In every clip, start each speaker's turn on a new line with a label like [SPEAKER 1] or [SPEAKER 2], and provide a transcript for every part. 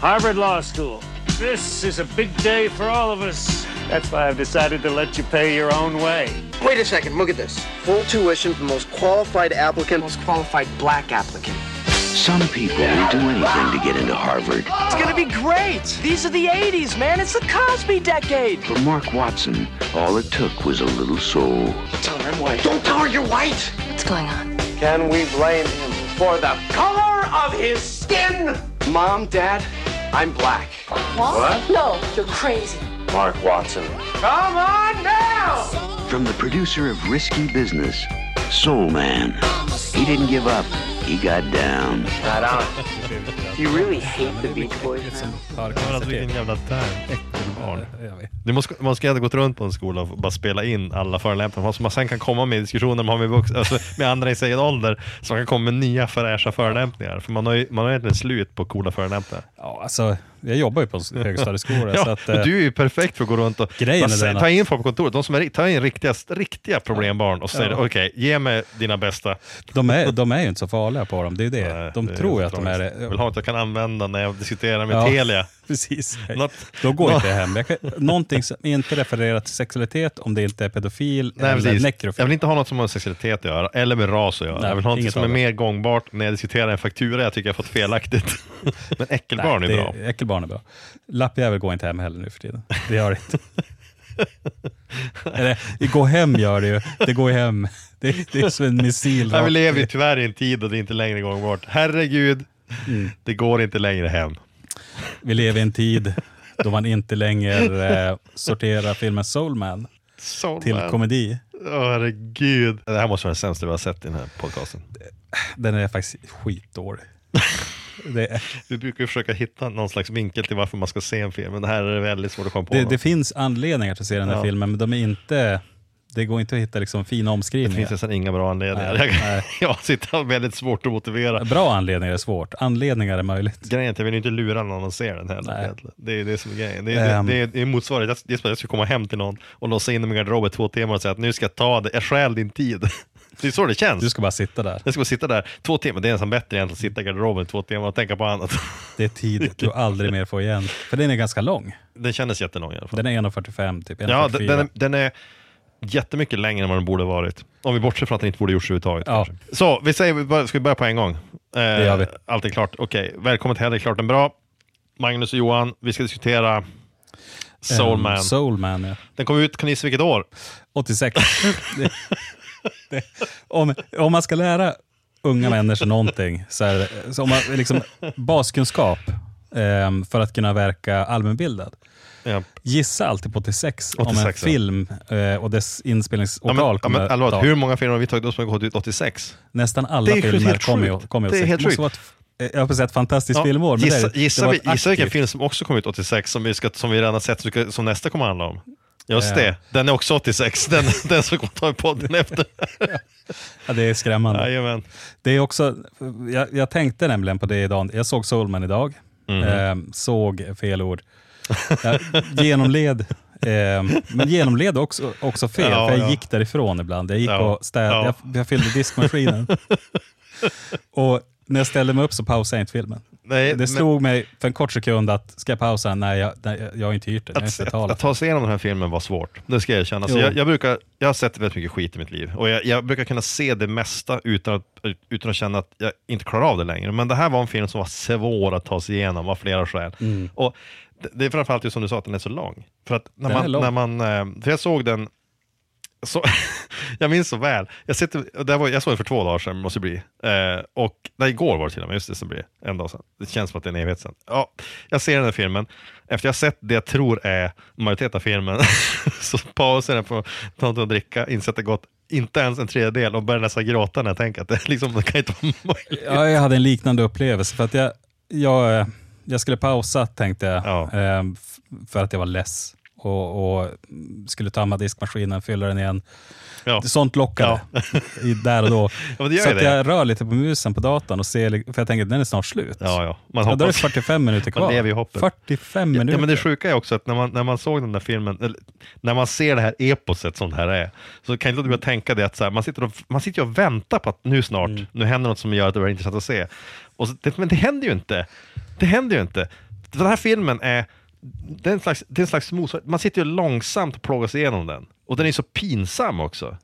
[SPEAKER 1] Harvard Law School. This is a big day for all of us. That's why I've decided to let you pay your own way.
[SPEAKER 2] Wait a second, look at this. Full tuition for the most qualified applicant.
[SPEAKER 3] Most qualified black applicant.
[SPEAKER 4] Some people will do anything to get into Harvard.
[SPEAKER 3] It's gonna be great. These are the 80s, man. It's the Cosby decade.
[SPEAKER 4] For Mark Watson, all it took was a little soul.
[SPEAKER 2] Tell her I'm white. Don't tell her you're white.
[SPEAKER 5] What's going on?
[SPEAKER 2] Can we blame him for the color of his skin?
[SPEAKER 3] Mom, Dad, I'm black.
[SPEAKER 5] What? No, you're crazy.
[SPEAKER 1] Mark Watson.
[SPEAKER 2] Come on now!
[SPEAKER 4] From the producer of Risky Business, Soul Man. He didn't give up. He got down.
[SPEAKER 2] Right on. Do you really hate the Beach Boys?
[SPEAKER 6] Har
[SPEAKER 7] Äckelbarn. Du måste, man ska ha gått runt på en skola och bara spela in alla förolämpningar. Så man sen kan komma med diskussioner man har med, vux, alltså med andra i sin ålder. Så man kan komma med nya fräscha förolämpningar. För man har ju man har egentligen slut på coola förolämpningar.
[SPEAKER 6] Ja, alltså, jag jobbar ju på högstadieskola.
[SPEAKER 7] Ja,
[SPEAKER 6] så att, eh,
[SPEAKER 7] du är ju perfekt för att gå runt och bara ta
[SPEAKER 6] att-
[SPEAKER 7] in folk på kontoret. De som är, ta in riktiga, riktiga problembarn och säger
[SPEAKER 6] Ja.
[SPEAKER 7] okej, ge mig dina bästa.
[SPEAKER 6] de, är, de är ju inte så farliga på dem. Det är ju det.
[SPEAKER 7] Nej,
[SPEAKER 6] de
[SPEAKER 7] det
[SPEAKER 6] tror ju att de är det.
[SPEAKER 7] Jag vill ha något jag kan använda när jag diskuterar med
[SPEAKER 6] Ja.
[SPEAKER 7] Telia.
[SPEAKER 6] Precis.
[SPEAKER 7] Något-
[SPEAKER 6] Då går inte jag hem. Jag kan, någonting som inte refererar till sexualitet, om det inte är pedofil
[SPEAKER 7] Nej,
[SPEAKER 6] eller
[SPEAKER 7] precis.
[SPEAKER 6] nekrofil.
[SPEAKER 7] Jag vill inte ha något som har med sexualitet att göra, eller med ras att göra.
[SPEAKER 6] Nej,
[SPEAKER 7] jag vill ha något
[SPEAKER 6] inget
[SPEAKER 7] som är
[SPEAKER 6] av det.
[SPEAKER 7] mer gångbart när jag diskuterar en faktura jag tycker jag fått felaktigt. Men äckelbarn är bra.
[SPEAKER 6] Äckelbarn är bra. Lappjävel går inte hem heller nu för tiden. Det gör det inte. Eller, går hem gör det ju. Det går hem. Det, det är som en missil.
[SPEAKER 7] Vi lever ju tyvärr i en tid och det är inte längre gångbart. Herregud,
[SPEAKER 6] Mm.
[SPEAKER 7] det går inte längre hem.
[SPEAKER 6] Vi lever i en tid då man inte längre eh, sorterar filmen Soulman
[SPEAKER 7] Så
[SPEAKER 6] till
[SPEAKER 7] man.
[SPEAKER 6] komedi.
[SPEAKER 7] Åh, herregud. Det här måste vara det sämsta vi har sett i den här podcasten.
[SPEAKER 6] Den är faktiskt skitdålig. Det, är-
[SPEAKER 7] Vi brukar ju försöka hitta någon slags vinkel till varför man ska se en film, men det här är väldigt svårt att komma på.
[SPEAKER 6] det,
[SPEAKER 7] något.
[SPEAKER 6] det finns anledningar till att se den här
[SPEAKER 7] Ja.
[SPEAKER 6] filmen, men de är inte... Det går inte att hitta liksom fina
[SPEAKER 7] det
[SPEAKER 6] omskrivningar.
[SPEAKER 7] finns nästan inga bra anledningar.
[SPEAKER 6] Nej, nej.
[SPEAKER 7] jag sitter väldigt svårt att motivera.
[SPEAKER 6] Bra anledningar är svårt. Anledningar är möjligt.
[SPEAKER 7] Grejen är att jag vill inte lura någon att se den heller. Det är det som är grejen. Det är,
[SPEAKER 6] Ehm.
[SPEAKER 7] det, det är, det motsvarigt. Det är som att jag ska komma hem till någon och låsa in dem i garderoben två timmar och säga att nu ska jag ta det, jag stjäl din tid. Det är så det känns.
[SPEAKER 6] Du ska bara sitta där.
[SPEAKER 7] Jag ska bara sitta där två timmar, det är nästan bättre egentligen att sitta i garderoben två timmar och tänka på annat.
[SPEAKER 6] Det är tid du aldrig mer får igen. För den är ganska lång.
[SPEAKER 7] Den kändes jättelång i alla fall.
[SPEAKER 6] Den är 1.45 typ. 1.44.
[SPEAKER 7] Ja, den, den, är, den är jättemycket längre än vad den borde varit. Om vi bortser från att den inte borde gjorts överhuvudtaget.
[SPEAKER 6] Ja.
[SPEAKER 7] kanske. Så, vi säger, ska vi börja på en gång? Eh,
[SPEAKER 6] gör vi.
[SPEAKER 7] Allt är klart. Okej, välkommen till Hedda, klart en bra. Magnus och Johan, vi ska diskutera Soulman.
[SPEAKER 6] Um, Soulman, ja.
[SPEAKER 7] Den kom ut, kan ni gissa vilket år?
[SPEAKER 6] 86. det, det, om, om man ska lära unga människor någonting, så är det, så om man, liksom, baskunskap ehm, för att kunna verka allmänbildad.
[SPEAKER 7] Ja.
[SPEAKER 6] Gissa alltid på 86, om en
[SPEAKER 7] 86, ja.
[SPEAKER 6] film eh, och dess
[SPEAKER 7] Ja,
[SPEAKER 6] inspelningsårtal
[SPEAKER 7] men, ja, men, allvarligt,
[SPEAKER 6] ta.
[SPEAKER 7] hur många filmer har vi tagit upp som har gått ut 86?
[SPEAKER 6] Nästan alla filmer
[SPEAKER 7] sjukt.
[SPEAKER 6] kommer ju kommer ju
[SPEAKER 7] Det är
[SPEAKER 6] 86.
[SPEAKER 7] helt
[SPEAKER 6] vara ett, jag har precis ett fantastiskt
[SPEAKER 7] Ja,
[SPEAKER 6] filmår. Men
[SPEAKER 7] gissa
[SPEAKER 6] det,
[SPEAKER 7] gissa,
[SPEAKER 6] det
[SPEAKER 7] vi, gissa vilken film som också kom ut 86 som vi, ska, som vi redan har sett som, nästa kommer handla om. Just
[SPEAKER 6] Ja.
[SPEAKER 7] det, den är också 86. Den, den som kommer ta podden efter.
[SPEAKER 6] Ja, det är skrämmande.
[SPEAKER 7] Jajamän.
[SPEAKER 6] Det är också, jag, jag tänkte nämligen på det idag. Jag såg Soulman idag.
[SPEAKER 7] Mhm.
[SPEAKER 6] Eh, såg, fel ord. Jag genomled, eh, men genomled också, också fel,
[SPEAKER 7] Ja,
[SPEAKER 6] för jag
[SPEAKER 7] ja.
[SPEAKER 6] gick därifrån ibland. Jag gick
[SPEAKER 7] Ja,
[SPEAKER 6] och städ,
[SPEAKER 7] ja.
[SPEAKER 6] jag, jag fyllde diskmaskinen. och när jag ställde mig upp så pausade jag inte filmen.
[SPEAKER 7] Nej,
[SPEAKER 6] Det slog mig för en kort sekund att, ska jag pausa? Nej, jag, nej, jag har inte hyrt den.
[SPEAKER 7] Att,
[SPEAKER 6] inte
[SPEAKER 7] att, att ta sig igenom den här filmen var svårt, det ska jag erkänna. Så jag, jag, brukar, jag har sett väldigt mycket skit i mitt liv och jag, jag brukar kunna se det mesta utan att, utan att känna att jag inte klarar av det längre. Men det här var en film som var svår att ta sig igenom av flera skäl.
[SPEAKER 6] Mm.
[SPEAKER 7] Och det, är framförallt just som du sa att den är så lång. För att när man, när man, eh, för jag såg den så, jag minns så väl. Jag, sitter, det var, jag såg den för två dagar sedan, måste det bli. Eh, och, nej, igår var det till och med, just det, som blir en dag sedan. Det känns som att det är en evighet sedan. Ja, jag ser den här filmen, efter jag sett det jag tror är majoriteten av filmen, så pausar jag den för att ta något att dricka, inser att det gått inte ens en tredjedel och börjar nästan gråta när jag tänker att det, liksom, det kan inte vara möjligt.
[SPEAKER 6] Ja, jag hade en liknande upplevelse. För att jag, jag, eh, jag skulle pausa, tänkte jag,
[SPEAKER 7] Ja.
[SPEAKER 6] eh, f- för att jag var less. Och, och skulle tömma diskmaskinen, fylla den igen.
[SPEAKER 7] Ja.
[SPEAKER 6] Sånt lockade i, där och då.
[SPEAKER 7] Ja,
[SPEAKER 6] så att
[SPEAKER 7] det.
[SPEAKER 6] jag rör lite på musen på datorn, och ser, för jag tänker att den är snart slut.
[SPEAKER 7] Ja, ja. Man
[SPEAKER 6] Ja, då är det
[SPEAKER 7] hoppas.
[SPEAKER 6] 45 minuter
[SPEAKER 7] Man
[SPEAKER 6] kvar.
[SPEAKER 7] lever i hoppet.
[SPEAKER 6] 45 minuter.
[SPEAKER 7] Ja, men det sjuka är också att när man, när man såg den där filmen, när man ser det här eposet som det här är, så kan jag inte låta bli att tänka det att så här, man, sitter och, man sitter och väntar på att nu snart,
[SPEAKER 6] Mm.
[SPEAKER 7] nu händer något som gör att det blir intressant att se. Så, det, men det händer ju inte. Det händer ju inte. Den här filmen är, det är en slags, det är en slags motsvarighet. Man sitter ju långsamt och plågas igenom den. Och den är så pinsam också.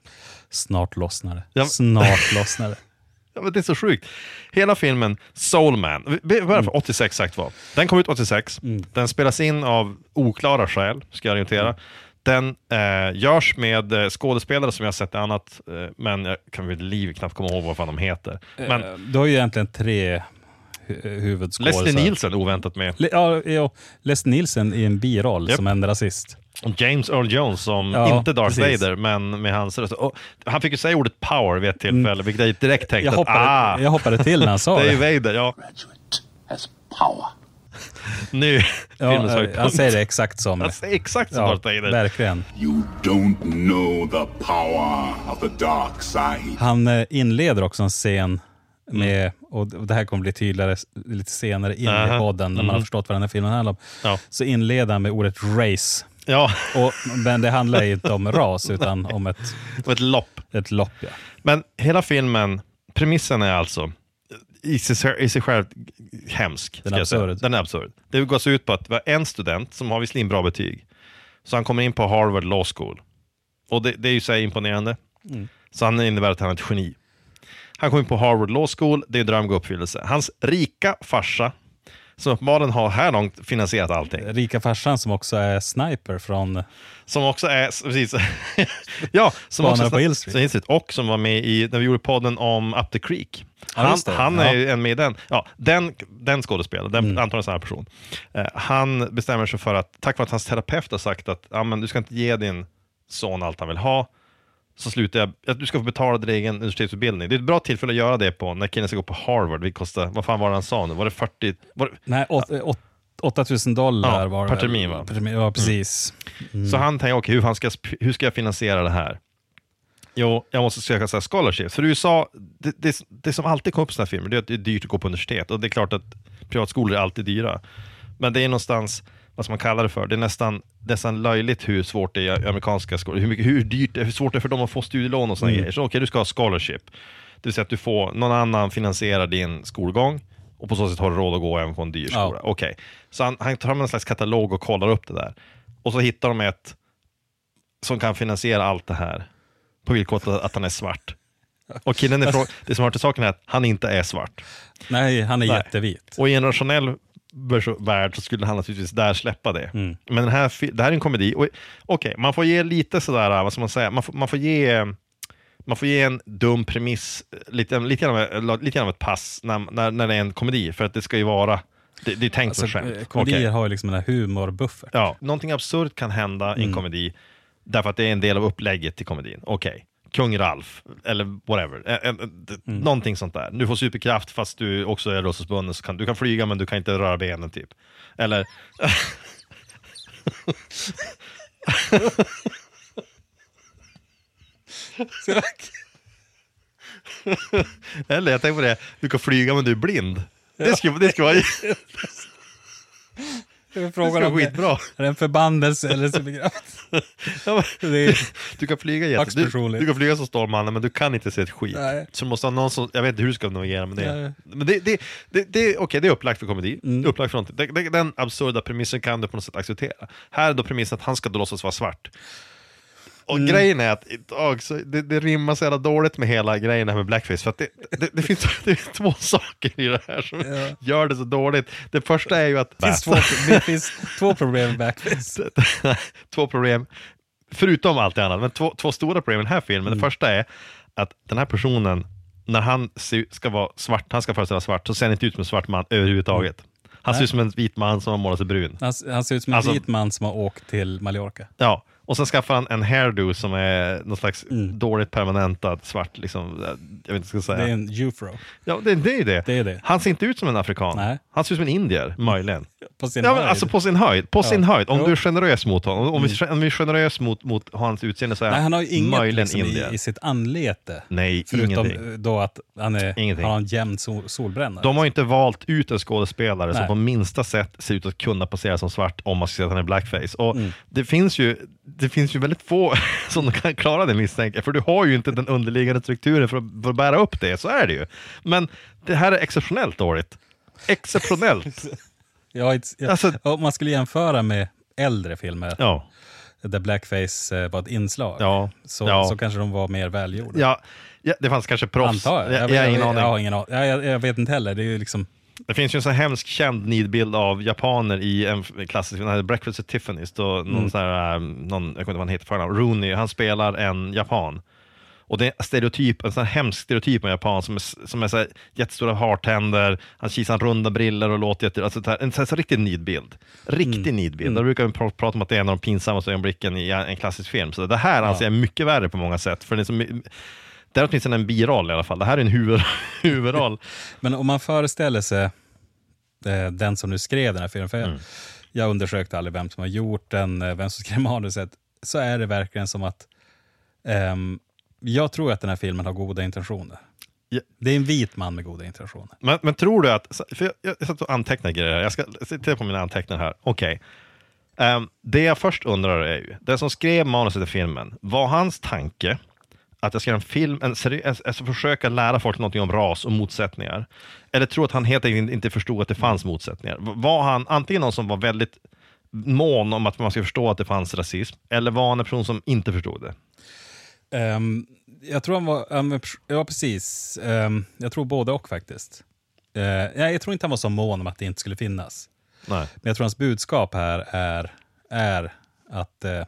[SPEAKER 6] Snart lossnar det.
[SPEAKER 7] Ja.
[SPEAKER 6] Snart lossnar det.
[SPEAKER 7] Ja, men det är så sjukt. Hela filmen Soul Man, v- v- vad är det för 86 sagt var? Den kom ut 86, den spelas in av oklara skäl, ska jag orientera. Den eh, görs med eh, skådespelare som jag har sett i annat, eh, men jag kan vid liv knappt komma ihåg vad fan de heter. Men
[SPEAKER 6] Eh, Du har ju egentligen tre hu- huvudskådisar.
[SPEAKER 7] Leslie Nielsen oväntat med.
[SPEAKER 6] Le- ja, ja, Leslie Nielsen i en biroll
[SPEAKER 7] Japp.
[SPEAKER 6] som en rasist.
[SPEAKER 7] Och James Earl Jones som,
[SPEAKER 6] Ja,
[SPEAKER 7] inte Darth
[SPEAKER 6] precis.
[SPEAKER 7] Vader, men med hans röst. Och han fick ju säga ordet power vid ett tillfälle, vilket jag direkt tänkte
[SPEAKER 6] Jag
[SPEAKER 7] att
[SPEAKER 6] hoppade,
[SPEAKER 7] ah,
[SPEAKER 6] jag hoppade till när han sa
[SPEAKER 7] det är ju
[SPEAKER 6] det.
[SPEAKER 7] Vader. Ja,
[SPEAKER 2] Graduate has power.
[SPEAKER 7] nu filmens
[SPEAKER 6] Ja,
[SPEAKER 7] höjdpunkt.
[SPEAKER 6] han säger det exakt som...
[SPEAKER 7] Han säger exakt som
[SPEAKER 6] Ja,
[SPEAKER 7] Darth Vader.
[SPEAKER 6] verkligen.
[SPEAKER 8] You don't know the power of the dark side.
[SPEAKER 6] Han eh, inleder också en scen med, och det här kommer bli tydligare lite senare in
[SPEAKER 7] Aha.
[SPEAKER 6] i podden, när man har förstått vad den här filmen handlar om.
[SPEAKER 7] Ja.
[SPEAKER 6] Så inleder han med ordet race.
[SPEAKER 7] Ja,
[SPEAKER 6] Och, men det handlar inte om ras, utan om ett,
[SPEAKER 7] och ett lopp.
[SPEAKER 6] ett lopp. Ja.
[SPEAKER 7] Men hela filmen, premissen är alltså i sig, i sig själv hemsk.
[SPEAKER 6] Den
[SPEAKER 7] säga.
[SPEAKER 6] absurd.
[SPEAKER 7] Den är absurd. Det går ut på att vi har en student som har visserligen bra betyg, så han kommer in på Harvard Law School. Och det, det är ju så imponerande. Så han innebär att han är ett geni. Han kommer in på Harvard Law School, det är dröm går uppfyllelse. Hans rika farsa, som uppenbarligen har här långt finansierat allting.
[SPEAKER 6] Rika farsan som också är sniper från...
[SPEAKER 7] Som också är, precis, ja, som också
[SPEAKER 6] på Hill Street.
[SPEAKER 7] Street, och som var med i, när vi gjorde podden om Up the Creek.
[SPEAKER 6] Ja,
[SPEAKER 7] Han,
[SPEAKER 6] det.
[SPEAKER 7] han
[SPEAKER 6] Ja.
[SPEAKER 7] är ju en med i den. Ja, den, den skådespelaren, den,
[SPEAKER 6] Mm.
[SPEAKER 7] antagligen samma person. Eh, han bestämmer sig för att, tack vare att hans terapeut har sagt att ja, men du ska inte ge din son allt han vill ha, så slutar jag, att du ska få betala din egen universitetsutbildning. Det är ett bra tillfälle att göra det på när killen ska gå på Harvard. Det kostar, vad fan var det han sa nu? Var det 40? Var det,
[SPEAKER 6] Nej, åt, åt, 8000 dollar
[SPEAKER 7] Ja,
[SPEAKER 6] var det
[SPEAKER 7] per termin, va?
[SPEAKER 6] Per termin, ja, precis.
[SPEAKER 7] Så han tänker, okej, hur, fan ska, hur ska jag finansiera det här? Jo, jag måste söka så här scholarships. För USA, det, det, det som alltid kommer upp i sådana här filmer, det är att det är dyrt att gå på universitet. Och det är klart att privatskolor är alltid dyra. Men det är någonstans, vad ska man kalla det för, det är nästan, nästan löjligt hur svårt det är i amerikanska skolor. Hur, mycket, hur dyrt hur svårt det är för dem att få studielån och sådana grejer. Så okej, du ska ha scholarship. Det vill säga att du får, någon annan finansierar din skolgång och på så sätt har du råd att gå även på en dyr
[SPEAKER 6] Ja.
[SPEAKER 7] skola. Okej, så han, han tar med en slags katalog och kollar upp det där. Och så hittar de ett som kan finansiera allt det här på villkor att, att han är svart. Och killen frå- det till saken är att han inte är svart.
[SPEAKER 6] Nej, han är
[SPEAKER 7] Nej.
[SPEAKER 6] jättevit.
[SPEAKER 7] Och i en rationell värld så skulle han naturligtvis där släppa det.
[SPEAKER 6] Mm.
[SPEAKER 7] Men den här, det här är en komedi. Okej, man får ge lite sådär, vad ska man säga, man får, man får ge man får ge en dum premiss, lite, lite, grann, av, lite grann av ett pass när, när, när det är en komedi, för att det ska ju vara, det, det är tänkt
[SPEAKER 6] Alltså,
[SPEAKER 7] som skämt.
[SPEAKER 6] eh, komedier
[SPEAKER 7] Okej.
[SPEAKER 6] har ju liksom den här humorbuffert.
[SPEAKER 7] Ja, någonting absurt kan hända
[SPEAKER 6] Mm.
[SPEAKER 7] i en komedi därför att det är en del av upplägget till komedin. Okej, Kung Ralf, eller whatever. En, d-
[SPEAKER 6] Mm.
[SPEAKER 7] Någonting sånt där. Du får superkraft fast du också är rullstolsbunden. Kan, du kan flyga men du kan inte röra benen typ. Eller... Eller jag tänker på det, du kan flyga men du är blind. Det skulle, det skulle vara,
[SPEAKER 6] Frågan
[SPEAKER 7] vara
[SPEAKER 6] om det
[SPEAKER 7] skitbra.
[SPEAKER 6] är en förbannelse eller superkraft.
[SPEAKER 7] Ja, men-
[SPEAKER 6] Det
[SPEAKER 7] Du kan flyga jätte... Du, du kan flyga som Stålmannen, men du kan inte se ett skit.
[SPEAKER 6] Nej.
[SPEAKER 7] Så du måste ha någon som... Jag vet inte hur du ska navigera med det.
[SPEAKER 6] Nej.
[SPEAKER 7] Men det, det, det, det, okej, det är upplagt för komedi.
[SPEAKER 6] Mm.
[SPEAKER 7] Upplagt för någonting. Det, det, den absurda premissen kan du på något sätt acceptera. Här är då premissen att han ska då låtsas vara svart. Och
[SPEAKER 6] Mm.
[SPEAKER 7] grejen är att idag så, det, det rimmar så jävla dåligt med hela grejen här med blackface. För att det, det, det, finns, två saker i det här som gör det så dåligt. Det första är ju att...
[SPEAKER 6] det, finns två, det finns två problem med backface.
[SPEAKER 7] två problem, förutom allt det annat, men två, två stora problem i den här filmen.
[SPEAKER 6] Mm.
[SPEAKER 7] Det första är att den här personen, när han ska vara svart, han ska föreställa svart, så ser han inte ut som en svart man överhuvudtaget. Han ser ut som en vit man som har målat sig brun.
[SPEAKER 6] Han, han ser ut som en
[SPEAKER 7] Alltså-
[SPEAKER 6] vit man som har åkt till Mallorca.
[SPEAKER 7] Ja, och sen skaffar han en hairdo som är någon slags dåligt permanentad svart, liksom, jag vet inte vad jag ska
[SPEAKER 6] Mm. Det är
[SPEAKER 7] säga.
[SPEAKER 6] en ufro.
[SPEAKER 7] Ja, det, det är det.
[SPEAKER 6] Det är det.
[SPEAKER 7] Han ser inte ut som en afrikan.
[SPEAKER 6] Nej.
[SPEAKER 7] Han ser ut som en indier, möjligen.
[SPEAKER 6] På sin
[SPEAKER 7] Ja,
[SPEAKER 6] höjd.
[SPEAKER 7] alltså på sin höjd. På sin höjd. Om
[SPEAKER 6] Jo.
[SPEAKER 7] du är generös mot honom. Om, vi, om vi är generös mot, mot hans utseende så är
[SPEAKER 6] Nej, han har ju inget liksom,
[SPEAKER 7] indier.
[SPEAKER 6] i, i sitt anlete.
[SPEAKER 7] Nej,
[SPEAKER 6] Förutom
[SPEAKER 7] ingenting.
[SPEAKER 6] eh, då att han är,
[SPEAKER 7] Ingenting.
[SPEAKER 6] har en jämn sol, solbränna.
[SPEAKER 7] De har ju inte valt ut en skådespelare som
[SPEAKER 6] Nej.
[SPEAKER 7] på minsta sätt ser ut att kunna passera som svart om man ska säga att han är blackface. Och
[SPEAKER 6] Mm.
[SPEAKER 7] det, finns ju, det finns ju väldigt få som kan klara det misstänker för du har ju inte den underliggande strukturen för att, för att bära upp det, så är det ju. Men det här är exceptionellt dåligt. Exceptionellt.
[SPEAKER 6] Ja, ja,
[SPEAKER 7] Alltså-
[SPEAKER 6] om man skulle jämföra med äldre filmer
[SPEAKER 7] Ja.
[SPEAKER 6] där blackface eh, var ett inslag,
[SPEAKER 7] Ja.
[SPEAKER 6] så,
[SPEAKER 7] Ja.
[SPEAKER 6] så kanske de var mer välgjorda.
[SPEAKER 7] Ja, det fanns kanske proffs.
[SPEAKER 6] Antar jag.
[SPEAKER 7] Jag,
[SPEAKER 6] Jag,
[SPEAKER 7] jag,
[SPEAKER 6] jag, har ingen aning. Jag, jag, jag vet inte heller. Det är ju liksom...
[SPEAKER 7] Det finns ju en här hemsk känd nidbild av japaner i en klassisk film, den här Breakfast at Tiffany's, då någon
[SPEAKER 6] Mm.
[SPEAKER 7] sån här, um, någon, jag kommer inte vad han heter för namn, Rooney, han spelar en japan. Och det är stereotyp, en sån här hemsk stereotyp av japan som är, som är så här jättestora hartänder, han kisar runda briller och låter jätte... Alltså, det här- en sån här riktig nidbild. Riktig
[SPEAKER 6] Mm.
[SPEAKER 7] nidbild. Då brukar vi pr- prata om att det är en av de pinsammaste ögonblicken i en klassisk film. Så det här anser jag är mycket värre på många sätt. För det är, som, det är åtminstone en biroll i alla fall. Det här är en huvud, huvudroll.
[SPEAKER 6] Men om man föreställer sig eh, den som nu skrev den här filmen, för jag,
[SPEAKER 7] Mm.
[SPEAKER 6] jag undersökte aldrig vem som har gjort den, eh, vem som skrev manuset, så är det verkligen som att ehm, jag tror att den här filmen har goda intentioner.
[SPEAKER 7] Ja.
[SPEAKER 6] Det är en vit man med goda intentioner.
[SPEAKER 7] Men, men tror du att, för jag, jag, jag satt och antecknade grejer här, jag ska titta på mina anteckningar här. Okej. Ehm, det jag först undrar är ju, den som skrev manuset till filmen, var hans tanke att jag ska göra en film, en seriös, alltså försöka lära folk någonting om ras och motsättningar? Eller tror att han helt enkelt inte förstod att det fanns motsättningar? Var han antingen någon som var väldigt mån om att man ska förstå att det fanns rasism, eller var han en person som inte förstod det?
[SPEAKER 6] Ehm, jag tror han var, ja, precis, Ehm, jag tror både och faktiskt. Uh, jag tror inte han var så mån om att det inte skulle finnas.
[SPEAKER 7] Nej.
[SPEAKER 6] Men jag tror hans budskap här är, är att eh,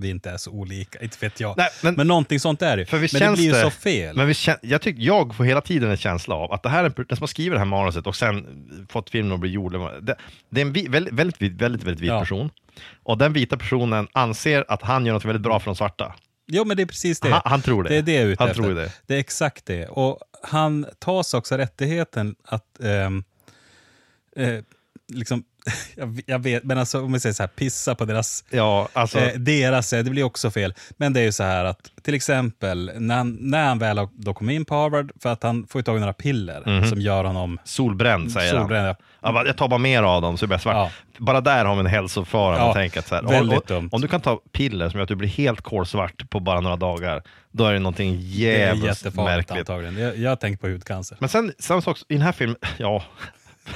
[SPEAKER 6] vi inte är så olika. Inte vet jag.
[SPEAKER 7] Nej,
[SPEAKER 6] men,
[SPEAKER 7] men-
[SPEAKER 6] någonting sånt är det.
[SPEAKER 7] För
[SPEAKER 6] Men
[SPEAKER 7] visst
[SPEAKER 6] det blir ju
[SPEAKER 7] det,
[SPEAKER 6] så fel.
[SPEAKER 7] Men kän, jag, tycker, jag får hela tiden en känsla av att det här är den som har skrivit det här manuset och sen fått filmen att bli gjord. Det, det är en vi, väldigt, väldigt, väldigt, väldigt vit
[SPEAKER 6] Ja.
[SPEAKER 7] person. Och den vita personen anser att han gör något väldigt bra för de svarta.
[SPEAKER 6] Jo, men det är precis det.
[SPEAKER 7] Han, han tror det.
[SPEAKER 6] Det är det jag är ute
[SPEAKER 7] han
[SPEAKER 6] efter.
[SPEAKER 7] tror det.
[SPEAKER 6] Det är exakt det. Och han tar sig också rättigheten att ehm, eh, liksom, jag, jag vet, men alltså om vi säger så här, pissa på deras
[SPEAKER 7] Ja, alltså,
[SPEAKER 6] Eh, deras, eh, det blir också fel. Men det är ju så här att till exempel när han, när han väl då kom in på Harvard, för att han får ju tag i några piller som gör honom
[SPEAKER 7] solbränd säger
[SPEAKER 6] solbränd.
[SPEAKER 7] han. Ja, bara, jag tar bara mer av dem så blir jag svart.
[SPEAKER 6] Ja.
[SPEAKER 7] Bara där har vi en hälsofara.
[SPEAKER 6] Ja,
[SPEAKER 7] tänka, så här.
[SPEAKER 6] väldigt
[SPEAKER 7] och,
[SPEAKER 6] dumt.
[SPEAKER 7] och, om du kan ta piller som gör att du blir helt kolsvart på bara några dagar, då är det någonting jävligt märkligt.
[SPEAKER 6] antagligen. Jag, jag tänker på hudcancer.
[SPEAKER 7] Men sen, samma sak i den här filmen, ja,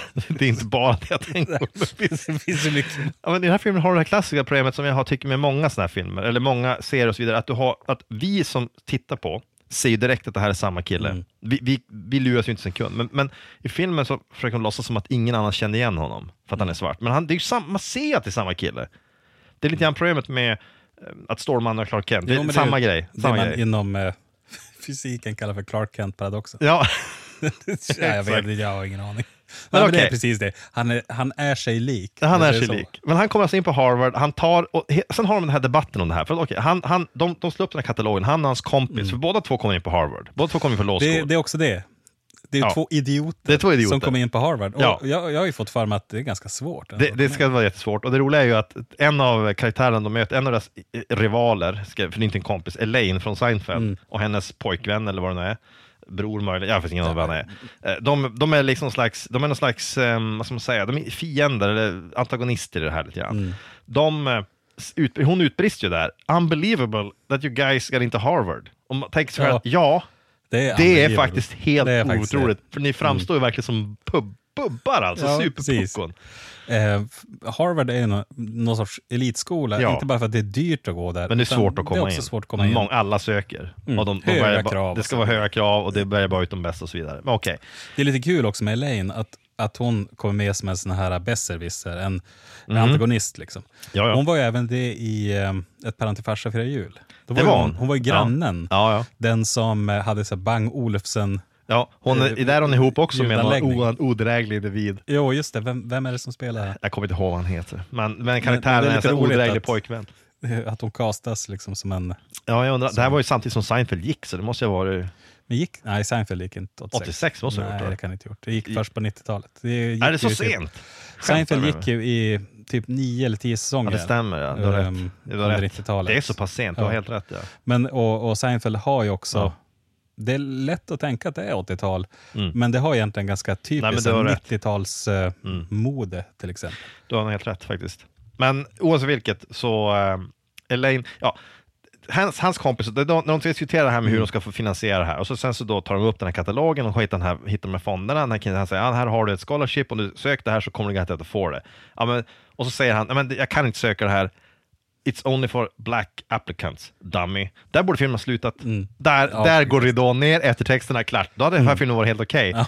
[SPEAKER 7] det är inte bara det jag tänker på. Det finns-
[SPEAKER 6] Det finns mycket.
[SPEAKER 7] Ja, men I den här filmen har du det här klassiska problemet som jag har, tycker med många sådana här filmer, eller många serier och så vidare, att, du har, att vi som tittar på ser ju direkt att det här är samma kille.
[SPEAKER 6] Mm.
[SPEAKER 7] Vi, vi, vi luras ju inte en sekund, men, men i filmen så försöker de låtsas som att ingen annan känner igen honom för att han är svart. Men han, det är ju sam, man ser att det är samma kille. Det är lite grann problemet med eh, att Stålmannen och Clark Kent, det är
[SPEAKER 6] Jo,
[SPEAKER 7] samma
[SPEAKER 6] ju
[SPEAKER 7] grej.
[SPEAKER 6] Det
[SPEAKER 7] Samma
[SPEAKER 6] man
[SPEAKER 7] grej.
[SPEAKER 6] inom eh, fysiken kallar för Clark Kent-paradoxen.
[SPEAKER 7] Ja,
[SPEAKER 6] ja, jag vet jag har ingen aning.
[SPEAKER 7] Men
[SPEAKER 6] men det är precis det. Han är, han är sig lik.
[SPEAKER 7] han är
[SPEAKER 6] så.
[SPEAKER 7] sig lik. Men han kommer alltså in på Harvard, han tar, och he, sen har de den här debatten om det här. För, okej, han, han, de, de slår upp den här katalogen, han och hans kompis, för båda två kommer in på Harvard. Båda två kommer in på law.
[SPEAKER 6] Mm. Det, det är också det. Det är
[SPEAKER 7] Ja.
[SPEAKER 6] två idioter,
[SPEAKER 7] Det är två idioter.
[SPEAKER 6] som kommer in på Harvard. Och
[SPEAKER 7] Ja.
[SPEAKER 6] jag, jag har ju fått för mig att det är ganska svårt.
[SPEAKER 7] Det, det ska vara jättesvårt. Och det roliga är ju att en av karaktärerna de möter, en av deras rivaler, för det är inte en kompis, Elaine från Seinfeld,
[SPEAKER 6] Mm.
[SPEAKER 7] och hennes pojkvän eller vad det nu är, bror möjligen, jag vet aning vad han är. Eh, De, de är liksom slags, de är någon slags, eh, vad ska man säga, de är fiender eller antagonister i det här lite grann.
[SPEAKER 6] Mm.
[SPEAKER 7] De, eh, ut, hon utbrister ju där, unbelievable that you guys got into Harvard. Och man tänker så här,
[SPEAKER 6] Ja.
[SPEAKER 7] ja,
[SPEAKER 6] Det är,
[SPEAKER 7] det är faktiskt helt
[SPEAKER 6] Det är
[SPEAKER 7] otroligt, för ni framstår ju verkligen som pub, pubbar alltså,
[SPEAKER 6] Ja, precis. Eh, Harvard är ju nå- någon sorts elitskola,
[SPEAKER 7] Ja.
[SPEAKER 6] inte bara för att det är dyrt att gå där.
[SPEAKER 7] Men det är svårt att komma
[SPEAKER 6] Det är också
[SPEAKER 7] in.
[SPEAKER 6] svårt att komma in.
[SPEAKER 7] Många, alla söker.
[SPEAKER 6] Mm.
[SPEAKER 7] Och de, de
[SPEAKER 6] Höga
[SPEAKER 7] bara-
[SPEAKER 6] krav
[SPEAKER 7] Det ska vara höga krav och det börjar bara ut de bästa och så vidare. Men okej.
[SPEAKER 6] Det är lite kul också med Elaine, att, att hon kommer med som en sån här besserwisser, en,
[SPEAKER 7] Mhm.
[SPEAKER 6] antagonist. Liksom.
[SPEAKER 7] Ja, ja.
[SPEAKER 6] Hon var ju även det i um, Ett päron till farsa firar jul. Då
[SPEAKER 7] Det var
[SPEAKER 6] hon.
[SPEAKER 7] hon.
[SPEAKER 6] Var ju grannen.
[SPEAKER 7] Ja.
[SPEAKER 6] Den som hade så Bang Olufsen.
[SPEAKER 7] Ja hon är,
[SPEAKER 6] Eh,
[SPEAKER 7] där är hon ihop också med någon o- odräglig individ.
[SPEAKER 6] Jo, just det. Vem, vem är det som spelar?
[SPEAKER 7] Jag kommer inte ihåg vad han heter. Men, men
[SPEAKER 6] det
[SPEAKER 7] karaktären
[SPEAKER 6] är
[SPEAKER 7] är en odräglig
[SPEAKER 6] att-
[SPEAKER 7] pojkvän.
[SPEAKER 6] Att hon castas liksom som en...
[SPEAKER 7] Ja, jag undrar. Det här var ju samtidigt som Seinfeld gick, så det måste ju ha varit...
[SPEAKER 6] Men gick, nej, Seinfeld gick inte 86.
[SPEAKER 7] 86 måste det ha
[SPEAKER 6] Nej,
[SPEAKER 7] gjort,
[SPEAKER 6] det
[SPEAKER 7] då.
[SPEAKER 6] kan det inte gjort. Det gick först på 90-talet. Det gick
[SPEAKER 7] Är det så
[SPEAKER 6] typ-
[SPEAKER 7] sent?
[SPEAKER 6] Seinfeld
[SPEAKER 7] Skämtar
[SPEAKER 6] gick ju i typ nio eller tio
[SPEAKER 7] Ja,
[SPEAKER 6] säsonger.
[SPEAKER 7] det stämmer. Ja. Du har
[SPEAKER 6] Ehm,
[SPEAKER 7] rätt. Du har rätt.
[SPEAKER 6] 90-talet.
[SPEAKER 7] Det är så pass sent, du har
[SPEAKER 6] Ja.
[SPEAKER 7] helt rätt. Ja.
[SPEAKER 6] Men, och, och Seinfeld har ju också,
[SPEAKER 7] Ja.
[SPEAKER 6] Det är lätt att tänka att det är 80-tal,
[SPEAKER 7] Mm.
[SPEAKER 6] men det har egentligen ganska typiskt
[SPEAKER 7] du har rätt.
[SPEAKER 6] 90-tals eh,
[SPEAKER 7] Mm.
[SPEAKER 6] mode till exempel.
[SPEAKER 7] Du har helt rätt faktiskt. Men oavsett vilket så, eh, Elaine, ja, hans, hans kompis, de, de, de diskuterar det här med hur de ska få finansiera det här och så, sen så då tar de upp den här katalogen och hittar, den här, hittar de här fonderna. Den här killen han säger, ja, här har du ett scholarship, om du söker det här så kommer du garanterat att få det. Ja, men, och så säger han, ja, men jag kan inte söka det här, It's only for black applicants, dummy. Där borde filmen ha slutat. Där,
[SPEAKER 6] Ja,
[SPEAKER 7] där går ridån ner, eftertexterna klart. Då hade den här filmen varit helt okej.
[SPEAKER 6] Ja.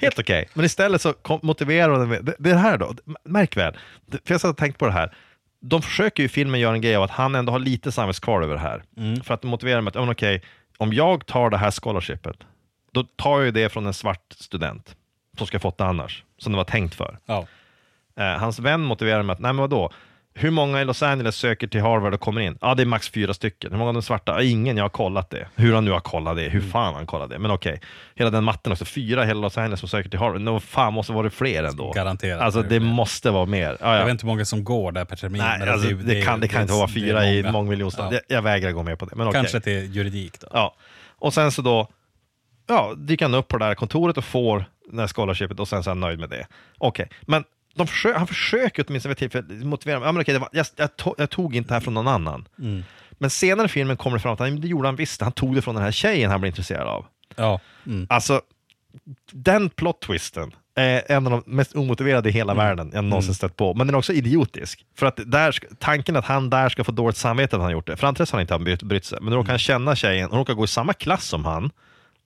[SPEAKER 7] Helt okej. Men istället så motiverar de med, det, det här då, märk väl, för jag satt och tänkte på det här. De försöker ju i filmen göra en grej av att han ändå har lite samvetskval över det här. För att motivera med att, men okej, om jag tar det här scholarshipet, då tar jag ju det från en svart student som ska fått det annars, som det var tänkt för.
[SPEAKER 6] Ja.
[SPEAKER 7] Eh, hans vän motiverar med att, nej men vadå, hur många i Los Angeles söker till Harvard och kommer in? Ja, det är max fyra stycken. Hur många av de svarta? Ingen, jag har kollat det. Hur han nu har kollat det, hur
[SPEAKER 6] Mm.
[SPEAKER 7] fan han kollat det. Men okej, hela den matten också. Fyra i hela Los Angeles som söker till Harvard. Nå fan måste vara fler ändå.
[SPEAKER 6] Garanterat
[SPEAKER 7] Alltså
[SPEAKER 6] det
[SPEAKER 7] det måste vara mer. Ja,
[SPEAKER 6] Jag
[SPEAKER 7] ja.
[SPEAKER 6] vet inte hur många som går där per termin.
[SPEAKER 7] Nej, alltså, det, kan, det kan inte vara
[SPEAKER 6] det
[SPEAKER 7] fyra i
[SPEAKER 6] många.
[SPEAKER 7] mångmiljonstad.
[SPEAKER 6] Ja.
[SPEAKER 7] Jag, jag vägrar gå med på det. Men okej.
[SPEAKER 6] Kanske till juridik då.
[SPEAKER 7] Ja, och sen så då ja, dyker han upp på det där kontoret och får det här scholarshipet och sen så är han nöjd med det. Okej, men de försö- han försöker åtminstone vid tillfället motivera, ja, men okej, det var, jag, jag, to- jag tog inte det här från någon annan. Men senare i filmen kommer det fram att han, det gjorde han visst, han tog det från den här tjejen han blev intresserad av.
[SPEAKER 6] Ja. Mm.
[SPEAKER 7] Alltså, den plot-twisten är en av de mest omotiverade i hela världen jag någonsin stött på. Men den är också idiotisk. För att där, tanken att han där ska få dåligt samvete att han gjort det. För antingen har han inte han brytt, brytt sig, men då råkar han känna tjejen, hon råkar gå i samma klass som han.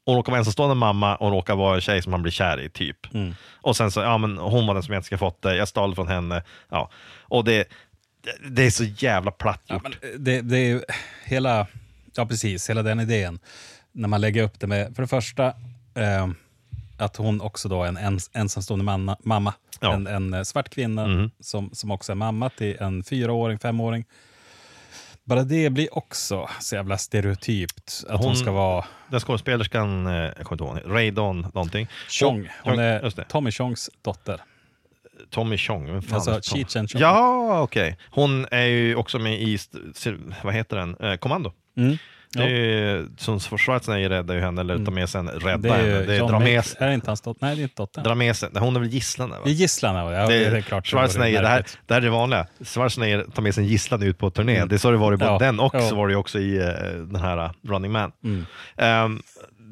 [SPEAKER 7] Och hon råkar vara ensamstående mamma och råkar vara en tjej som han blir kär i, typ. Och sen så, ja men hon var den som jag inte ska fått det, jag stal från henne. Ja. Och det, det, är så jävla platt
[SPEAKER 6] Ja,
[SPEAKER 7] gjort.
[SPEAKER 6] men det, det är ju hela, ja precis, hela den idén. När man lägger upp det med, för det första, eh, att hon också då är en ens, ensamstående manna, mamma.
[SPEAKER 7] Ja.
[SPEAKER 6] En, en eh, svart kvinna som, som också är mamma till en fyraåring, femåring. Bara det blir också så jävla stereotypt. Att hon,
[SPEAKER 7] Hon-
[SPEAKER 6] ska vara
[SPEAKER 7] Den skådespelerskan, eh, jag kommer inte ihåg, Ray Dawn någonting.
[SPEAKER 6] Chong. Hon är
[SPEAKER 7] just det.
[SPEAKER 6] Tommy Chongs dotter.
[SPEAKER 7] Tommy Chong. Vem fan
[SPEAKER 6] Alltså,
[SPEAKER 7] är?
[SPEAKER 6] Cheech and Chong.
[SPEAKER 7] Ja, okej. Hon är ju också med i, vad heter den, eh, Kommando.
[SPEAKER 6] Mm.
[SPEAKER 7] Det är som Schwarzenegger räddar ju henne, eller tar med sig henne, räddar
[SPEAKER 6] Det är
[SPEAKER 7] henne. Det är dra med,
[SPEAKER 6] Mac- Är det inte hans dotter? Nej, det är inte dottern.
[SPEAKER 7] dra med sig, hon är väl gisslan va?
[SPEAKER 6] Det är gisslan, ja.
[SPEAKER 7] Det
[SPEAKER 6] Det
[SPEAKER 7] är,
[SPEAKER 6] är klart.
[SPEAKER 7] Schwarzenegger, det här, det här är det vanliga. Schwarzenegger tar med sin gisslan ut på turné. Det är så det var i både
[SPEAKER 6] Ja,
[SPEAKER 7] den och
[SPEAKER 6] ja.
[SPEAKER 7] så var det också i eh, den här uh, Running Man.
[SPEAKER 6] Mm.
[SPEAKER 7] Ehm,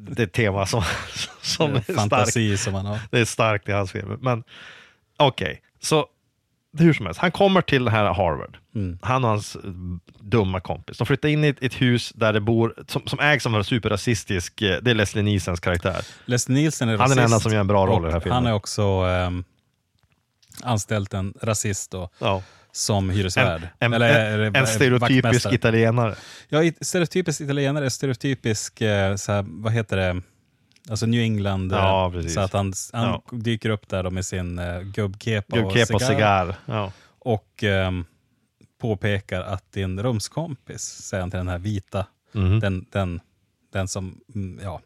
[SPEAKER 7] det är ett tema som, som är starkt.
[SPEAKER 6] Fantasi som man har.
[SPEAKER 7] Det är starkt i hans filmer. Men okej, så hur som helst. Han kommer till här Harvard.
[SPEAKER 6] Mm.
[SPEAKER 7] Han och hans eh, dumma kompis. De flyttar in i ett, ett hus där det bor, som, som ägs av en superrasistisk, eh, det är Leslie Nielsens karaktär.
[SPEAKER 6] Leslie Nielsen är
[SPEAKER 7] Han är den
[SPEAKER 6] rasist
[SPEAKER 7] enda som gör en bra roll i den här filmen.
[SPEAKER 6] Han är också ehm, anställt en rasist då,
[SPEAKER 7] Ja.
[SPEAKER 6] som hyresvärd.
[SPEAKER 7] En, en,
[SPEAKER 6] Eller,
[SPEAKER 7] en, en stereotypisk italienare.
[SPEAKER 6] Ja, stereotypisk italienare, stereotypisk, eh, så här, vad heter det, alltså New England. eh,
[SPEAKER 7] Ja, precis.
[SPEAKER 6] Så att han, han
[SPEAKER 7] Ja.
[SPEAKER 6] dyker upp där med sin uh, gubbkepa
[SPEAKER 7] Gubbkepa och cigarr. Ja.
[SPEAKER 6] och ehm, påpekar att din rumskompis, säger han till den här vita,
[SPEAKER 7] Mhm.
[SPEAKER 6] den, den, den som, mm, ja,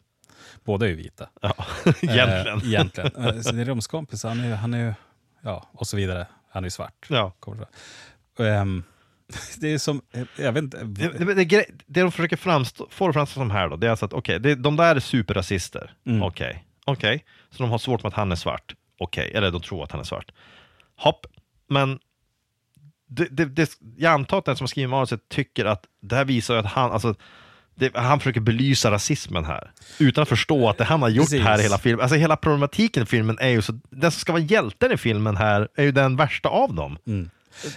[SPEAKER 6] båda är ju vita.
[SPEAKER 7] Ja. Egentligen.
[SPEAKER 6] Eh, egentligen. Eh, Så din rumskompis, han är ju, han är ja, och så vidare. Han är ju svart.
[SPEAKER 7] Ja.
[SPEAKER 6] Kommer det. Det är som, eh, jag vet inte.
[SPEAKER 7] Det, det, det, gre- det de försöker framstå, få det framstå som här då, det är alltså att okej, det- de där är superrasister.
[SPEAKER 6] Mm.
[SPEAKER 7] Okej, okej. Så de har svårt med att han är svart. Okej, eller de tror att han är svart. Hopp, men det, det, det, jag antar att den som har skrivit manuset tycker att det här visar att han, alltså, det, han försöker belysa rasismen här. Utan att förstå att det han har gjort
[SPEAKER 6] Precis.
[SPEAKER 7] här i hela filmen, alltså hela problematiken i filmen är ju så, den som ska vara hjälten i filmen här är ju den värsta av dem.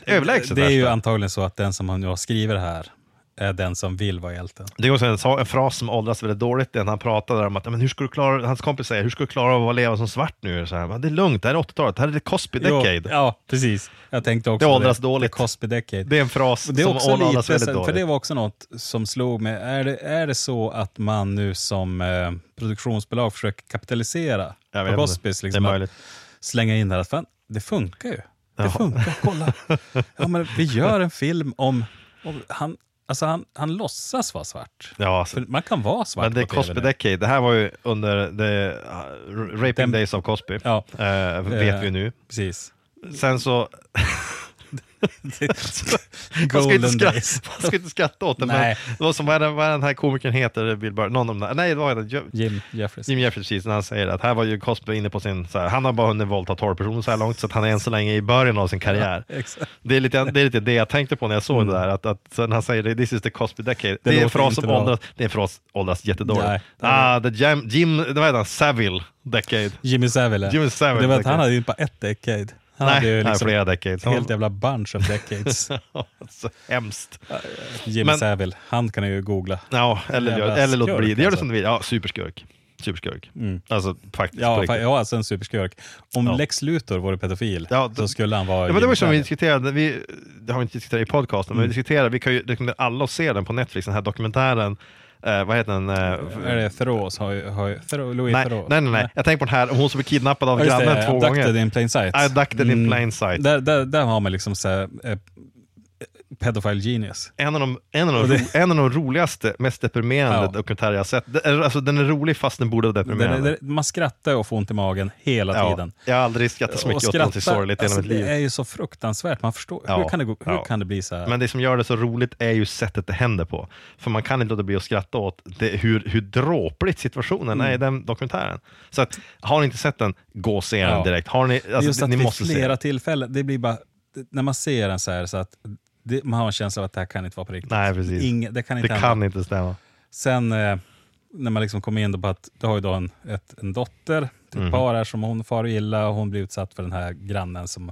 [SPEAKER 7] Överlägset
[SPEAKER 6] det är ju antagligen så att den som nu har skrivit det här är den som vill vara hjälten.
[SPEAKER 7] Det är också en, fras som åldras väldigt dåligt, det när han pratar där om att men hur ska du klara, hans kompis säger, hur ska du klara av att leva som svart nu? Så här, "Men det är lugnt, det här är 80-talet, det här är the Cosby Decade.
[SPEAKER 6] Jo, ja, precis. Jag tänkte också
[SPEAKER 7] Det åldras dåligt.
[SPEAKER 6] The Cosby Decade.
[SPEAKER 7] Det är en fras
[SPEAKER 6] Det är
[SPEAKER 7] som åldras väldigt dåligt.
[SPEAKER 6] för det var också något som slog mig. Är det, är det så att man nu som eh, produktionsbolag försöker kapitalisera på. Cosbys?
[SPEAKER 7] Det
[SPEAKER 6] Liksom, slänga in det här, att fan, det funkar ju. Det funkar, kolla. Ja, men vi gör en film om, om han, alltså han, han låtsas vara svart.
[SPEAKER 7] Ja, alltså.
[SPEAKER 6] Man kan vara svart
[SPEAKER 7] Men det är Cosby. Decade, det här var ju under the uh, Raping
[SPEAKER 6] Den-
[SPEAKER 7] Days of Cosby,
[SPEAKER 6] Ja.
[SPEAKER 7] eh, vet
[SPEAKER 6] Eh,
[SPEAKER 7] vi nu.
[SPEAKER 6] Precis.
[SPEAKER 7] Sen så, Man ska, inte skratta, man ska inte skratta åt det, men det var som vad är den, vad den här komikern heter, Bill Burr, någon av dem. Nej, det var Jo-
[SPEAKER 6] Jim Jeffries.
[SPEAKER 7] Jim Jeffries precis, när han säger att här var ju Cosplay inne på sin, här, han har bara hunnit våldta 12 personer så här långt, så att han är än så länge i början av sin karriär.
[SPEAKER 6] Exakt.
[SPEAKER 7] Det är, lite, det är lite det jag tänkte på när jag såg det där, att, att när han säger det, this is the Cosby decade, det, är en fras som åldras, det är en fras åldras jättedåligt.
[SPEAKER 6] Nej, det
[SPEAKER 7] ah, the Jim, Jim, det var han, Savile decade.
[SPEAKER 6] Jimmy Savile.
[SPEAKER 7] Jimmy Savile,
[SPEAKER 6] det var att han hade ju bara ett decade. Han
[SPEAKER 7] Nej,
[SPEAKER 6] hade ju liksom
[SPEAKER 7] flera decades.
[SPEAKER 6] helt jävla bunch of decades.
[SPEAKER 7] så hemskt.
[SPEAKER 6] Jimmy
[SPEAKER 7] Men-
[SPEAKER 6] Savile, han kan ju googla.
[SPEAKER 7] Ja, eller, gör, eller låt bli. Det gör det
[SPEAKER 6] alltså.
[SPEAKER 7] som du vill. Ja, superskurk. Superskurk. Alltså faktiskt.
[SPEAKER 6] Ja, fa- ja, alltså en superskurk. Om
[SPEAKER 7] Ja.
[SPEAKER 6] Lex Luthor vore pedofil
[SPEAKER 7] Ja, d-
[SPEAKER 6] så skulle han vara
[SPEAKER 7] Ja, men det var som vi diskuterade, vi, det har vi inte diskuterat i podcasten, men vi diskuterade, vi kan ju rekommendera alla att se den på Netflix, den här dokumentären, eh, vad heter den? Eh,
[SPEAKER 6] Är det Theros? Har, har, ju- Thero, Louis
[SPEAKER 7] nej,
[SPEAKER 6] Theroux?
[SPEAKER 7] nej, nej, nej, jag tänker på den här, hon som blir kidnappad av grannen två
[SPEAKER 6] Abducted
[SPEAKER 7] gånger.
[SPEAKER 6] in plain sight.
[SPEAKER 7] Abducted in
[SPEAKER 6] Mm.
[SPEAKER 7] plain sight.
[SPEAKER 6] Där, där, där har man liksom så här, eh, pedophile genius.
[SPEAKER 7] En av, de, en, av de,
[SPEAKER 6] Och det-
[SPEAKER 7] en av de roligaste, mest deprimerande
[SPEAKER 6] Ja.
[SPEAKER 7] dokumentärer jag sett. Alltså, den är rolig fast den borde vara
[SPEAKER 6] Den,
[SPEAKER 7] deprimerande.
[SPEAKER 6] är- man skrattar och får ont i magen hela
[SPEAKER 7] ja,
[SPEAKER 6] tiden.
[SPEAKER 7] jag har aldrig skrattat så mycket åt något sorgligt i hela
[SPEAKER 6] alltså,
[SPEAKER 7] mitt liv.
[SPEAKER 6] det är ju så fruktansvärt. Man förstår,
[SPEAKER 7] Ja,
[SPEAKER 6] hur, kan det gå, hur kan det bli så här?
[SPEAKER 7] Men det som gör det så roligt är ju sättet det händer på. För man kan inte låta bli att skratta åt det, hur, hur dråpligt situationen är i den dokumentären. Så att, har ni inte sett den, gå och se den
[SPEAKER 6] Mm.
[SPEAKER 7] Direkt. Har ni, alltså,
[SPEAKER 6] just att
[SPEAKER 7] ni måste se
[SPEAKER 6] flera
[SPEAKER 7] den.
[SPEAKER 6] tillfällen, det blir bara, när man ser den så här så att det, man har en känsla av att det här kan inte vara på riktigt.
[SPEAKER 7] Nej, precis.
[SPEAKER 6] Inge, det kan
[SPEAKER 7] Det
[SPEAKER 6] inte hända.
[SPEAKER 7] kan inte stämma.
[SPEAKER 6] Sen eh, när man liksom kommer in på att du har ju då en, ett, en dotter till
[SPEAKER 7] Mhm.
[SPEAKER 6] ett par här som hon far illa och hon blir utsatt för den här grannen som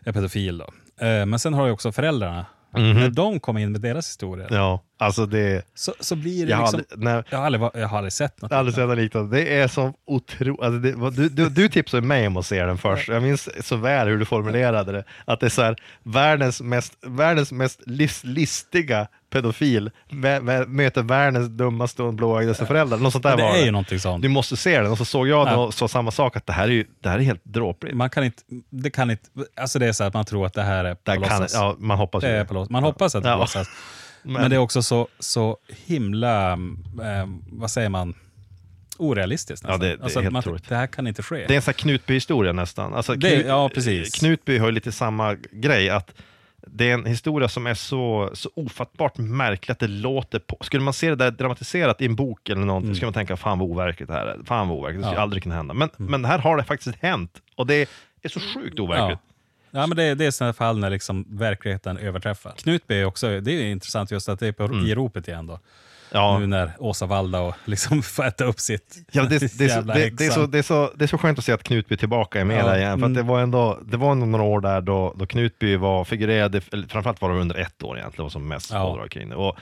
[SPEAKER 6] är pedofil. Då. Eh, men sen har du också föräldrarna. När de kommer in med deras historier
[SPEAKER 7] Mhm. Ja, alltså det...
[SPEAKER 6] så, så blir det
[SPEAKER 7] Jag
[SPEAKER 6] liksom...
[SPEAKER 7] aldrig, när,
[SPEAKER 6] jag, har aldrig, jag har aldrig sett något.
[SPEAKER 7] aldrig sett något liknande. Det är så otroligt. Alltså det, du, du, du tipsade mig om att se den först. Jag minns så väl hur du formulerade det. Att det är så här, världens mest, världens mest lis, listiga pedofil möter världens dummaste och blåögdaste föräldrar. Något sånt där
[SPEAKER 6] det
[SPEAKER 7] var
[SPEAKER 6] är
[SPEAKER 7] det.
[SPEAKER 6] ju någonting sånt.
[SPEAKER 7] Du måste se den. Och så såg jag den och sa samma sak, att det här är, ju, det här är helt dråpligt.
[SPEAKER 6] Man kan inte, det kan inte, alltså det är så att man tror att det här är på
[SPEAKER 7] Det här kan,
[SPEAKER 6] låtsas.
[SPEAKER 7] ja, man hoppas
[SPEAKER 6] Det är på. Man hoppas att det är
[SPEAKER 7] Ja.
[SPEAKER 6] på låtsas. Men,
[SPEAKER 7] Men-
[SPEAKER 6] det är också så, så himla, eh, vad säger man, orealistiskt
[SPEAKER 7] Ja,
[SPEAKER 6] nästan.
[SPEAKER 7] det- det är
[SPEAKER 6] alltså,
[SPEAKER 7] helt
[SPEAKER 6] man, det här kan inte ske.
[SPEAKER 7] Det är en sån här Knutby-historia nästan. Alltså,
[SPEAKER 6] Det-
[SPEAKER 7] Knu-
[SPEAKER 6] ja, precis.
[SPEAKER 7] Knutby har ju lite samma grej, att det är en historia som är så, så ofattbart märklig att det låter på. Skulle man se det där dramatiserat i en bok eller någonting, skulle man tänka fan vad overkligt det här är. Fan vad overkligt, det skulle
[SPEAKER 6] Mm. Ja. Mm.
[SPEAKER 7] aldrig kunna hända. Men, men här har det faktiskt hänt, och det är så sjukt overkligt.
[SPEAKER 6] Ja, men det, det är sådana fall när liksom verkligheten överträffar. Knutby är också, det är intressant just att det är på, i ropet igen då.
[SPEAKER 7] Mm. Ja.
[SPEAKER 6] Nu när Åsa Waldau liksom får äta upp sitt
[SPEAKER 7] Ja, det, det, är så,
[SPEAKER 6] jävla
[SPEAKER 7] det, det, är så,
[SPEAKER 6] häxan.
[SPEAKER 7] det, är så, det är så skönt att se att Knutby är tillbaka med
[SPEAKER 6] Ja,
[SPEAKER 7] där igen. För
[SPEAKER 6] mm.
[SPEAKER 7] det var ändå det var ändå några år där då, då Knutby var, figurerade, framförallt var det under ett år egentligen, var som mest
[SPEAKER 6] Ja.
[SPEAKER 7] ja. kring det. Och,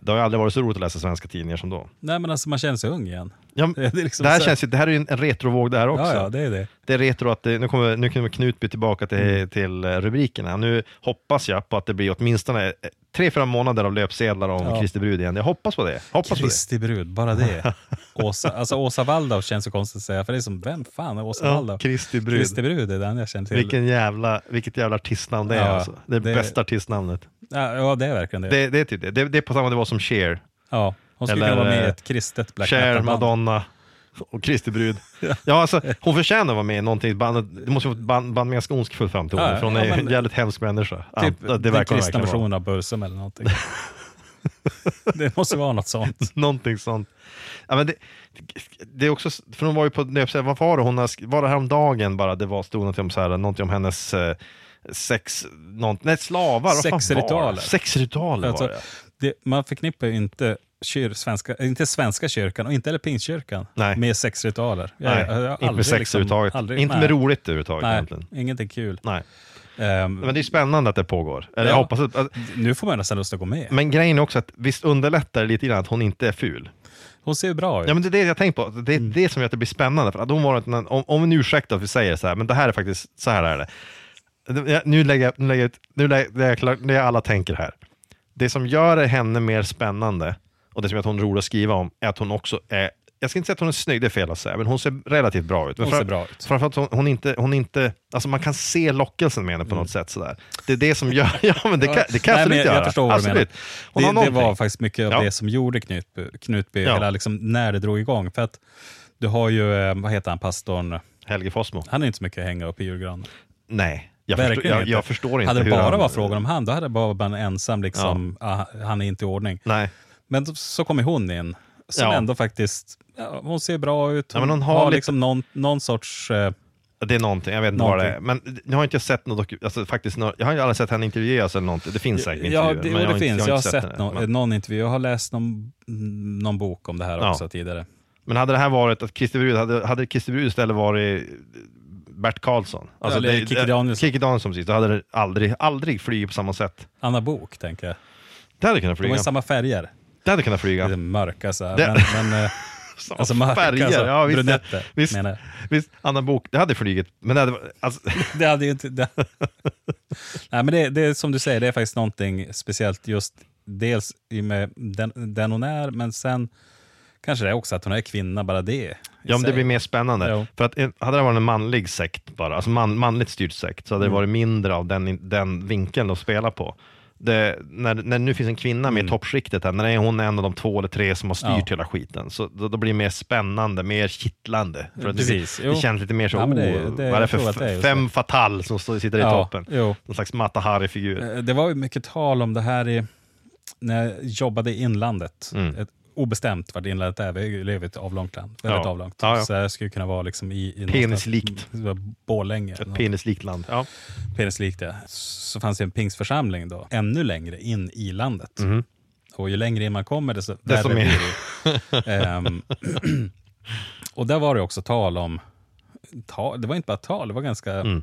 [SPEAKER 7] det har aldrig varit så roligt att läsa svenska tidningar som då.
[SPEAKER 6] Nej men alltså man känner sig ung igen.
[SPEAKER 7] Ja,
[SPEAKER 6] Det är liksom
[SPEAKER 7] det, här
[SPEAKER 6] så-
[SPEAKER 7] känns ju, det här är ju en, retrovåg det här också.
[SPEAKER 6] Ja, ja, det är det.
[SPEAKER 7] Det är retro att det, nu kommer, nu kommer Knutby tillbaka till,
[SPEAKER 6] Mm.
[SPEAKER 7] till eh, rubrikerna. Nu hoppas jag på att det blir åtminstone eh, tre, fyra månader av löpsedlar om
[SPEAKER 6] Ja.
[SPEAKER 7] Kristi brud igen. Jag hoppas på det. Hoppas.
[SPEAKER 6] Kristi brud, bara det. Åsa, alltså Åsa Waldau känns så konstigt att säga, för det är som, vem fan är Åsa
[SPEAKER 7] Ja,
[SPEAKER 6] Waldau?
[SPEAKER 7] Kristi brud.
[SPEAKER 6] Kristi brud är den jag känner till.
[SPEAKER 7] Vilken jävla, vilket jävla artistnamn det är
[SPEAKER 6] Ja,
[SPEAKER 7] alltså. Det,
[SPEAKER 6] det-
[SPEAKER 7] bästa artistnamnet.
[SPEAKER 6] Ja, ja, det är verkligen det.
[SPEAKER 7] Det, det är typ det. det. Det är på samma nivå som Cher.
[SPEAKER 6] ja, hon skulle
[SPEAKER 7] Eller,
[SPEAKER 6] kunna vara med i
[SPEAKER 7] eh,
[SPEAKER 6] ett kristet black
[SPEAKER 7] Cher,
[SPEAKER 6] metal-band.
[SPEAKER 7] Madonna och Kristi brud. ja, alltså, hon förtjänar att vara med i någonting. Det måste vara band, band med ganska ondskefull framtoning,
[SPEAKER 6] Ja,
[SPEAKER 7] för hon
[SPEAKER 6] ja,
[SPEAKER 7] är
[SPEAKER 6] men-
[SPEAKER 7] en jävligt hemsk människa.
[SPEAKER 6] Typ
[SPEAKER 7] Ja, det
[SPEAKER 6] den kristna versionen av Bursum eller någonting. det måste vara något sånt.
[SPEAKER 7] Någonting sånt. Ja, men det, det är också, för hon var ju på löpsedeln, vad var det hon har, var det häromdagen bara, det var, stod någonting om, så här, någonting om hennes eh, sex, något, nej slavar?
[SPEAKER 6] Sexritualer.
[SPEAKER 7] Sexritualer
[SPEAKER 6] Alltså,
[SPEAKER 7] var det.
[SPEAKER 6] det, man förknippar ju inte, kyr, svenska, inte svenska kyrkan och inte heller pingstkyrkan
[SPEAKER 7] Nej.
[SPEAKER 6] med sexritualer. Jag-
[SPEAKER 7] Nej,
[SPEAKER 6] jag har
[SPEAKER 7] inte
[SPEAKER 6] aldrig
[SPEAKER 7] med sex
[SPEAKER 6] liksom-
[SPEAKER 7] överhuvudtaget.
[SPEAKER 6] aldrig-
[SPEAKER 7] inte
[SPEAKER 6] nej.
[SPEAKER 7] med roligt överhuvudtaget
[SPEAKER 6] Nej,
[SPEAKER 7] egentligen.
[SPEAKER 6] ingenting kul.
[SPEAKER 7] Nej.
[SPEAKER 6] Ehm,
[SPEAKER 7] Men det är spännande att det pågår. Eller
[SPEAKER 6] Ja.
[SPEAKER 7] jag hoppas att, att,
[SPEAKER 6] nu får man nästan lust att gå med.
[SPEAKER 7] men grejen är också att visst underlättar det lite grann att hon inte är ful.
[SPEAKER 6] Hon ser bra ut.
[SPEAKER 7] Ja men det är det jag tänker på. Det är
[SPEAKER 6] Mm.
[SPEAKER 7] det som gör att det blir spännande. För att hon var, en- om, om nu ursäktar att vi säger så här, men det här är faktiskt, så här är det. Jag- Nu lägger jag, nu lägger jag, nu lägger är klart, det är alla tänker här. Det som gör henne mer spännande, och det som gör att hon är rolig att skriva om, är att hon också är jag ska inte säga att hon är snygg, det är fel att säga, men hon ser relativt bra ut. Men
[SPEAKER 6] Hon ser bra ut.
[SPEAKER 7] Framförallt hon, hon inte, hon inte, alltså man kan se lockelsen med henne på något sätt sådär. Det är det som gör, ja men det kan, det kan
[SPEAKER 6] Mm. Nej,
[SPEAKER 7] absolut
[SPEAKER 6] jag,
[SPEAKER 7] göra.
[SPEAKER 6] jag förstår vad du menar.
[SPEAKER 7] har
[SPEAKER 6] Det, det var faktiskt mycket av
[SPEAKER 7] Ja.
[SPEAKER 6] det som gjorde Knutby, Knutby
[SPEAKER 7] Ja.
[SPEAKER 6] hela liksom, när det drog igång. För att du har ju, eh, vad heter han, pastorn,
[SPEAKER 7] Helge Fossmo.
[SPEAKER 6] han är inte så mycket att hänga upp i julgranen.
[SPEAKER 7] Nej. Jag förstår- jag-
[SPEAKER 6] inte.
[SPEAKER 7] jag förstår inte
[SPEAKER 6] Hade det bara
[SPEAKER 7] han-
[SPEAKER 6] varit frågan om han, då hade det bara varit en ensam, liksom, ah, han är inte i ordning.
[SPEAKER 7] Nej.
[SPEAKER 6] Men så kommer hon in, som
[SPEAKER 7] Ja.
[SPEAKER 6] ändå faktiskt, ja, hon ser bra ut.
[SPEAKER 7] Ja,
[SPEAKER 6] Hon,
[SPEAKER 7] men hon
[SPEAKER 6] har,
[SPEAKER 7] har lite-
[SPEAKER 6] liksom någon, någon sorts... Eh,
[SPEAKER 7] Det är någonting, jag vet inte vad det är.
[SPEAKER 6] Någonting.
[SPEAKER 7] Men nu har jag inte sett något alltså, faktiskt, Jag har ju aldrig sett henne intervjuas eller någonting. Det finns säkert
[SPEAKER 6] ja,
[SPEAKER 7] intervjuer.
[SPEAKER 6] det,
[SPEAKER 7] men jag
[SPEAKER 6] det
[SPEAKER 7] har inte-
[SPEAKER 6] finns. Jag har sett
[SPEAKER 7] henne.
[SPEAKER 6] nå-
[SPEAKER 7] Men-
[SPEAKER 6] någon intervju. Jag har läst någon, någon bok om det här
[SPEAKER 7] Ja.
[SPEAKER 6] också tidigare.
[SPEAKER 7] Men hade det här varit att Christer Brud, hade, hade Christer Brud istället varit Bert Karlsson? Alltså
[SPEAKER 6] Eller Kikki Danielsson.
[SPEAKER 7] Kikki Danielsson precis, då hade det aldrig, aldrig flugit på samma sätt.
[SPEAKER 6] Anna Bok, tänker jag.
[SPEAKER 7] Det hade kunnat
[SPEAKER 6] De har
[SPEAKER 7] flyga.
[SPEAKER 6] samma färger.
[SPEAKER 7] Det hade kunnat flyga.
[SPEAKER 6] Lite mörka så här.
[SPEAKER 7] Det-
[SPEAKER 6] Men, men, eh, alltså mörka,
[SPEAKER 7] färger.
[SPEAKER 6] alltså,
[SPEAKER 7] ja, visst,
[SPEAKER 6] brunetter,
[SPEAKER 7] visst,
[SPEAKER 6] menar jag.
[SPEAKER 7] visst, Anna Bok, det hade flugit. Men det hade, alltså,
[SPEAKER 6] det hade ju inte... Det, nej, men det, det är som du säger, det är faktiskt någonting speciellt just dels i med den, den hon är, men sen kanske det är också att hon är kvinna, bara det.
[SPEAKER 7] Ja, men det blir mer spännande.
[SPEAKER 6] Jo.
[SPEAKER 7] För att, eh, hade det varit en manlig sekt bara, alltså man, manligt styrd sekt, så hade
[SPEAKER 6] Mm.
[SPEAKER 7] det varit mindre av den, den vinkeln att spela på. Det, när, när det nu finns en kvinna med i toppskiktet, här, när är hon är en av de två eller tre som har styrt
[SPEAKER 6] Mm. Ja.
[SPEAKER 7] hela skiten, så då, då blir det mer spännande, mer kittlande. För
[SPEAKER 6] Precis,
[SPEAKER 7] det, det känns lite mer så,
[SPEAKER 6] Ja, det- det-
[SPEAKER 7] vad är det för
[SPEAKER 6] det
[SPEAKER 7] fem fatal som står, sitter i
[SPEAKER 6] Ja,
[SPEAKER 7] toppen?
[SPEAKER 6] jo.
[SPEAKER 7] Någon slags Mata Hari-figur.
[SPEAKER 6] Eh, Det var ju mycket tal om det här i, när jag jobbade i inlandet.
[SPEAKER 7] Mm.
[SPEAKER 6] Ett obestämt vart inlandet är. Vi lever i ett avlångt land. Väldigt
[SPEAKER 7] Ja.
[SPEAKER 6] avlångt.
[SPEAKER 7] Ja, ja.
[SPEAKER 6] Så jag skulle kunna vara liksom i... i
[SPEAKER 7] Penislikt.
[SPEAKER 6] Borlänge.
[SPEAKER 7] Ett penislikt land. Ja.
[SPEAKER 6] Penislikt, ja. Så fanns det en pingsförsamling då, ännu längre in i landet.
[SPEAKER 7] Mhm.
[SPEAKER 6] Och ju längre in man kommer, desto värre blir det. Ehm, och där var det också tal om, tal, det var inte bara tal, det var ganska...
[SPEAKER 7] Mm.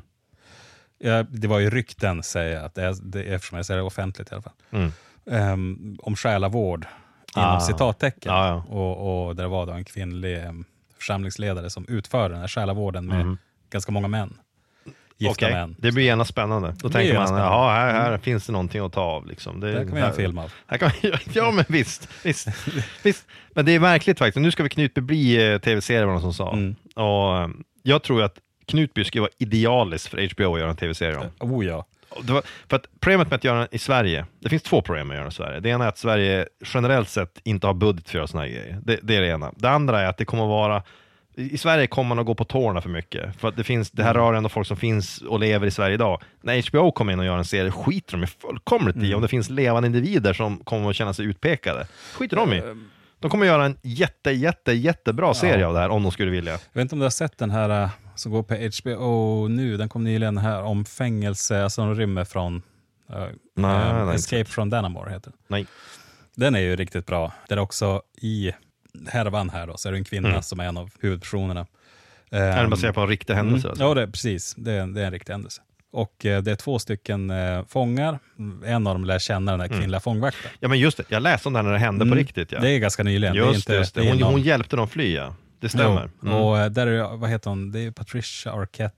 [SPEAKER 6] Ja, det var ju rykten, säger jag, att det är, det, eftersom jag säger det offentligt i alla fall.
[SPEAKER 7] Mm.
[SPEAKER 6] Ehm, om själavård, inom
[SPEAKER 7] Ah.
[SPEAKER 6] citattecken.
[SPEAKER 7] Ja, ja.
[SPEAKER 6] Och, och där var då en kvinnlig församlingsledare som utförde den här själavården med ganska många män. Gifta.
[SPEAKER 7] Okej,
[SPEAKER 6] män.
[SPEAKER 7] Det blir gärna spännande. Då tänker man,
[SPEAKER 6] spännande.
[SPEAKER 7] jaha, här, här finns det någonting att ta av. Liksom. Det,
[SPEAKER 6] Det kan vi göra en film av.
[SPEAKER 7] Här kan man, ja, men visst, visst, visst. Men det är märkligt faktiskt. Nu ska vi Knutby bli eh, tv-serie, var någon som sa.
[SPEAKER 6] Mm.
[SPEAKER 7] Och, eh, jag tror att Knutby skulle vara idealiskt för HBO att göra en tv-serie om.
[SPEAKER 6] Oh ja.
[SPEAKER 7] Var, för att problemet med att göra den i Sverige, det finns två problem med att göra den i Sverige. Det ena är att Sverige generellt sett inte har budget för att göra såna här grejer. Det, det är det ena. Det andra är att det kommer att vara i i Sverige kommer man att gå på tårna för mycket. För att det, finns, det här
[SPEAKER 6] Mm.
[SPEAKER 7] rör ändå folk som finns och lever i Sverige idag. När HBO kommer in och gör en serie skiter de ju fullkomligt
[SPEAKER 6] Mm.
[SPEAKER 7] i om det finns levande individer som kommer att känna sig utpekade. skiter de i.
[SPEAKER 6] Ehm.
[SPEAKER 7] De kommer att göra en jätte, jätte, jättebra serie av det här om de skulle vilja.
[SPEAKER 6] Jag vet inte om du har sett den här äh, som går på HBO nu. Den kom nyligen här om fängelse, alltså de rymmer från äh,
[SPEAKER 7] Nej, jag inte
[SPEAKER 6] Escape from Dannemore heter den.
[SPEAKER 7] Nej.
[SPEAKER 6] Den är ju riktigt bra. Där också i härvan här då, så är det en kvinna
[SPEAKER 7] Mm.
[SPEAKER 6] som är en av huvudpersonerna.
[SPEAKER 7] Är den baserad på en riktig händelse?
[SPEAKER 6] Mm.
[SPEAKER 7] Alltså?
[SPEAKER 6] Ja, det, är- precis. Det är, en- det är en riktig händelse. Och eh, det är två stycken fångar. En av dem lär känna den här kvinnliga fångvakten.
[SPEAKER 7] Ja men just det, jag läste om det här när det hände på
[SPEAKER 6] Mm.
[SPEAKER 7] riktigt. Ja.
[SPEAKER 6] Det är ganska nyligen.
[SPEAKER 7] Just
[SPEAKER 6] det är inte,
[SPEAKER 7] det, just det.
[SPEAKER 6] är
[SPEAKER 7] Hon,
[SPEAKER 6] någon-
[SPEAKER 7] hon hjälpte dem fly, ja. Det stämmer. Mm.
[SPEAKER 6] Och eh, där är, vad heter hon, det är Patricia Arquette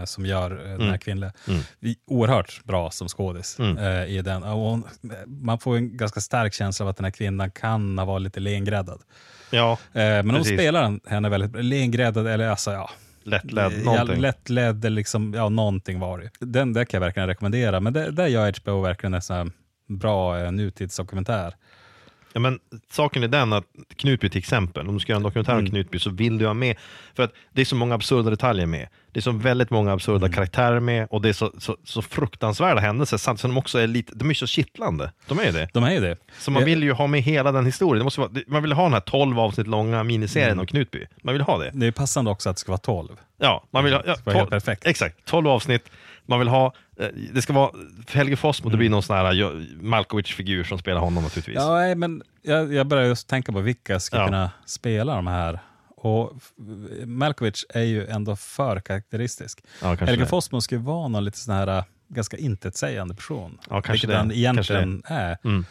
[SPEAKER 6] eh, som gör eh, den här
[SPEAKER 7] Mm.
[SPEAKER 6] kvinnliga.
[SPEAKER 7] Mm.
[SPEAKER 6] Oerhört bra som skådis
[SPEAKER 7] Mm.
[SPEAKER 6] eh, i den. Hon, man får en ganska stark känsla av att den här kvinnan kan ha varit lite lengräddad.
[SPEAKER 7] Ja,
[SPEAKER 6] men hon
[SPEAKER 7] Precis.
[SPEAKER 6] spelar den- henne väldigt bra. Lengräddad eller alltså ja.
[SPEAKER 7] lättledd,
[SPEAKER 6] Ja,
[SPEAKER 7] någonting.
[SPEAKER 6] lättledd, eller liksom, ja någonting var det. Den där kan jag verkligen rekommendera. Men det, där gör HBO verkligen en sån här bra eh, nutidsdokumentär.
[SPEAKER 7] Ja, men saken är den att Knutby till exempel, om du ska göra en dokumentär om
[SPEAKER 6] Mm.
[SPEAKER 7] Knutby så vill du ha med, för att det är så många absurda detaljer med. Det är så väldigt många absurda
[SPEAKER 6] Mm.
[SPEAKER 7] karaktärer med och det är så, så, så fruktansvärda händelser samtidigt som de också är lite, de är så kittlande. De är ju det.
[SPEAKER 6] De är det.
[SPEAKER 7] Så man
[SPEAKER 6] Eh,
[SPEAKER 7] vill ju ha med hela den historien. Det måste vara, man vill ha den här 12 avsnitt långa miniserien
[SPEAKER 6] Mm.
[SPEAKER 7] om Knutby. Man vill ha det.
[SPEAKER 6] Det är passande också att det ska vara 12.
[SPEAKER 7] Ja, man vill ha... Ja,
[SPEAKER 6] Det ska vara helt
[SPEAKER 7] tolv-
[SPEAKER 6] perfekt.
[SPEAKER 7] Exakt, 12 avsnitt. Man vill ha... eh, Det ska vara... Helge Fossmo, det blir någon sån här jo- Malkovich-figur som spelar honom naturligtvis.
[SPEAKER 6] Ja, men jag, jag börjar just tänka på vilka ska
[SPEAKER 7] Ja.
[SPEAKER 6] kunna spela de här. Och Malkovich är ju ändå för karaktäristisk.
[SPEAKER 7] Ja,
[SPEAKER 6] Helge. Fossmo ska ju vara någon lite sån här äh, ganska intetsägande person.
[SPEAKER 7] Ja, kanske
[SPEAKER 6] vilket
[SPEAKER 7] det.
[SPEAKER 6] han egentligen är.
[SPEAKER 7] Mm.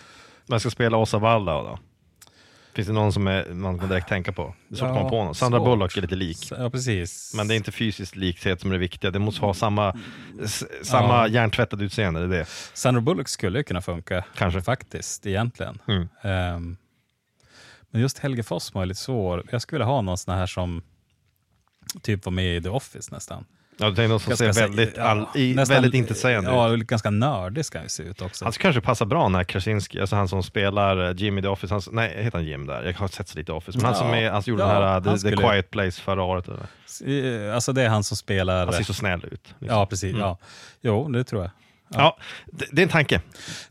[SPEAKER 7] Man ska spela Åsa Waldau då? Finns det någon som är, man kan direkt tänka på? Det är svårt att
[SPEAKER 6] Ja,
[SPEAKER 7] komma på någon. Sandra
[SPEAKER 6] svårt.
[SPEAKER 7] Bullock är lite lik.
[SPEAKER 6] Ja, precis.
[SPEAKER 7] Men det är inte fysisk likhet som är det viktiga. Det måste ha samma, s- samma
[SPEAKER 6] Ja.
[SPEAKER 7] hjärntvättade utseende. Det är det.
[SPEAKER 6] Sandra Bullock skulle kunna funka.
[SPEAKER 7] Kanske.
[SPEAKER 6] Faktiskt, egentligen.
[SPEAKER 7] Mm.
[SPEAKER 6] Ehm, men just Helge Fossmo är lite svår. Jag skulle vilja ha någon sån här som typ var med i The Office nästan.
[SPEAKER 7] Ja, det är någon som
[SPEAKER 6] Ganska
[SPEAKER 7] ser väldigt,
[SPEAKER 6] ja,
[SPEAKER 7] all, i,
[SPEAKER 6] nästan-
[SPEAKER 7] väldigt intetsägande
[SPEAKER 6] Ja,
[SPEAKER 7] ut.
[SPEAKER 6] ganska nördig ska han se ut också.
[SPEAKER 7] Han skulle kanske passa bra när Krasinski, alltså han som spelar eh, Jim i The Office, han, nej heter han Jim där? Jag har sett så lite Office, men han som
[SPEAKER 6] Ja.
[SPEAKER 7] är, som gjorde
[SPEAKER 6] Ja,
[SPEAKER 7] den här
[SPEAKER 6] han
[SPEAKER 7] The, The
[SPEAKER 6] skulle-
[SPEAKER 7] Quiet Place förra året. Eller?
[SPEAKER 6] Eh, Alltså det är han som spelar...
[SPEAKER 7] Han ser så snäll ut. liksom.
[SPEAKER 6] Ja, precis. Ja. Jo, det tror jag.
[SPEAKER 7] Ja, det, det är en tanke.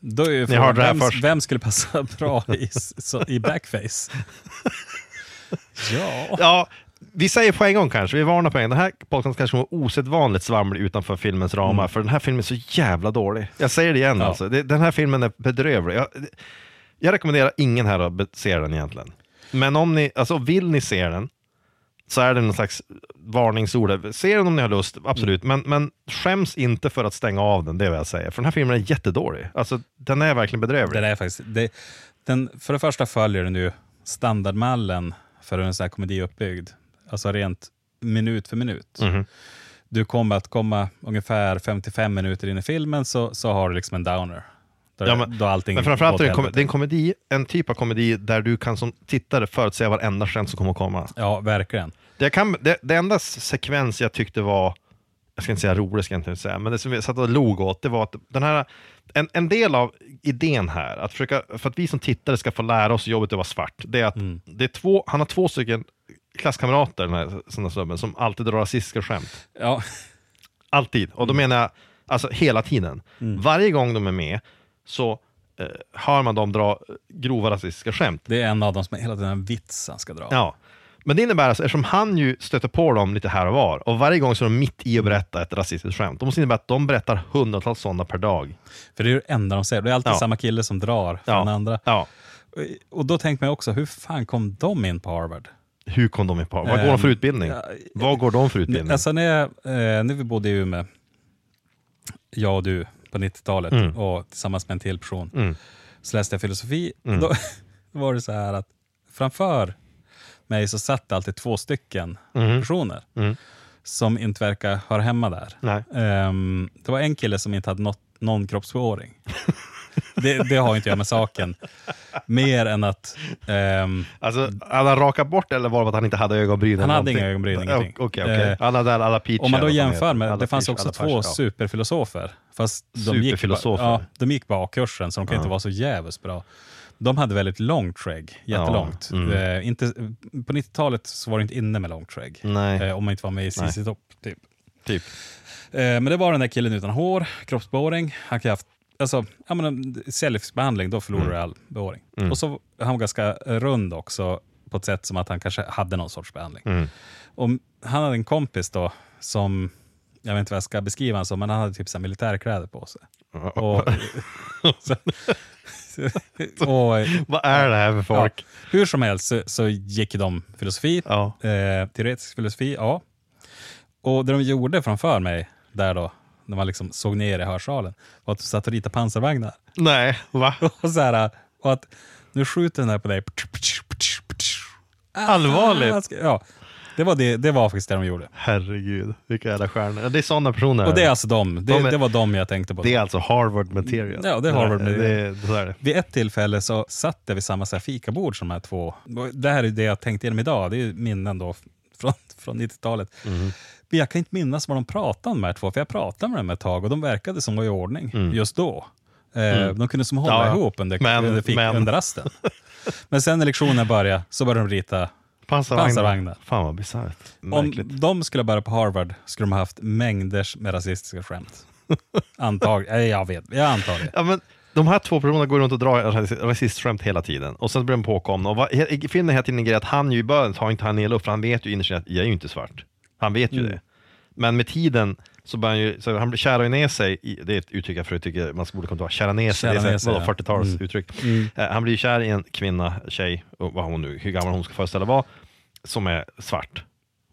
[SPEAKER 6] Då är
[SPEAKER 7] Ni hörde det här
[SPEAKER 6] vem,
[SPEAKER 7] först.
[SPEAKER 6] vem skulle passa bra i, så, i blackface? ja.
[SPEAKER 7] Ja, vi säger på en gång kanske, vi varnar på en gång. Den här podcasten kanske var osedvanligt svamlig utanför filmens ramar, för den här filmen är så jävla dålig. Jag säger det igen
[SPEAKER 6] Mm. Ja.
[SPEAKER 7] alltså, det, den här filmen är bedrövlig. Jag, jag rekommenderar ingen här att se den egentligen. Men om ni, alltså vill ni se den, så är det någon slags varningsord. Se den om ni har lust, absolut. Men, men skäms inte för att stänga av den, det vill jag säga. För den här filmen är jättedålig. Alltså, den är verkligen bedrövlig.
[SPEAKER 6] Det är faktiskt, det, den, för det första följer den ju standardmallen för hur en sån här komedi är uppbyggd. Alltså rent minut för minut.
[SPEAKER 7] Mhm.
[SPEAKER 6] Du kommer att komma ungefär 55 minuter in i filmen så, så har du liksom en downer. Där,
[SPEAKER 7] Ja, men-
[SPEAKER 6] då allting
[SPEAKER 7] Men framförallt är det, kom, det är en komedi, en typ av komedi där du kan som tittare förutse varenda skämt som kommer att komma.
[SPEAKER 6] Ja, verkligen.
[SPEAKER 7] Det, kan, det, det enda sekvens jag tyckte var, jag ska inte säga rolig, ska jag inte säga, men det som jag satt och log åt, det var att den här, en, en del av idén här, att försöka, för att vi som tittare ska få lära oss jobbet att vara svart, det är att
[SPEAKER 6] Mm.
[SPEAKER 7] det är två, han har två stycken klasskamrater, den här, såna snubben, som alltid drar rasistiska skämt.
[SPEAKER 6] Ja,
[SPEAKER 7] Alltid. Och då
[SPEAKER 6] Mm.
[SPEAKER 7] menar jag, alltså hela tiden. Varje gång de är med så eh, hör man dem dra eh, grova rasistiska skämt.
[SPEAKER 6] det är en av dem som är hela tiden en vits han ska dra.
[SPEAKER 7] Ja. Men det innebär alltså, eftersom han ju stöter på dem lite här och var, och varje gång så är de mitt i att berätta ett rasistiskt skämt, då måste det innebära att de berättar hundratals sådana per dag.
[SPEAKER 6] För det är det enda de säger. Det är alltid
[SPEAKER 7] Ja.
[SPEAKER 6] samma kille som drar för
[SPEAKER 7] Ja.
[SPEAKER 6] andra.
[SPEAKER 7] Ja.
[SPEAKER 6] Och då tänkte man också, hur fan kom de in på Harvard?
[SPEAKER 7] Hur kom de in på? Vad går de för
[SPEAKER 6] Ehm,
[SPEAKER 7] utbildning?
[SPEAKER 6] ja,
[SPEAKER 7] Vad går de för utbildning?
[SPEAKER 6] Alltså när, jag, eh, när vi bodde i Umeå, jag och du, på 90-talet,
[SPEAKER 7] Mm.
[SPEAKER 6] och tillsammans med en till person,
[SPEAKER 7] Mm.
[SPEAKER 6] så läste jag filosofi.
[SPEAKER 7] Mm.
[SPEAKER 6] Då, var det så här att framför mig så satt det alltid två stycken
[SPEAKER 7] Mhm.
[SPEAKER 6] personer
[SPEAKER 7] Mm.
[SPEAKER 6] som inte verkar höra hemma där. Ehm, det var en kille som inte hade nått, någon kroppsbehåring. det, det har inte jag med saken. Mer än att ehm,
[SPEAKER 7] Alltså, hade han rakat bort eller var det att han inte hade ögonbryn?
[SPEAKER 6] Han hade inga ögonbryn,
[SPEAKER 7] Ja,
[SPEAKER 6] ingenting.
[SPEAKER 7] Okej, okej.
[SPEAKER 6] Eh,
[SPEAKER 7] Han hade alla peach.
[SPEAKER 6] Om man då jämför med,
[SPEAKER 7] Alla
[SPEAKER 6] det fanns
[SPEAKER 7] peach,
[SPEAKER 6] också två
[SPEAKER 7] pers, ja.
[SPEAKER 6] superfilosofer. Fast de gick,
[SPEAKER 7] Superfilosofer?
[SPEAKER 6] ja, de gick bara A-kursen, så de kan inte vara så jävligt bra. De hade väldigt långt skägg, jättelångt.
[SPEAKER 7] Ja, mm.
[SPEAKER 6] Eh, inte, på 90-talet så var det inte inne med långt skägg. Eh, om man inte var med i
[SPEAKER 7] Nej.
[SPEAKER 6] ZZ Top. Typ.
[SPEAKER 7] Typ.
[SPEAKER 6] Eh, men det var den där killen utan hår, kroppsbehåring. Han kan ha haft alltså, ja, men en cellgiftsbehandling, då förlorar du all behåring.
[SPEAKER 7] Mm.
[SPEAKER 6] Och så han var ganska rund också, på ett sätt som att han kanske hade någon sorts behandling.
[SPEAKER 7] Mm.
[SPEAKER 6] Och han hade en kompis då som, jag vet inte vad jag ska beskriva honom som, men han hade typ så militärkläder på sig. Och, så, och,
[SPEAKER 7] Vad är det här för folk?
[SPEAKER 6] Ja, hur som helst så, så gick de filosofi,
[SPEAKER 7] Ja.
[SPEAKER 6] eh, teoretisk filosofi, ja. Och det de gjorde framför mig där då, när man liksom såg ner i hörsalen, var att de satt och ritade pansarvagnar.
[SPEAKER 7] Nej, va?
[SPEAKER 6] Och, så här, och att nu skjuter den här på dig.
[SPEAKER 7] Allvarligt?
[SPEAKER 6] Ah, Ja, det var, det, det var faktiskt det de gjorde.
[SPEAKER 7] Herregud, vilka jävla stjärnor. Det är sådana personer.
[SPEAKER 6] Och det är alltså de. Det,
[SPEAKER 7] De är-
[SPEAKER 6] det var de jag tänkte på.
[SPEAKER 7] Det är alltså Harvard material.
[SPEAKER 6] Ja, det är Harvard material.
[SPEAKER 7] Det, är det.
[SPEAKER 6] Vid ett tillfälle så satt jag vid samma så här fikabord som de här två. Det här är det jag tänkte igenom idag. Det är minnen då från, från 90-talet.
[SPEAKER 7] Mhm.
[SPEAKER 6] Men jag kan inte minnas vad de pratade om de här två, för jag pratade med dem ett tag och de verkade som var i ordning just då. Eh, De kunde som hålla
[SPEAKER 7] Mm. Ja,
[SPEAKER 6] ihop under,
[SPEAKER 7] Men-
[SPEAKER 6] under, fik,
[SPEAKER 7] men-
[SPEAKER 6] under rasten. Men sen när lektionen började så började de rita
[SPEAKER 7] Pansarvagnar.
[SPEAKER 6] Pansarvagnar.
[SPEAKER 7] Fan vad bisarrt.
[SPEAKER 6] Om de skulle börja på Harvard skulle de ha haft mängder med rasistiska skämt. Antagligen. Jag vet, jag antar det.
[SPEAKER 7] Ja, men de här två personerna går runt och drar ras- rasistskämt hela tiden. Och sen blir de påkomna. Och vad, är hela tiden en grej att han ju i början tar inte han ner luft, för han vet ju innerst inne att jag är ju inte svart. Han vet ju
[SPEAKER 6] Mm.
[SPEAKER 7] det. Men med tiden så börjar han ju, så han kärar ner sig, i, det är ett uttryck jag förut tycker man borde komma ihåg, kära ner sig,
[SPEAKER 6] Kära
[SPEAKER 7] det är
[SPEAKER 6] ner
[SPEAKER 7] så här,
[SPEAKER 6] sig,
[SPEAKER 7] vadå,
[SPEAKER 6] ja.
[SPEAKER 7] 40-talsuttryck. Eh, han blir kär i en kvinna, tjej, och vad hon nu, hur gammal hon ska föreställa vara, som är svart.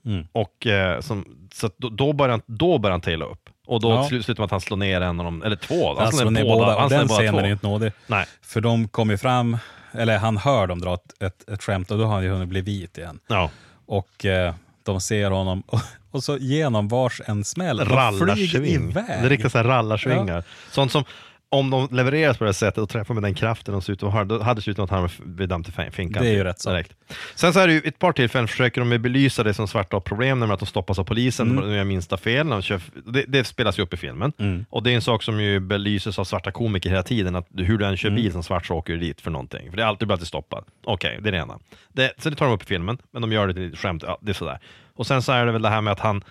[SPEAKER 6] Mm.
[SPEAKER 7] Och eh, som, så då, då, börjar han, då börjar han taila upp. Och då
[SPEAKER 6] Ja.
[SPEAKER 7] slu- slutar med att han slår ner en av dem, eller två.
[SPEAKER 6] Han slår ner båda,
[SPEAKER 7] Han
[SPEAKER 6] och
[SPEAKER 7] slår
[SPEAKER 6] den
[SPEAKER 7] båda
[SPEAKER 6] scenen
[SPEAKER 7] två.
[SPEAKER 6] är inte nådig.
[SPEAKER 7] Nej.
[SPEAKER 6] För de kom ju fram, eller han hör dem dra ett, ett, ett skämt och då har han ju hunnit bli vit igen.
[SPEAKER 7] Ja.
[SPEAKER 6] Och eh, de ser honom och, och så genom vars en smäll.
[SPEAKER 7] Rallarsving. Det är riktigt så här rallarsvingar. Sånt som, om de levereras på det här sättet och träffar med den kraften de ser ut att ha, då hade det sett ut som att han blev dömd till fin- finkan.
[SPEAKER 6] Det är ju rätt så.
[SPEAKER 7] Direkt. Sen så är det ju ett par tillfällen försöker de belysa det som svarta har problem med att de stoppas av polisen,
[SPEAKER 6] Mm.
[SPEAKER 7] de gör minsta fel. De kör, det, det spelas ju upp i filmen.
[SPEAKER 6] Mm.
[SPEAKER 7] Och det är en sak som ju belyses av svarta komiker hela tiden, att hur du än kör
[SPEAKER 6] Mm.
[SPEAKER 7] bil som svart så åker du dit för någonting. För det är alltid, du blir alltid stoppad. Okej, det är det ena. Det, så det tar de upp i filmen, men de gör det till skämt, ja, det är sådär. Och sen så är det väl det här med att han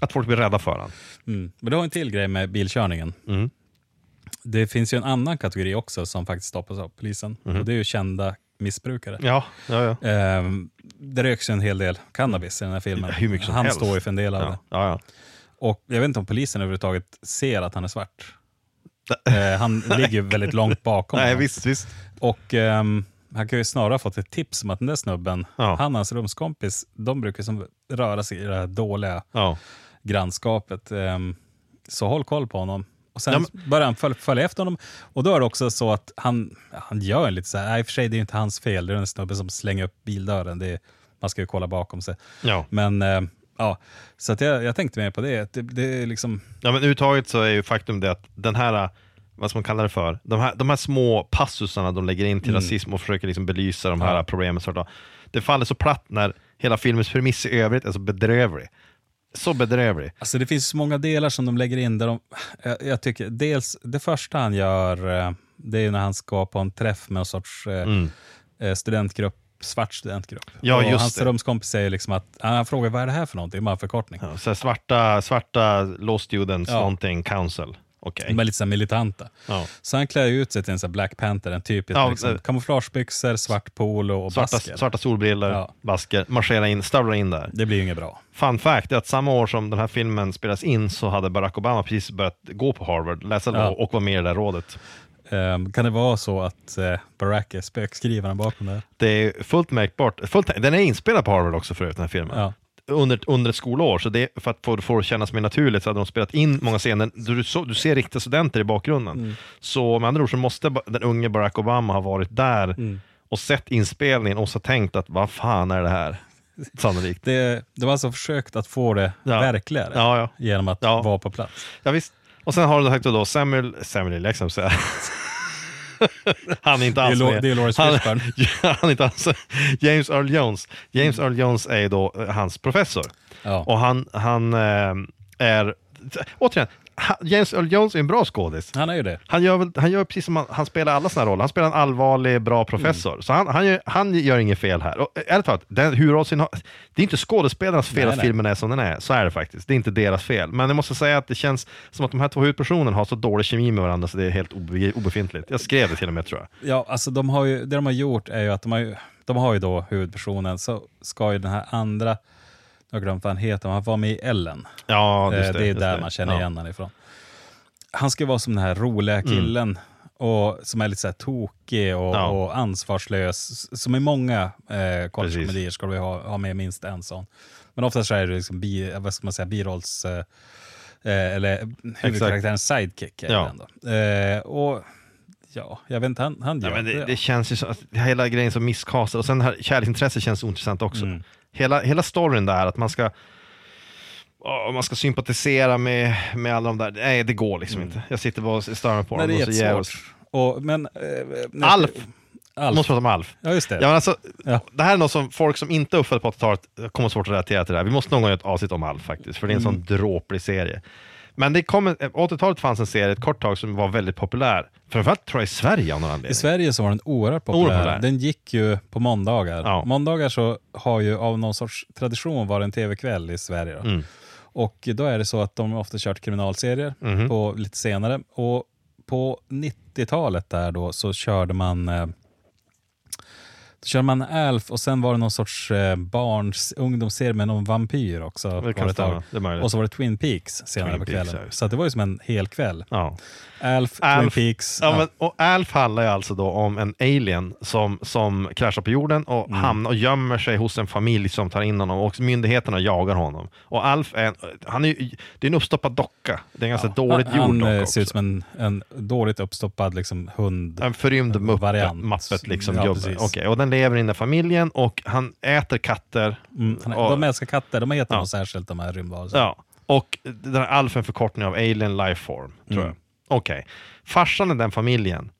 [SPEAKER 7] att folk blir rädda för honom.
[SPEAKER 6] Mm. Men det har en till grej med bilkörningen.
[SPEAKER 7] Mm.
[SPEAKER 6] Det finns ju en annan kategori också som faktiskt stoppas av polisen.
[SPEAKER 7] Mhm.
[SPEAKER 6] Och det är ju kända missbrukare.
[SPEAKER 7] Ja, ja, ja.
[SPEAKER 6] Ehm, det röks ju en hel del cannabis i den här filmen.
[SPEAKER 7] Hur mycket som
[SPEAKER 6] han
[SPEAKER 7] helst.
[SPEAKER 6] står ju för en del av det.
[SPEAKER 7] ja, ja.
[SPEAKER 6] Och jag vet inte om polisen överhuvudtaget ser att han är svart. Eh, han ligger väldigt långt bakom.
[SPEAKER 7] Nej, visst, visst.
[SPEAKER 6] Och ehm, han kan ju snarare ha fått ett tips om att den där snubben, han och hans rumskompis, de brukar som röra sig i det här dåliga grannskapet. Ehm, så håll koll på honom. Och sen
[SPEAKER 7] Ja,
[SPEAKER 6] börjar han föl- följa efter honom. Och då är det också så att han, han gör en lite så här, i och för sig det är inte hans fel, det är den snubben som slänger upp bildörren. Det är, man ska ju kolla bakom sig.
[SPEAKER 7] Ja.
[SPEAKER 6] Men ehm, ja, så att jag, jag tänkte mer på det. Det, det är liksom,
[SPEAKER 7] Ja, men överhuvudtaget så är ju faktum det att den här, vad ska man kalla det för, de här, de här små passusarna de lägger in till rasism och försöker liksom belysa de här
[SPEAKER 6] Ja.
[SPEAKER 7] problemen, det faller så platt när hela filmens premiss i övrigt är så bedrövlig. Så bedrövlig.
[SPEAKER 6] Alltså det finns så många delar som de lägger in där de, jag, jag tycker, dels det första han gör, eh, det är när han ska på en träff med en sorts eh, eh, studentgrupp, svart studentgrupp.
[SPEAKER 7] Mm. Ja,
[SPEAKER 6] och
[SPEAKER 7] just
[SPEAKER 6] hans
[SPEAKER 7] det.
[SPEAKER 6] rumskompis säger liksom att, han frågar vad är det här för någonting? Bara en förkortning.
[SPEAKER 7] Ja, så svarta, svarta law students,
[SPEAKER 6] Ja.
[SPEAKER 7] någonting, council. Okej.
[SPEAKER 6] De är lite så militanta.
[SPEAKER 7] Ja.
[SPEAKER 6] Så han klär ut sig till en här Black Panther, en typisk
[SPEAKER 7] Ja,
[SPEAKER 6] liksom,
[SPEAKER 7] eh,
[SPEAKER 6] kamouflagebyxor, svart polo och
[SPEAKER 7] Svarta,
[SPEAKER 6] basker.
[SPEAKER 7] svarta solbrillor,
[SPEAKER 6] Ja.
[SPEAKER 7] basker, marschera in, stövlar in där.
[SPEAKER 6] Det blir ju inget bra.
[SPEAKER 7] Fun fact är att samma år som den här filmen spelas in så hade Barack Obama precis börjat gå på Harvard, läsa
[SPEAKER 6] Ja.
[SPEAKER 7] och vara med i det där rådet.
[SPEAKER 6] Ehm, kan det vara så att uh, Barack är spökskrivaren bakom det?
[SPEAKER 7] Det är fullt märkbart. Fullt, den är inspelad på Harvard också förut, den här filmen.
[SPEAKER 6] Ja.
[SPEAKER 7] Under, under ett skolår, så det, för att få, få det att kännas mer naturligt så hade de spelat in många scener. Du, så, du ser riktiga studenter i bakgrunden.
[SPEAKER 6] Mm.
[SPEAKER 7] Så med andra ord så måste den unge Barack Obama ha varit där
[SPEAKER 6] Mm.
[SPEAKER 7] och sett inspelningen och så tänkt att vad fan är det här? Sannolikt.
[SPEAKER 6] Det, det var alltså försökt att få det
[SPEAKER 7] Ja.
[SPEAKER 6] verkligare
[SPEAKER 7] Ja, ja.
[SPEAKER 6] genom att
[SPEAKER 7] Ja.
[SPEAKER 6] vara på plats.
[SPEAKER 7] Ja, visst. Och sen har du då Samuel, Samuel L. Jackson. Han är inte alls med.
[SPEAKER 6] det är Lawrence
[SPEAKER 7] han,
[SPEAKER 6] Fishburne.
[SPEAKER 7] Ja, han är inte alls James Earl Jones. James Earl Jones är då eh, hans professor.
[SPEAKER 6] Ja.
[SPEAKER 7] Och han, han eh, är, återigen, han, James Earl Jones är en bra skådis.
[SPEAKER 6] Han är ju det.
[SPEAKER 7] Han gör, väl, han gör precis som han, han spelar alla såna roller. Han spelar en allvarlig, bra professor.
[SPEAKER 6] Mm.
[SPEAKER 7] Så han, han, gör, han gör inget fel här. Och, ärligt talat, den huvudrollsinnehav- det är inte skådespelarnas fel
[SPEAKER 6] Nej,
[SPEAKER 7] att
[SPEAKER 6] nej.
[SPEAKER 7] filmen är som den är. Så är det faktiskt. Det är inte deras fel. Men jag måste säga att det känns som att de här två huvudpersonerna har så dålig kemi med varandra så det är helt obe, obefintligt. Jag skrev det till och med tror jag.
[SPEAKER 6] Ja, alltså de har ju, det de har gjort är ju att de har ju, de har ju då huvudpersonen, så ska ju den här andra, jag har glömt vad han heter, men han var med i Ellen.
[SPEAKER 7] Ja,
[SPEAKER 6] Eh,
[SPEAKER 7] just
[SPEAKER 6] det, är där man känner
[SPEAKER 7] Ja. Mm.
[SPEAKER 6] igen honom ifrån. Han ska vara som den här roliga killen, och, som är lite så här tokig och,
[SPEAKER 7] Ja.
[SPEAKER 6] och ansvarslös. Som i många eh, collegekomedier ska du ha, ha med minst en sån. Men oftast så är det liksom bi, vad ska man säga, birolls... Eh, eh, eller huvudkaraktärens sidekick.
[SPEAKER 7] Ja.
[SPEAKER 6] det ändå. Eh, och ja, jag vet inte, han, han
[SPEAKER 7] Ja,
[SPEAKER 6] gör
[SPEAKER 7] men det,
[SPEAKER 6] det.
[SPEAKER 7] det känns ju så att hela grejen så misskastad och sen här kärleksintresse känns ointressant också.
[SPEAKER 6] Mm.
[SPEAKER 7] Hela, hela storyn där, att man ska åh, man ska sympatisera med, med alla de där, nej det går liksom inte. Jag sitter bara och stör mig på
[SPEAKER 6] Mm. Nej,
[SPEAKER 7] dem.
[SPEAKER 6] det är jättesvårt. Och, men, eh, när-
[SPEAKER 7] Alf!
[SPEAKER 6] Alf.
[SPEAKER 7] Måste prata om Alf.
[SPEAKER 6] Ja, just det.
[SPEAKER 7] Ja, alltså,
[SPEAKER 6] Ja.
[SPEAKER 7] Det här är något som folk som inte är uppfödda på 80-talet kommer svårt att relatera till det här. Vi måste någon gång göra ett avsnitt om Alf faktiskt, för det är en
[SPEAKER 6] Mm.
[SPEAKER 7] sån dråplig serie. Men det kom, en- 80-talet fanns en serie ett kort tag som var väldigt populär. Framförallt tror jag i Sverige av någon
[SPEAKER 6] I
[SPEAKER 7] anledning.
[SPEAKER 6] Sverige så var den oerhört
[SPEAKER 7] Oerhört
[SPEAKER 6] populär.
[SPEAKER 7] populär.
[SPEAKER 6] Den gick ju på måndagar.
[SPEAKER 7] Ja.
[SPEAKER 6] Måndagar så har ju av någon sorts tradition varit en tv-kväll i Sverige. Då.
[SPEAKER 7] Mm.
[SPEAKER 6] Och då är det så att de ofta kört kriminalserier
[SPEAKER 7] Mhm.
[SPEAKER 6] på lite senare. Och på 90-talet där då så körde man eh, då körde man Alf och sen var det någon sorts eh, barns ungdomsserie med någon vampyr också.
[SPEAKER 7] Det kan stämma, det är möjligt.
[SPEAKER 6] och så var det Twin Peaks senare
[SPEAKER 7] Twin
[SPEAKER 6] på
[SPEAKER 7] Peaks,
[SPEAKER 6] kvällen.
[SPEAKER 7] ja.
[SPEAKER 6] Så det var ju som en hel kväll.
[SPEAKER 7] Ja.
[SPEAKER 6] Alf,
[SPEAKER 7] Alf,
[SPEAKER 6] Twin Peaks.
[SPEAKER 7] Ja, men, och Alf handlar ju alltså då om en alien som, som kraschar på jorden och
[SPEAKER 6] Mm.
[SPEAKER 7] hamnar och gömmer sig hos en familj som tar in honom och myndigheterna jagar honom. Och Alf är, en, han är, det är en uppstoppad docka. Det är en ganska dåligt
[SPEAKER 6] han,
[SPEAKER 7] gjord
[SPEAKER 6] han
[SPEAKER 7] docka
[SPEAKER 6] eh,
[SPEAKER 7] också.
[SPEAKER 6] ser ut som en, en dåligt uppstoppad liksom, hund.
[SPEAKER 7] En förrymd mupp, mappet liksom
[SPEAKER 6] Ja,
[SPEAKER 7] gubbe. Okej, och den lever i den där familjen och han äter katter.
[SPEAKER 6] Mm, han,
[SPEAKER 7] och,
[SPEAKER 6] de älskar katter, de heter
[SPEAKER 7] Ja.
[SPEAKER 6] något särskilt de här rymdvarelserna.
[SPEAKER 7] ja, och den här Alf är en förkortning av Alien Life Form, tror
[SPEAKER 6] Mm.
[SPEAKER 7] jag. Okej. Farsan i den familjen,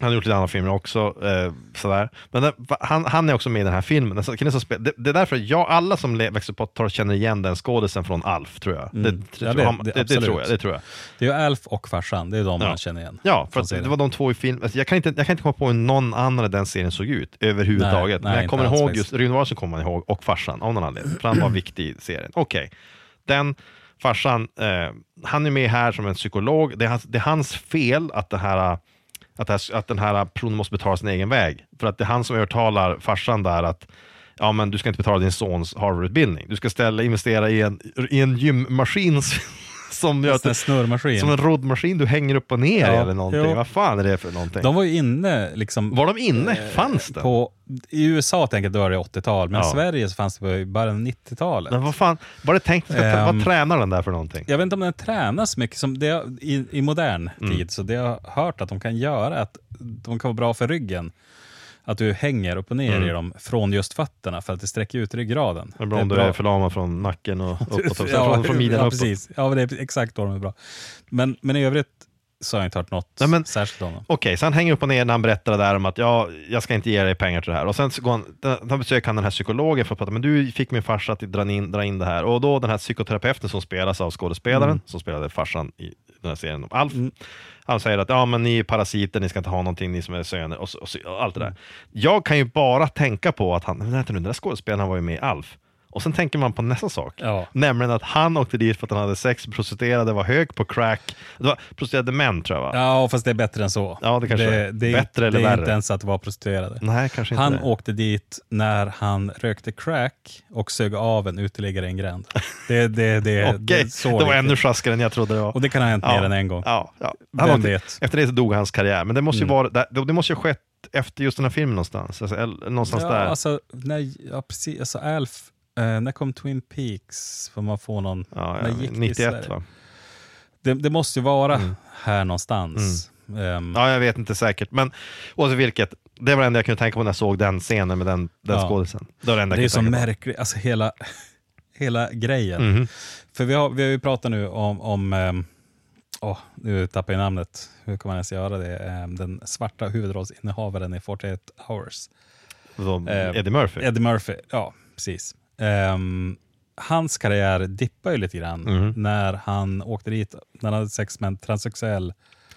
[SPEAKER 7] han har gjort lite andra filmer också, eh, sådär. Men det, han, han är också med i den här filmen. Alltså, killen som spel, det, det är därför jag, alla som växer upp på 80-talet känner igen den skådisen från Alf, tror jag. Det,
[SPEAKER 6] Mm.
[SPEAKER 7] det,
[SPEAKER 6] Ja,
[SPEAKER 7] tror jag-
[SPEAKER 6] det-
[SPEAKER 7] tror jag. Det tror jag.
[SPEAKER 6] Det är Alf och farsan, det är de
[SPEAKER 7] Ja.
[SPEAKER 6] man känner igen.
[SPEAKER 7] Ja, för det var de två i film. Alltså, jag, kan inte, jag kan inte komma på hur någon annan i den serien såg ut överhuvudtaget.
[SPEAKER 6] Nej,
[SPEAKER 7] Men jag kommer
[SPEAKER 6] alls
[SPEAKER 7] ihåg
[SPEAKER 6] faktiskt.
[SPEAKER 7] just Rune Wahlström kommer man ihåg och farsan av någon anledning. För han var viktig i serien. Okej, den farsan, eh, han är med här som en psykolog. Det är hans, det är hans fel att det här att, här, att den här personen måste betala sin egen väg. För att det är han som övertalar farsan där att ja, men du ska inte betala din sons Harvard-utbildning. Du ska ställa investera i en, i en gymmaskin som gör att
[SPEAKER 6] En snurrmaskin.
[SPEAKER 7] som en roddmaskin du hänger upp och ner
[SPEAKER 6] Ja,
[SPEAKER 7] eller någonting.
[SPEAKER 6] jo.
[SPEAKER 7] Vad fan är det för någonting?
[SPEAKER 6] De var ju inne liksom...
[SPEAKER 7] var de inne? Fanns det?
[SPEAKER 6] På, I USA tänker jag då är det 80-tal, men i
[SPEAKER 7] Ja.
[SPEAKER 6] Sverige så fanns det på av 90-talet.
[SPEAKER 7] Men vad fan, var det tänkt, ska,
[SPEAKER 6] Ehm.
[SPEAKER 7] vad tränar den där för någonting?
[SPEAKER 6] Jag vet inte om den tränas mycket som det, i, i modern
[SPEAKER 7] Mm.
[SPEAKER 6] tid, så det jag har hört att de kan göra, att de kan vara bra för ryggen. Att du hänger upp och ner i dem från just fötterna för att det sträcker ut ryggraden.
[SPEAKER 7] Mm. Det är bra om du är förlamad från nacken och uppåt,
[SPEAKER 6] ja,
[SPEAKER 7] från, från midjan
[SPEAKER 6] ja,
[SPEAKER 7] uppåt.
[SPEAKER 6] precis. Ja, det är exakt då de är bra. Men, men i övrigt så har jag inte hört något
[SPEAKER 7] Nej, men-
[SPEAKER 6] särskilt om dem.
[SPEAKER 7] Okej, så han hänger upp och ner när han berättar det där om att ja, jag ska inte ge dig pengar till det här. Och sen så går han, då besöker han den här psykologen för att prata, men du fick min farsa att dra in, dra in det här. Och då den här psykoterapeuten som spelas av skådespelaren,
[SPEAKER 6] Mm.
[SPEAKER 7] som spelade farsan i den här serien om Alf. Han säger att ja, men ni är parasiter, ni ska inte ha någonting, ni som är söner, och, och, och allt det där. Jag kan ju bara tänka på att han, men vänta nu, den där skådespelaren var ju med i Alf. Och sen tänker man på nästa sak.
[SPEAKER 6] Ja.
[SPEAKER 7] Nämligen att han åkte dit för att han hade sex prostituerade, var hög på crack. Det var prostituerade män tror jag va?
[SPEAKER 6] Ja, fast det är bättre än så.
[SPEAKER 7] Ja, det kanske är.
[SPEAKER 6] det,
[SPEAKER 7] Bättre eller
[SPEAKER 6] det är
[SPEAKER 7] värre?
[SPEAKER 6] inte ens att vara prostituerade.
[SPEAKER 7] Nej, kanske inte
[SPEAKER 6] Han
[SPEAKER 7] det.
[SPEAKER 6] åkte dit när han rökte crack och sög av en uteliggare i en gränd. Det, det, det, det, är
[SPEAKER 7] det,
[SPEAKER 6] så
[SPEAKER 7] var
[SPEAKER 6] riktigt.
[SPEAKER 7] ännu sjaskigare än jag trodde det var.
[SPEAKER 6] Och det kan ha hänt mer än en gång.
[SPEAKER 7] Ja, ja. Han åkte,
[SPEAKER 6] vet? Mm.
[SPEAKER 7] Efter det så dog hans karriär, men det måste ju, vara, det, det måste ju ha skett efter just den här filmen någonstans. Alltså, någonstans
[SPEAKER 6] Ja,
[SPEAKER 7] där.
[SPEAKER 6] alltså, när, ja, precis. Alltså, Alf, eh, när kom Twin Peaks? Får man få någon...
[SPEAKER 7] ja,
[SPEAKER 6] när
[SPEAKER 7] ja,
[SPEAKER 6] gick det i
[SPEAKER 7] 91
[SPEAKER 6] Sverige?
[SPEAKER 7] va?
[SPEAKER 6] Det, det måste ju vara här någonstans.
[SPEAKER 7] Mm. Ja, jag vet inte säkert. Men oavsett vilket, det var det enda jag kunde tänka på när jag såg den scenen med den, den
[SPEAKER 6] Ja.
[SPEAKER 7] skådisen. Det det
[SPEAKER 6] det är så märkligt, alltså hela, hela grejen.
[SPEAKER 7] Mhm.
[SPEAKER 6] För vi har, vi har ju pratat nu om, om ehm, åh, nu tappar jag namnet, hur kan man ens göra det? Ehm, den svarta huvudrollsinnehavaren i 48 hours.
[SPEAKER 7] Eddie Murphy.
[SPEAKER 6] Eddie Murphy, ja precis. Ehm, hans karriär dippar ju lite grann
[SPEAKER 7] Mhm.
[SPEAKER 6] när han åkte dit, när han hade sex med en transsexuell.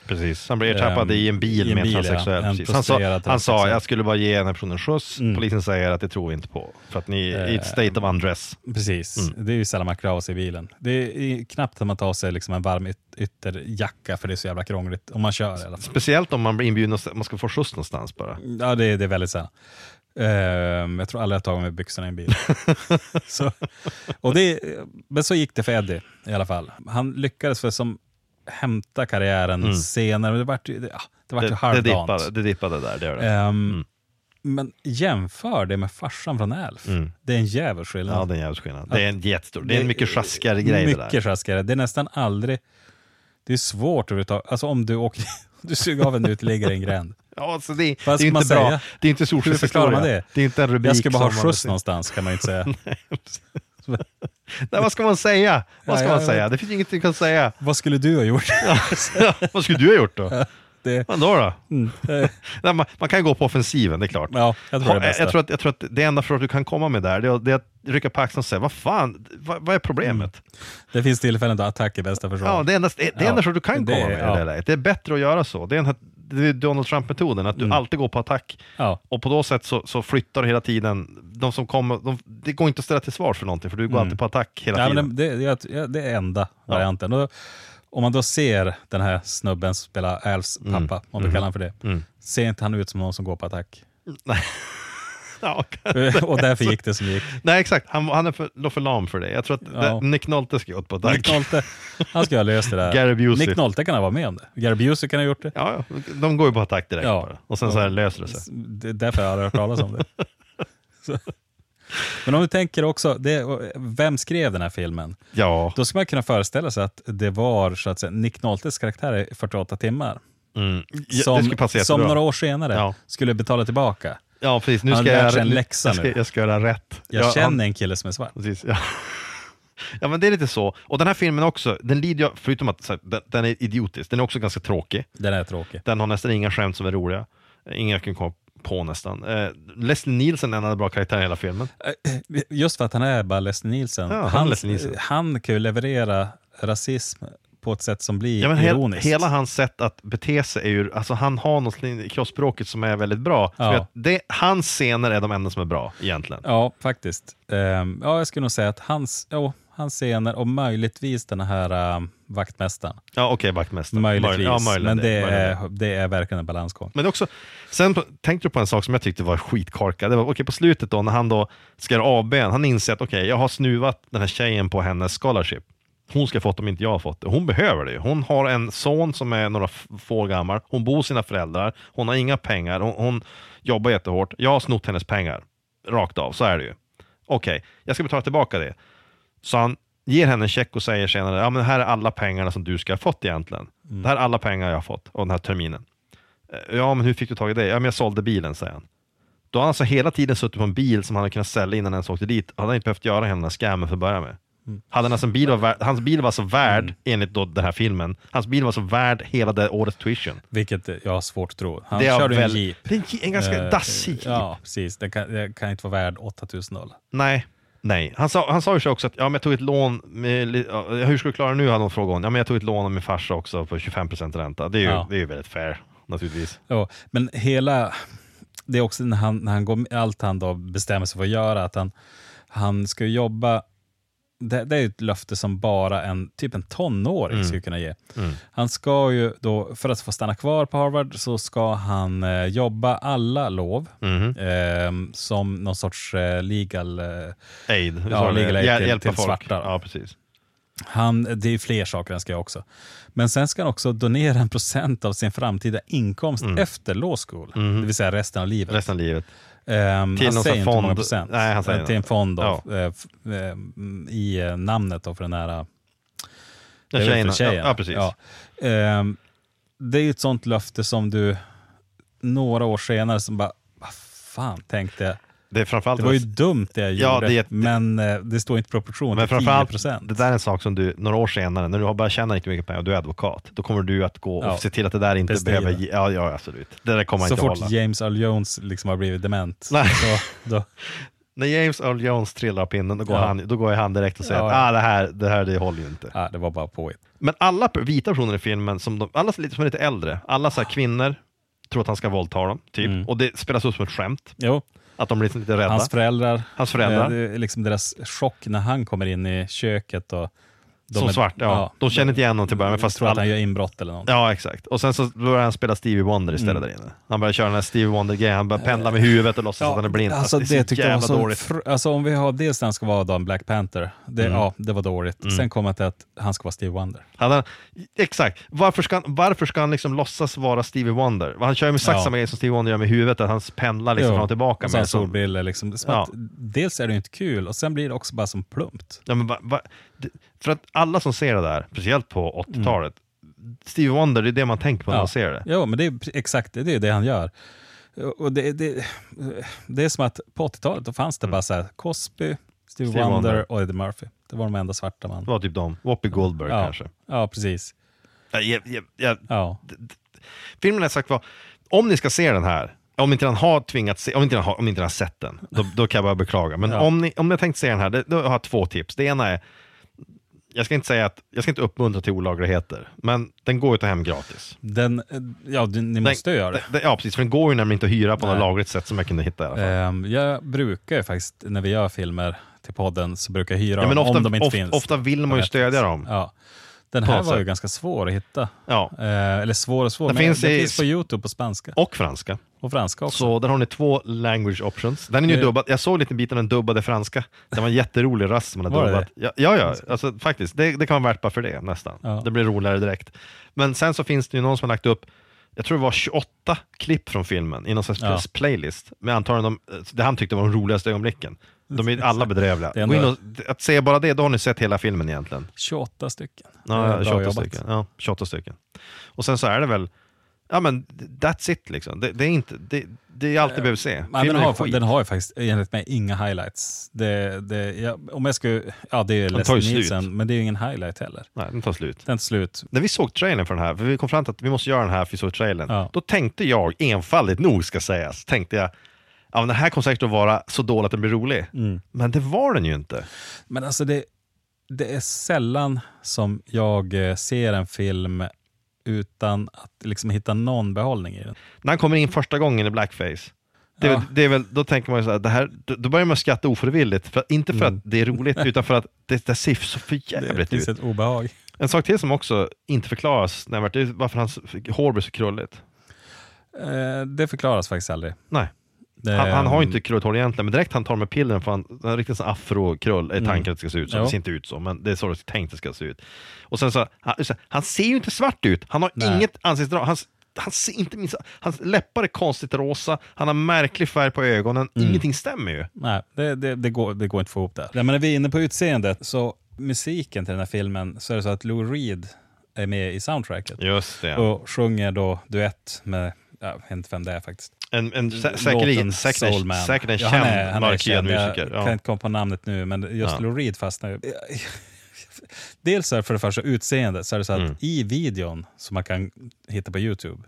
[SPEAKER 7] Precis, han blev ertappad
[SPEAKER 6] Ehm,
[SPEAKER 7] i en bil
[SPEAKER 6] i en
[SPEAKER 7] med en
[SPEAKER 6] bil, ja.
[SPEAKER 7] transsexuell.
[SPEAKER 6] En
[SPEAKER 7] precis. Han, sa, han sa, jag skulle bara ge den här personen skjuts.
[SPEAKER 6] Mm.
[SPEAKER 7] Polisen säger att det tror vi inte på. För att ni är i ett state of undress.
[SPEAKER 6] Precis,
[SPEAKER 7] Mm.
[SPEAKER 6] det är ju sällan man klär av sig i bilen. Det är knappt att man tar sig liksom en varm yt- ytterjacka för det är så jävla krångligt. Om man kör i alla fall.
[SPEAKER 7] Speciellt om man blir inbjuden och man ska få skjuts någonstans bara.
[SPEAKER 6] Ja, det, är- det är väldigt sällan. Ehm, jag tror aldrig jag tagit med byxorna i en bil. så, och det, men så gick det för Eddie i alla fall. Han lyckades för som hämta karriären senare. Det vart ju, det, ja, det vart ju
[SPEAKER 7] Mm. Det, det,
[SPEAKER 6] halvdant.
[SPEAKER 7] dippade, det dippade där, det gör det.
[SPEAKER 6] Ehm, Men jämför det med farsan från Alf.
[SPEAKER 7] Mm.
[SPEAKER 6] Det är en jävels skillnad.
[SPEAKER 7] Ja, det är en jävla skillnad. Det är en jättestor, det är en mycket sjaskigare grej det
[SPEAKER 6] Mycket
[SPEAKER 7] där.
[SPEAKER 6] sjaskigare. Det är nästan aldrig... Det är svårt överhuvudtaget. Alltså om du åker... Du suger av en uteliggare i en gränd.
[SPEAKER 7] Ja, alltså det, det är inte bra.
[SPEAKER 6] säga?
[SPEAKER 7] Det är inte Solskens historia.
[SPEAKER 6] det?
[SPEAKER 7] Det är inte en rubrik
[SPEAKER 6] Jag ska bara ha skjuts någonstans kan man ju inte säga.
[SPEAKER 7] Nej, vad ska man säga? Vad ska man säga? Det finns ingenting att säga.
[SPEAKER 6] Vad skulle du ha gjort?
[SPEAKER 7] vad skulle du ha gjort då?
[SPEAKER 6] Det,
[SPEAKER 7] Vad då?
[SPEAKER 6] mm,
[SPEAKER 7] Nej, man, man kan gå på offensiven, det är klart.
[SPEAKER 6] ja, jag tror det är
[SPEAKER 7] jag, tror att, jag tror att det enda försvar du kan komma med där, det är, det är att rycka på axeln och säga, vad fan, vad, vad är problemet?
[SPEAKER 6] Det finns tillfällen då attack är bästa försvar.
[SPEAKER 7] Ja, det är endast det, det
[SPEAKER 6] Ja,
[SPEAKER 7] enda du kan komma med i det läget. Det är bättre att göra så. Det är, en, det är Donald Trump-metoden, att du
[SPEAKER 6] Mm.
[SPEAKER 7] alltid går på attack.
[SPEAKER 6] Ja.
[SPEAKER 7] Och på då sätt så, så flyttar du hela tiden, de som kommer, de, det går inte att ställa till svar för någonting, för du går alltid på attack hela
[SPEAKER 6] Mm. Ja,
[SPEAKER 7] tiden.
[SPEAKER 6] det, det, det är enda varianten. Och om man då ser den här snubben som spelar Alfs
[SPEAKER 7] Mm.
[SPEAKER 6] pappa, om vi kallar honom för det, ser inte han ut som någon som går på attack?
[SPEAKER 7] Ja,
[SPEAKER 6] och därför gick det som gick.
[SPEAKER 7] Nej, exakt. Han, han är för, för lam för det. Jag tror att
[SPEAKER 6] Ja.
[SPEAKER 7] det, Nick Nolte ska gått på attack.
[SPEAKER 6] Nick Nolte, han ska ha löst det där.
[SPEAKER 7] Gary Busey.
[SPEAKER 6] Nick Nolte kan ha varit med om det. Gary Busey kan ha gjort det.
[SPEAKER 7] Ja, de går ju på attack direkt
[SPEAKER 6] Ja.
[SPEAKER 7] bara. Och sen så här löser det sig.
[SPEAKER 6] Det är därför jag har hört talas om det. Så. Men om du tänker också, det, vem skrev den här filmen?
[SPEAKER 7] Ja.
[SPEAKER 6] Då ska man kunna föreställa sig att det var så att säga, Nick Noltes karaktär i 48 timmar.
[SPEAKER 7] Mm. Ja,
[SPEAKER 6] Som,
[SPEAKER 7] skulle
[SPEAKER 6] som några år senare
[SPEAKER 7] Ja.
[SPEAKER 6] skulle betala tillbaka.
[SPEAKER 7] Ja, precis. Nu ska jag, nu-
[SPEAKER 6] läxa
[SPEAKER 7] jag ska,
[SPEAKER 6] nu.
[SPEAKER 7] jag ska göra rätt.
[SPEAKER 6] Jag
[SPEAKER 7] Ja,
[SPEAKER 6] känner
[SPEAKER 7] han-
[SPEAKER 6] en kille som är svart.
[SPEAKER 7] Precis, ja. Ja men det är lite så. Och den här filmen också, den lider ju, förutom att här, den, den är idiotisk, den är också ganska tråkig.
[SPEAKER 6] Den är tråkig.
[SPEAKER 7] Den har nästan inga skämt som är roliga. Inga jag kan komma på nästan. Eh, Leslie Nielsen är en av bra karaktärer i hela filmen.
[SPEAKER 6] Eh, Just för att han är bara Leslie Nielsen.
[SPEAKER 7] Ja, han
[SPEAKER 6] han,
[SPEAKER 7] Leslie Nielsen.
[SPEAKER 6] han kan ju leverera rasism på ett sätt som blir
[SPEAKER 7] Ja, men
[SPEAKER 6] ironiskt.
[SPEAKER 7] hela hans sätt att bete sig är ju, alltså han har något i kroppsspråket som är väldigt bra.
[SPEAKER 6] Ja.
[SPEAKER 7] Det, hans scener är de enda som är bra egentligen.
[SPEAKER 6] Ja, faktiskt. Ehm, ja, jag skulle nog säga att hans, oh, hans scener och möjligtvis den här uh, vaktmästaren.
[SPEAKER 7] Ja okej, vaktmästaren.
[SPEAKER 6] Möjligtvis.
[SPEAKER 7] Ja, möjligen
[SPEAKER 6] men det,
[SPEAKER 7] möjligen
[SPEAKER 6] är, det är verkligen en balansgång.
[SPEAKER 7] Men det också, sen tänkte du på en sak som jag tyckte var skitkorkad. Det var okej på slutet då när han då ska göra ABn, han inser att okej, jag har snuvat den här tjejen på hennes scholarship. Hon ska fått om inte jag har fått det. Hon behöver det. Hon har en son som är några få år gammal. Hon bor hos sina föräldrar. Hon har inga pengar. Hon, hon jobbar jättehårt. Jag har snott hennes pengar. Rakt av, så är det ju. Okej, jag ska betala tillbaka det. Så han ger henne en check och säger senare, ja men här är alla pengarna som du ska ha fått egentligen. Det här är alla pengar jag har fått av den här terminen. "Eh, Ja, men hur fick du tag i det? Ja, men jag sålde bilen, säger han. Då har han alltså hela tiden suttit på en bil som han hade kunnat sälja innan han ens åkte dit. Hade han inte behövt göra hela den här scammen för att börja med. Hade han alltså bil var hans bil var så värd, enligt då den här filmen, hans bil var så värd hela det årets tuition.
[SPEAKER 6] Vilket jag har svårt att tro. Han
[SPEAKER 7] det
[SPEAKER 6] körde ju en
[SPEAKER 7] väl-
[SPEAKER 6] jeep.
[SPEAKER 7] Det är en ganska
[SPEAKER 6] Eh,
[SPEAKER 7] dassig jeep.
[SPEAKER 6] Ja, precis. Den kan, den kan inte vara värd 8000 dollar.
[SPEAKER 7] Nej. Nej, han sa, han sa ju så också att ja, men jag tog ett lån, med, hur ska du klara det nu? hade hon frågat honom. Ja, men jag tog ett lån av min farsa också på 25% ränta. Det är ju,
[SPEAKER 6] Ja.
[SPEAKER 7] det är ju väldigt fair, naturligtvis.
[SPEAKER 6] Ja, men hela, det är också när han, när han går, allt han då bestämmer sig för att göra, att han, han ska jobba, det, det är ett löfte som bara en, typ en tonåring
[SPEAKER 7] Mm.
[SPEAKER 6] skulle kunna ge. Han ska ju då, för att få stanna kvar på Harvard, så ska han eh, jobba alla lov
[SPEAKER 7] Mhm.
[SPEAKER 6] eh, som någon sorts eh, legal eh,
[SPEAKER 7] Aid.
[SPEAKER 6] Ja, legal aid till-
[SPEAKER 7] hjälpa
[SPEAKER 6] till
[SPEAKER 7] folk.
[SPEAKER 6] svarta.
[SPEAKER 7] Ja, precis.
[SPEAKER 6] Han, det är fler saker han ska göra också. Men sen ska han också donera en procent av sin framtida inkomst efter law school. Det vill säga resten av livet.
[SPEAKER 7] Mm. Resten av livet.
[SPEAKER 6] Ehm,
[SPEAKER 7] Till
[SPEAKER 6] han säger inte hur många
[SPEAKER 7] fond.
[SPEAKER 6] procent.
[SPEAKER 7] Nej, han säger
[SPEAKER 6] Eh, Till en fond då,
[SPEAKER 7] Ja.
[SPEAKER 6] eh, eh, i namnet då för den här
[SPEAKER 7] Ja,
[SPEAKER 6] det är väl
[SPEAKER 7] tjejerna.
[SPEAKER 6] för tjejen.
[SPEAKER 7] Ja, ja, precis.
[SPEAKER 6] Ja. Ehm, det är ju ett sånt löfte som du några år senare som bara, vad fan tänkte jag?
[SPEAKER 7] Det är framförallt
[SPEAKER 6] Det var ju dumt det jag
[SPEAKER 7] Ja,
[SPEAKER 6] gjorde,
[SPEAKER 7] det är
[SPEAKER 6] men eh, det står inte i proportion
[SPEAKER 7] Men
[SPEAKER 6] till 10
[SPEAKER 7] framförallt,
[SPEAKER 6] procent.
[SPEAKER 7] det där är en sak som du, några år senare, när du har börjat tjäna riktigt mycket pengar och du är advokat, då kommer du att gå och
[SPEAKER 6] Ja.
[SPEAKER 7] se till att det där inte
[SPEAKER 6] Bestrida.
[SPEAKER 7] behöver... Ja, ja, absolut. Det där kommer
[SPEAKER 6] Så
[SPEAKER 7] inte
[SPEAKER 6] fort
[SPEAKER 7] hålla.
[SPEAKER 6] James Earl Jones liksom har blivit dement,
[SPEAKER 7] Nej.
[SPEAKER 6] så då,
[SPEAKER 7] När James Earl Jones trillar pinnen, då går,
[SPEAKER 6] Ja.
[SPEAKER 7] han, då går han direkt och säger
[SPEAKER 6] Ja,
[SPEAKER 7] att
[SPEAKER 6] ja.
[SPEAKER 7] ah, det, här, det här det håller ju inte.
[SPEAKER 6] ja, det var bara påhitt.
[SPEAKER 7] Men alla vita personer i filmen, som de, alla som är lite- som är lite äldre, alla så kvinnor tror att han ska våldta dem, typ.
[SPEAKER 6] Mm.
[SPEAKER 7] Och det spelas upp som ett skämt,
[SPEAKER 6] Jo,
[SPEAKER 7] att de blir lite rädda.
[SPEAKER 6] hans föräldrar,
[SPEAKER 7] Hans föräldrar.
[SPEAKER 6] liksom deras chock när han kommer in i köket och de
[SPEAKER 7] som
[SPEAKER 6] är-
[SPEAKER 7] svart, ja. De känner inte igen honom till början,
[SPEAKER 6] fast tror att
[SPEAKER 7] alla-
[SPEAKER 6] han gör inbrott eller något.
[SPEAKER 7] Ja, exakt. Och sen så börjar han spela Stevie Wonder istället
[SPEAKER 6] Mm.
[SPEAKER 7] där inne. Han börjar köra den här Stevie Wonder-grejen, han börjar pendla med huvudet och låtsas att han är blind.
[SPEAKER 6] Alltså,
[SPEAKER 7] Alltså,
[SPEAKER 6] det,
[SPEAKER 7] är så jävla
[SPEAKER 6] så
[SPEAKER 7] dåligt.
[SPEAKER 6] fr- alltså om vi har dels han ska vara då en Black Panther, det,
[SPEAKER 7] Mm.
[SPEAKER 6] ja, det var dåligt. Sen kom jag till att han ska vara Steve Wonder.
[SPEAKER 7] Han, exakt. Varför ska, han, varför ska han liksom låtsas vara Stevie Wonder? Han kör ju med exakt
[SPEAKER 6] Ja.
[SPEAKER 7] samma grej som Stevie Wonder gör med huvudet, att han pendlar liksom
[SPEAKER 6] Jo.
[SPEAKER 7] fram och tillbaka.
[SPEAKER 6] Och så
[SPEAKER 7] med som-
[SPEAKER 6] solbrillor. Liksom. Som
[SPEAKER 7] Ja.
[SPEAKER 6] att, dels är det ju inte kul och sen blir det också bara som plumpt.
[SPEAKER 7] Ja, men va, va, det, för att alla som ser det där, speciellt på 80-talet, Stevie Wonder, det är det man tänker på när man ser det.
[SPEAKER 6] Jo, men det är exakt det, är det han gör. Och det, det, det är som att på 80-talet då fanns det bara så här Cosby, Steve,
[SPEAKER 7] Steve
[SPEAKER 6] Wonder,
[SPEAKER 7] Wonder.
[SPEAKER 6] och Eddie Murphy. Det var de enda svarta man.
[SPEAKER 7] Det var typ de. Whoopi Goldberg
[SPEAKER 6] Ja.
[SPEAKER 7] kanske.
[SPEAKER 6] Ja, precis.
[SPEAKER 7] Ja, jag, jag, jag,
[SPEAKER 6] Ja.
[SPEAKER 7] filmen är sagt var, om ni ska se den här, om inte han har tvingats se, om inte han har, om inte han har sett den, då, då kan jag bara beklaga. Men
[SPEAKER 6] Ja.
[SPEAKER 7] om, ni, om ni har tänkt se den här, då har jag två tips. Det ena är, jag ska inte säga att, jag ska inte uppmuntra till olagligheter, men den går ju att ta hem gratis.
[SPEAKER 6] Den, ja, ni måste
[SPEAKER 7] den,
[SPEAKER 6] göra det.
[SPEAKER 7] den- Ja, precis, för den går ju nämligen inte att hyra på något
[SPEAKER 6] Nej.
[SPEAKER 7] lagligt sätt som jag kunde hitta i alla fall.
[SPEAKER 6] Ehm, jag brukar ju faktiskt, när vi gör filmer till podden, så brukar jag hyra
[SPEAKER 7] Ja, men
[SPEAKER 6] dem
[SPEAKER 7] ofta,
[SPEAKER 6] om de inte
[SPEAKER 7] of,
[SPEAKER 6] finns.
[SPEAKER 7] ofta vill man ju stödja dem.
[SPEAKER 6] Ja. Den här
[SPEAKER 7] något
[SPEAKER 6] var ju ganska svår att hitta.
[SPEAKER 7] Ja.
[SPEAKER 6] Eh, eller svår och svår,
[SPEAKER 7] Den
[SPEAKER 6] men
[SPEAKER 7] finns
[SPEAKER 6] det
[SPEAKER 7] i-
[SPEAKER 6] finns på Youtube på spanska.
[SPEAKER 7] Och franska.
[SPEAKER 6] Och franska också.
[SPEAKER 7] Så där har ni två language options. Den är ju
[SPEAKER 6] Det-
[SPEAKER 7] dubbad. Jag såg lite biten den dubbade franska. Det var en jätterolig röst som man har
[SPEAKER 6] det
[SPEAKER 7] dubbat. Ja, ja, ja. Alltså, faktiskt. Det, det kan vara värt bara för det nästan.
[SPEAKER 6] Ja.
[SPEAKER 7] Det blir roligare direkt. Men sen så finns det ju någon som har lagt upp jag tror det var 28 klipp från filmen i någon slags
[SPEAKER 6] Ja.
[SPEAKER 7] playlist med antagligen de, det han tyckte var de roligaste ögonblicken. De är alla bedrövliga.
[SPEAKER 6] Ändå-
[SPEAKER 7] och, att se bara det, då har ni sett hela filmen egentligen.
[SPEAKER 6] 28 stycken.
[SPEAKER 7] Ja,
[SPEAKER 6] bra
[SPEAKER 7] 28
[SPEAKER 6] jobbat.
[SPEAKER 7] stycken. Ja, 28 stycken. Och sen så är det väl, ja men that's it liksom. Det, det är inte, det, det är allt du behöver se.
[SPEAKER 6] Men den, har, den har ju faktiskt enligt mig inga highlights. Det, det, ja, om jag skulle, ja det är Leslie. Nielsen, men det är ju ingen highlight heller.
[SPEAKER 7] Nej, den tar slut.
[SPEAKER 6] Den tar slut.
[SPEAKER 7] När vi såg trailern för den här, för vi kom fram till att vi måste göra den här för vi såg trailern.
[SPEAKER 6] Ja.
[SPEAKER 7] Då tänkte jag, enfaldigt nog ska sägas, tänkte jag, ja men den här kommer säkert att vara så dålig att den blir rolig.
[SPEAKER 6] Mm.
[SPEAKER 7] Men det var den ju inte.
[SPEAKER 6] Men alltså det, det är sällan som jag eh, ser en film utan att liksom hitta någon behållning i den.
[SPEAKER 7] När han kommer in första gången i blackface, det är,
[SPEAKER 6] Ja.
[SPEAKER 7] väl, det är väl, då tänker man ju så här, det här, då, börjar man skratta ofrivilligt. För, inte för att det är roligt, utan för att det, det ser så för
[SPEAKER 6] Mm. Det finns
[SPEAKER 7] ut.
[SPEAKER 6] ett obehag.
[SPEAKER 7] En sak till som också inte förklaras nämligen, det är varför hans hår blir så krulligt.
[SPEAKER 6] Eh, det förklaras faktiskt aldrig.
[SPEAKER 7] Nej.
[SPEAKER 6] Det,
[SPEAKER 7] Han, han har ju inte krulligt hår egentligen, men direkt han tar med pillren får han han har riktigt sån afro-krull, är tanken att det ska se ut så.
[SPEAKER 6] Mm. Jo.
[SPEAKER 7] Det ser inte ut så, men det är så det är tänkt att det ska se ut. Och sen så, han, han ser ju inte svart ut, han har
[SPEAKER 6] Nej.
[SPEAKER 7] inget ansiktsdrag, han, han ser inte minst, hans läppar är konstigt rosa, han har märklig färg på ögonen,
[SPEAKER 6] Mm.
[SPEAKER 7] ingenting stämmer ju.
[SPEAKER 6] Nej, det, det, det, går, det går inte att få ihop det. Ja, men när vi är inne på utseendet, så musiken till den här filmen, så är det så att Lou Reed är med i soundtracket.
[SPEAKER 7] Just det.
[SPEAKER 6] Och sjunger då duett med, jag vet inte vem det är faktiskt.
[SPEAKER 7] En, en, sä, säkerligen, säkert, säkert en
[SPEAKER 6] Ja,
[SPEAKER 7] känd
[SPEAKER 6] han är
[SPEAKER 7] mörkhyad
[SPEAKER 6] känd. Jag
[SPEAKER 7] musiker.
[SPEAKER 6] kan
[SPEAKER 7] Ja.
[SPEAKER 6] inte komma på namnet nu, men just
[SPEAKER 7] Ja.
[SPEAKER 6] Lou Reed fastnar ju. Dels är för det första utseendet, så är det så att
[SPEAKER 7] Mm.
[SPEAKER 6] i videon som man kan hitta på YouTube,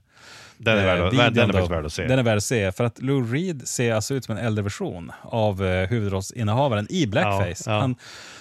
[SPEAKER 7] Den är,
[SPEAKER 6] eh,
[SPEAKER 7] värd,
[SPEAKER 6] videon
[SPEAKER 7] den är
[SPEAKER 6] då,
[SPEAKER 7] värd att se.
[SPEAKER 6] Den är värd att se, för att Lou Reed ser alltså ut som en äldre version av eh, huvudrollsinnehavaren i Blackface.
[SPEAKER 7] Ja, ja.
[SPEAKER 6] Han,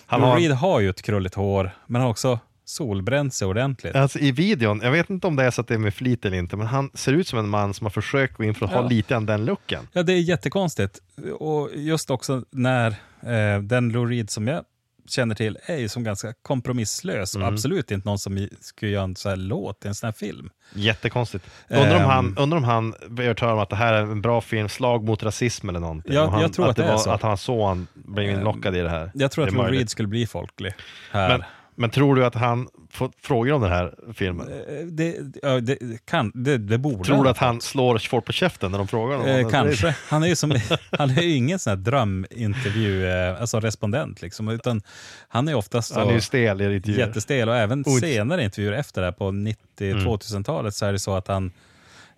[SPEAKER 7] Han
[SPEAKER 6] Lou
[SPEAKER 7] har-
[SPEAKER 6] Reed har ju ett krulligt hår, men har också solbränt sig ordentligt.
[SPEAKER 7] Alltså i videon, jag vet inte om det är så att det är med flit eller inte, men han ser ut som en man som har försökt gå in för att
[SPEAKER 6] Ja.
[SPEAKER 7] ha lite av den looken.
[SPEAKER 6] Ja, det är jättekonstigt. Och just också när eh, den Lou Reed som jag känner till är ju som ganska kompromisslös
[SPEAKER 7] Mm.
[SPEAKER 6] och absolut inte någon som skulle göra en sån här låt i en sån här film.
[SPEAKER 7] Jättekonstigt. Undrar om
[SPEAKER 6] Ehm.
[SPEAKER 7] han, undrar om han övertalar om att det här är en bra film, slag mot rasism eller någonting.
[SPEAKER 6] Ja,
[SPEAKER 7] han,
[SPEAKER 6] jag tror att det är
[SPEAKER 7] var,
[SPEAKER 6] så.
[SPEAKER 7] Att han så han blev inlockad i det här.
[SPEAKER 6] Jag tror
[SPEAKER 7] Det
[SPEAKER 6] att
[SPEAKER 7] är
[SPEAKER 6] Lou. Reed skulle bli folklig här.
[SPEAKER 7] Men, men tror du att han fått frågor om den här filmen?
[SPEAKER 6] Eh, det, ja, det, kan, det, det borde
[SPEAKER 7] Tror du att han slår folk på käften när de frågar honom?
[SPEAKER 6] Eh, kanske. Han är ju som, han är ju ingen sån här drömintervju, eh, alltså respondent liksom, utan han är oftast så
[SPEAKER 7] Han är ju stel i intervjuer.
[SPEAKER 6] jättestel och även
[SPEAKER 7] Oj.
[SPEAKER 6] senare intervjuer efter det här på 90-2000-talet så är det så att han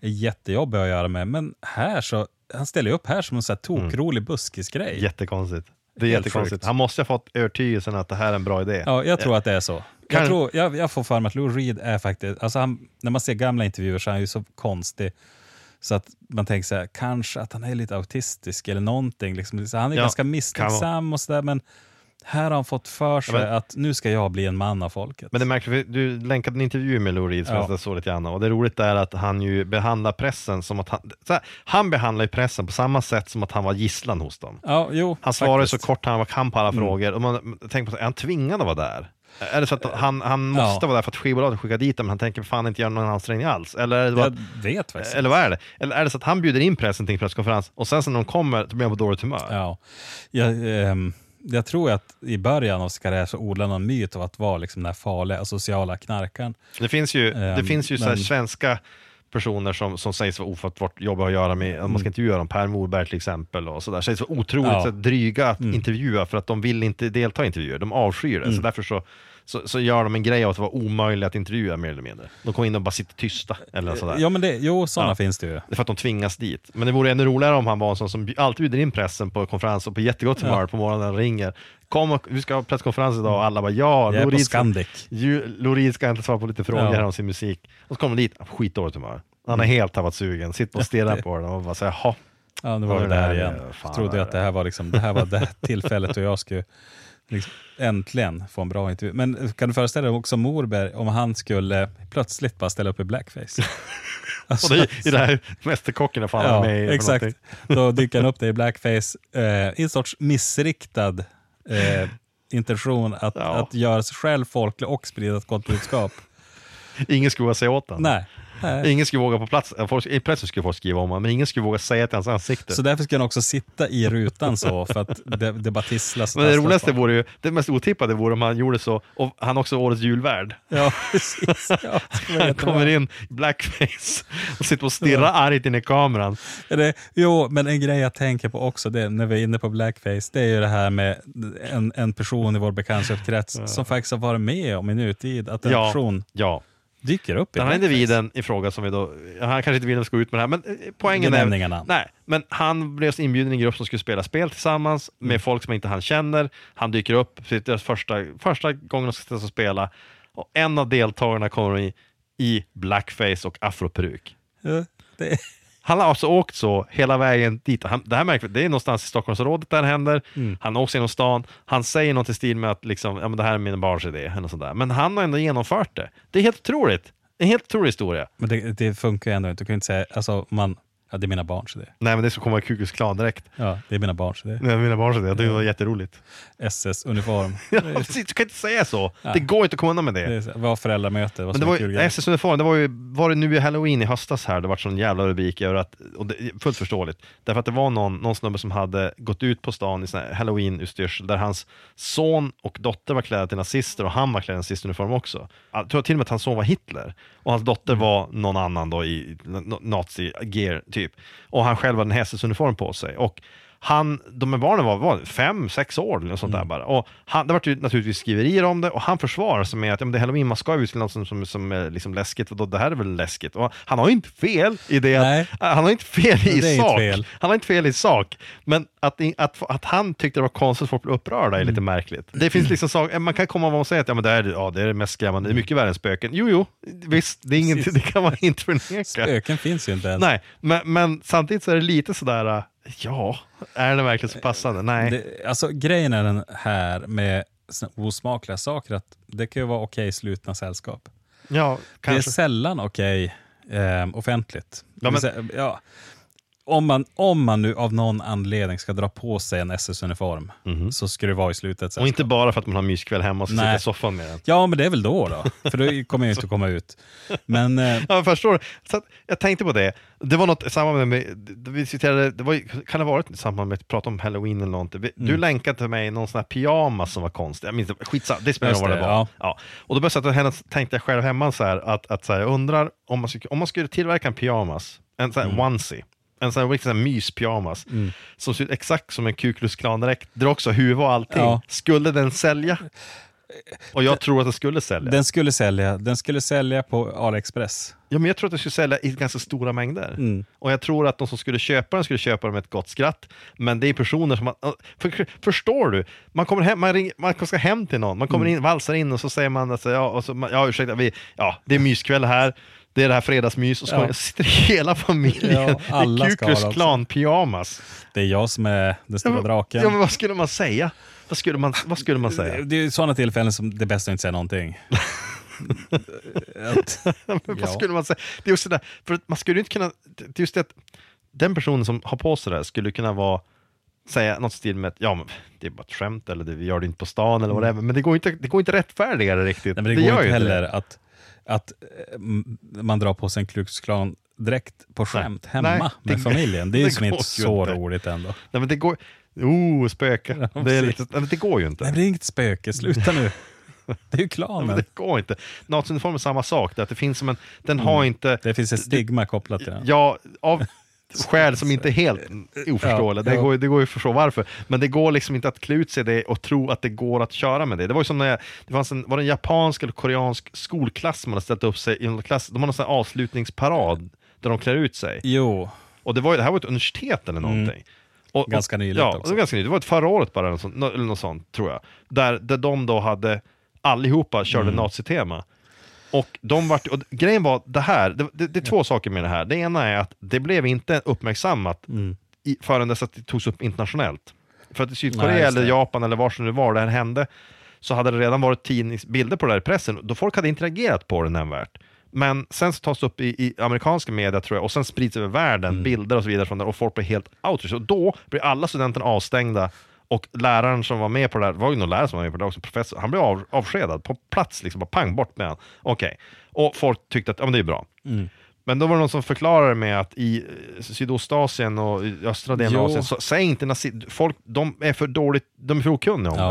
[SPEAKER 6] är jättejobbig att göra med. Men här så, han ställer ju upp här som en sån här tokrolig buskisgrej.
[SPEAKER 7] Jättekonstigt. Det är jättekonstigt. Han måste ha fått övertygelsen att det här är en bra idé.
[SPEAKER 6] Ja, jag tror att det är så.
[SPEAKER 7] Kan-
[SPEAKER 6] Jag, tror, jag, jag får för mig att Lou Reed är faktiskt, alltså han, när man ser gamla intervjuer så är han ju så konstig. Så att man tänker så här, kanske att han är lite autistisk eller någonting. Liksom. Han är
[SPEAKER 7] Ja,
[SPEAKER 6] ganska misstänksam och sådär, men här har han fått för sig
[SPEAKER 7] men-
[SPEAKER 6] att nu ska jag bli en man av folket.
[SPEAKER 7] Men det märker vi, du länkade en intervju med Lou Reed som
[SPEAKER 6] Ja.
[SPEAKER 7] jag såg lite grann och det roliga är att han ju behandlar pressen som att han, här, han behandlar ju pressen på samma sätt som att han var gisslan hos dem.
[SPEAKER 6] ja, jo,
[SPEAKER 7] Han svarar så.
[SPEAKER 6] Mm.
[SPEAKER 7] kort han kan på alla frågor och man tänker på, är han tvingad att vara där? Är det så att han, han måste
[SPEAKER 6] Ja.
[SPEAKER 7] vara där för att skivbolaget skickar dit honom men han tänker fan inte göra någon ansträngning alls? Eller är det, bara,
[SPEAKER 6] Jag vet faktiskt
[SPEAKER 7] eller vad är det? Eller är det så att han bjuder in pressen till en presskonferens och sen så när de kommer så blir han på dåligt humör?
[SPEAKER 6] Ja. Jag, ehm, jag tror att i början av sin karriär så odlade han en myt av att vara liksom den här farliga sociala knarkaren.
[SPEAKER 7] Det finns ju, det
[SPEAKER 6] Ehm,
[SPEAKER 7] finns ju
[SPEAKER 6] men-
[SPEAKER 7] svenska personer som, som sägs vara ofattbart jobbiga att göra med, man ska intervjua dem, Per Morberg till exempel, och sådär. Sägs vara otroligt
[SPEAKER 6] Ja.
[SPEAKER 7] så dryga att intervjua för att de vill inte delta i intervjuer, de avskyr det. Så därför så, så, så gör de en grej av att vara omöjliga att intervjua mer eller mindre. De kommer in och bara sitter tysta eller sådär.
[SPEAKER 6] Ja, men det, jo, sådana
[SPEAKER 7] Ja.
[SPEAKER 6] finns det ju.
[SPEAKER 7] Det är för att de tvingas dit. Men det vore ännu roligare om han var en sån som alltid bjuder in pressen på konferens och på jättegott humör på morgonen ringer. Kom och, vi ska ha presskonferens idag och alla bara ja,
[SPEAKER 6] Jag
[SPEAKER 7] Reed ska- Reed ska inte svara på lite frågor
[SPEAKER 6] Ja.
[SPEAKER 7] här om sin musik. Och så kommer de dit, skitdåligt humör. Han är helt tappat sugen, sitter och stirrar på den och bara säger jaha.
[SPEAKER 6] Ja, nu var
[SPEAKER 7] Ja, det här
[SPEAKER 6] där
[SPEAKER 7] är-
[SPEAKER 6] igen. Jag trodde att det här var, liksom, det här var det tillfället då jag skulle liksom, äntligen få en bra intervju. Men kan du föreställa dig också Morberg om han skulle plötsligt bara ställa upp i blackface? Alltså,
[SPEAKER 7] Och det är i det här Mästerkocken är fan
[SPEAKER 6] ja,
[SPEAKER 7] med i. för
[SPEAKER 6] exakt. Då dyker han upp där i blackface eh, i en sorts missriktad eh, intention att,
[SPEAKER 7] Ja.
[SPEAKER 6] att göra sig själv folklig och sprida ett gott budskap.
[SPEAKER 7] Ingen skulle säga åt honom.
[SPEAKER 6] Nej. Nej.
[SPEAKER 7] Ingen skulle våga på plats, folk, i pressen skulle folk skriva om honom, men ingen skulle våga säga till hans ansikte.
[SPEAKER 6] Så därför ska han också sitta i rutan så, för att det, det bara tisslas.
[SPEAKER 7] men det roligaste vore ju, det mest otippade vore om han gjorde så, och han också årets julvärd.
[SPEAKER 6] Ja, precis. Ja, skulle
[SPEAKER 7] Han kommer in blackface och sitter och stirrar argt in i kameran.
[SPEAKER 6] Det, jo, men en grej jag tänker på också, det, när vi är inne på blackface, det är ju det här med en, en person i vår bekantskapskrets som faktiskt har varit med om i nutid att en
[SPEAKER 7] Ja,
[SPEAKER 6] person
[SPEAKER 7] ja.
[SPEAKER 6] Dyker upp i
[SPEAKER 7] Den här individen i fråga som vi då, han kanske inte vill att vi ska ut med det här, men eh, poängen är... Nej, men han blev inbjuden i en grupp som skulle spela spel tillsammans med
[SPEAKER 6] Mm.
[SPEAKER 7] folk som inte han känner. Han dyker upp, deras första, första gången de ska spela. Och en av deltagarna kommer i, i blackface och afroperuk.
[SPEAKER 6] Ja, det,
[SPEAKER 7] Han har alltså åkt så hela vägen dit. Han, det här märker det är någonstans i Stockholmsområdet där det händer.
[SPEAKER 6] Mm.
[SPEAKER 7] Han åker genom stan. Han säger något i stil med att liksom, ja, men det här är min barns idé. Eller sånt där. Men han har ändå genomfört det. Det är helt otroligt. En helt otrolig historia.
[SPEAKER 6] men det, det funkar ju ändå inte. Du kan inte säga, alltså man, ja, det är mina barns idé.
[SPEAKER 7] Nej, men det ska komma Ku Klux Klan direkt.
[SPEAKER 6] Ja, det är mina barns idé.
[SPEAKER 7] Nej, mina barns idé. Det var jätteroligt.
[SPEAKER 6] SS-uniform.
[SPEAKER 7] Ja, precis, du kan inte säga så.
[SPEAKER 6] Ja.
[SPEAKER 7] Det går inte att komma undan med det.
[SPEAKER 6] Det är var föräldramöte, vad
[SPEAKER 7] Men det var
[SPEAKER 6] kul.
[SPEAKER 7] SS-uniform, det var ju, var det nu i halloween i höstas här, det var sån jävla rubrik över att, och det, fullt förståeligt, därför att det var någon, någon snubbe som hade gått ut på stan i halloween-utstyrsel där hans son och dotter var klädda till nazister och han var klädd i nazistuniform också. Jag tror till och med att hans son var Hitler och hans dotter
[SPEAKER 6] Mm.
[SPEAKER 7] var någon annan då i na- nazi-gear typ. Och han själv hade en hästens uniform på sig. Och han, de här barnen var, var fem, sex år eller något sånt
[SPEAKER 6] Mm.
[SPEAKER 7] där bara. Och han, det var ju naturligtvis skriverier om det och han försvarar sig med att ja, det är man ska ju till något som, som, som är liksom läskigt och då, det här är väl läskigt. Och han har ju inte fel i det.
[SPEAKER 6] Nej.
[SPEAKER 7] Att, han har inte fel i
[SPEAKER 6] är
[SPEAKER 7] sak.
[SPEAKER 6] fel.
[SPEAKER 7] Han har inte fel i sak. Men att, att, att han tyckte det var konstigt att folk blev upprörda är
[SPEAKER 6] Mm.
[SPEAKER 7] lite märkligt. Det finns liksom saker, man kan komma och säga att ja, men det, är, ja, det är det mest skrämmande, det är mycket värre än spöken. Jo, jo, visst, det, är inget, det kan man inte förneka.
[SPEAKER 6] Spöken finns ju inte ens.
[SPEAKER 7] Nej, men, men samtidigt så är det lite sådär, äh, ja, är det verkligen så passande? Nej.
[SPEAKER 6] Det, alltså, grejen är den här med osmakliga saker, att det kan ju vara okej i slutna sällskap.
[SPEAKER 7] ja,
[SPEAKER 6] Det är
[SPEAKER 7] kanske.
[SPEAKER 6] sällan okej eh, offentligt.
[SPEAKER 7] Ja, men-
[SPEAKER 6] säga, ja, om, man, om man nu av någon anledning ska dra på sig en SS-uniform så ska det vara i slutet.
[SPEAKER 7] Och inte bara för att man har myskväll hemma och ska sitta i soffan med den.
[SPEAKER 6] Ja, men det är väl då då. För då kommer jag inte att komma ut. Men eh,
[SPEAKER 7] Ja, jag förstår. Att, jag tänkte på det. Det var något i samband med, vi citerade, det var, kan det ha varit i samband med att prata om halloween eller någonting. Vi-
[SPEAKER 6] Mm.
[SPEAKER 7] Du länkade till mig någon sån här pyjamas som var konstig. Jag minns skitsamma, det spelar ingen roll vad det var.
[SPEAKER 6] ja.
[SPEAKER 7] Ja. Och då började jag tänkte jag själv hemma så här, att, att så här, jag undrar om man, skulle, om man skulle tillverka en pyjamas, en sån här
[SPEAKER 6] Mm.
[SPEAKER 7] onesie, en sån här sån här myspyjamas, som ser ut exakt som en Ku Klux Klan-dräkt, där också huvud och allting.
[SPEAKER 6] Ja.
[SPEAKER 7] Skulle den sälja? Och jag tror att den skulle sälja.
[SPEAKER 6] den skulle sälja. Den skulle sälja på AliExpress.
[SPEAKER 7] Ja, men jag tror att den skulle sälja i ganska stora mängder.
[SPEAKER 6] Mm.
[SPEAKER 7] Och jag tror att de som skulle köpa den skulle köpa den med ett gott skratt. Men det är personer som man... För, förstår du? Man kommer hem, man, ringer, man ska hem till någon, man kommer
[SPEAKER 6] Mm.
[SPEAKER 7] in, valsar in och så säger man alltså, ja, och så, ja, ursäkta, vi, ja, det är myskväll här. Det är det här fredagsmys och
[SPEAKER 6] Ja.
[SPEAKER 7] sitter hela familjen
[SPEAKER 6] Ja,
[SPEAKER 7] i
[SPEAKER 6] ska ha det. Det är jag som är den stora
[SPEAKER 7] Ja,
[SPEAKER 6] draken.
[SPEAKER 7] ja, men vad skulle man säga? Vad skulle man, vad skulle man säga?
[SPEAKER 6] Det, det är sådana tillfällen som det är bäst att inte säga någonting. att,
[SPEAKER 7] vad skulle man säga? Det är just det där, för man skulle inte kunna, det är just det att den personen som har på sig det här skulle kunna vara säga något stil med att ja, men det är bara ett skämt eller det, vi gör det inte på stan eller whatever. Men det går inte, det går inte rättfärdiga det riktigt.
[SPEAKER 6] Nej, men det, går
[SPEAKER 7] gör
[SPEAKER 6] inte heller
[SPEAKER 7] det.
[SPEAKER 6] att, att eh, man drar på sig en Klux Klan-dräkt på skämt hemma
[SPEAKER 7] Nej,
[SPEAKER 6] med
[SPEAKER 7] det-
[SPEAKER 6] familjen. Det är ju
[SPEAKER 7] det
[SPEAKER 6] som
[SPEAKER 7] går
[SPEAKER 6] inte
[SPEAKER 7] ju
[SPEAKER 6] så
[SPEAKER 7] inte.
[SPEAKER 6] roligt ändå.
[SPEAKER 7] Nej, men det går, oh, spöke.
[SPEAKER 6] Ja,
[SPEAKER 7] det, är lite, nej, det går ju inte.
[SPEAKER 6] Nej, men det är inget spöke, sluta nu. Det är ju
[SPEAKER 7] Nej,
[SPEAKER 6] klanen.
[SPEAKER 7] men det går inte. Naziuniform är samma sak, det, att det finns som en, den har inte,
[SPEAKER 6] Mm. Det finns ett stigma kopplat till den.
[SPEAKER 7] Ja, av skäl som inte är helt oförståeliga.
[SPEAKER 6] Ja,
[SPEAKER 7] det,
[SPEAKER 6] ja.
[SPEAKER 7] går, det går ju att förstå varför. Men det går liksom inte att klä ut sig det och tro att det går att köra med det. Det var ju som när jag, det fanns en, var det en japansk eller koreansk skolklass som hade ställt upp sig i en klass. De har någon sån avslutningsparad där de klär ut sig.
[SPEAKER 6] Jo,
[SPEAKER 7] Och det, var, det här var ett universitet eller någonting. Och,
[SPEAKER 6] Mm. Ganska
[SPEAKER 7] och,
[SPEAKER 6] nyligt
[SPEAKER 7] ja,
[SPEAKER 6] också.
[SPEAKER 7] Det var ganska nyligt. Det var ett förra året bara, eller något sånt tror jag. Där, där de då hade, allihopa körde
[SPEAKER 6] Mm.
[SPEAKER 7] nazitema. Och, de vart, och grejen var det här, det, det, det är två saker med det här. Det ena är att det blev inte uppmärksammat
[SPEAKER 6] Mm.
[SPEAKER 7] i, förrän dess att det togs upp internationellt. För att i
[SPEAKER 6] Nej,
[SPEAKER 7] Sydkorea
[SPEAKER 6] just
[SPEAKER 7] eller. Japan eller var som det var det här hände, så hade det redan varit tidningsbilder på det här i pressen, då folk hade inte reagerat på det nämnvärt. Men sen så tas det upp i, i amerikanska media tror jag, och sen sprids över världen
[SPEAKER 6] Mm.
[SPEAKER 7] bilder och så vidare från det, och folk blir helt outraged. Och då blir alla studenterna avstängda, och läraren som var med på det här, det var ju någon lärare som var med på det också, professor, han blev av, avskedad på plats, liksom bara pang bort med han. Okej, och folk tyckte att ja, men det är bra.
[SPEAKER 6] Mm.
[SPEAKER 7] Men då var det någon som förklarade med att i eh, Sydostasien och östra delen av. Asien, så säg inte nazist, folk, de är för dåligt, de är för okunniga om
[SPEAKER 6] ja.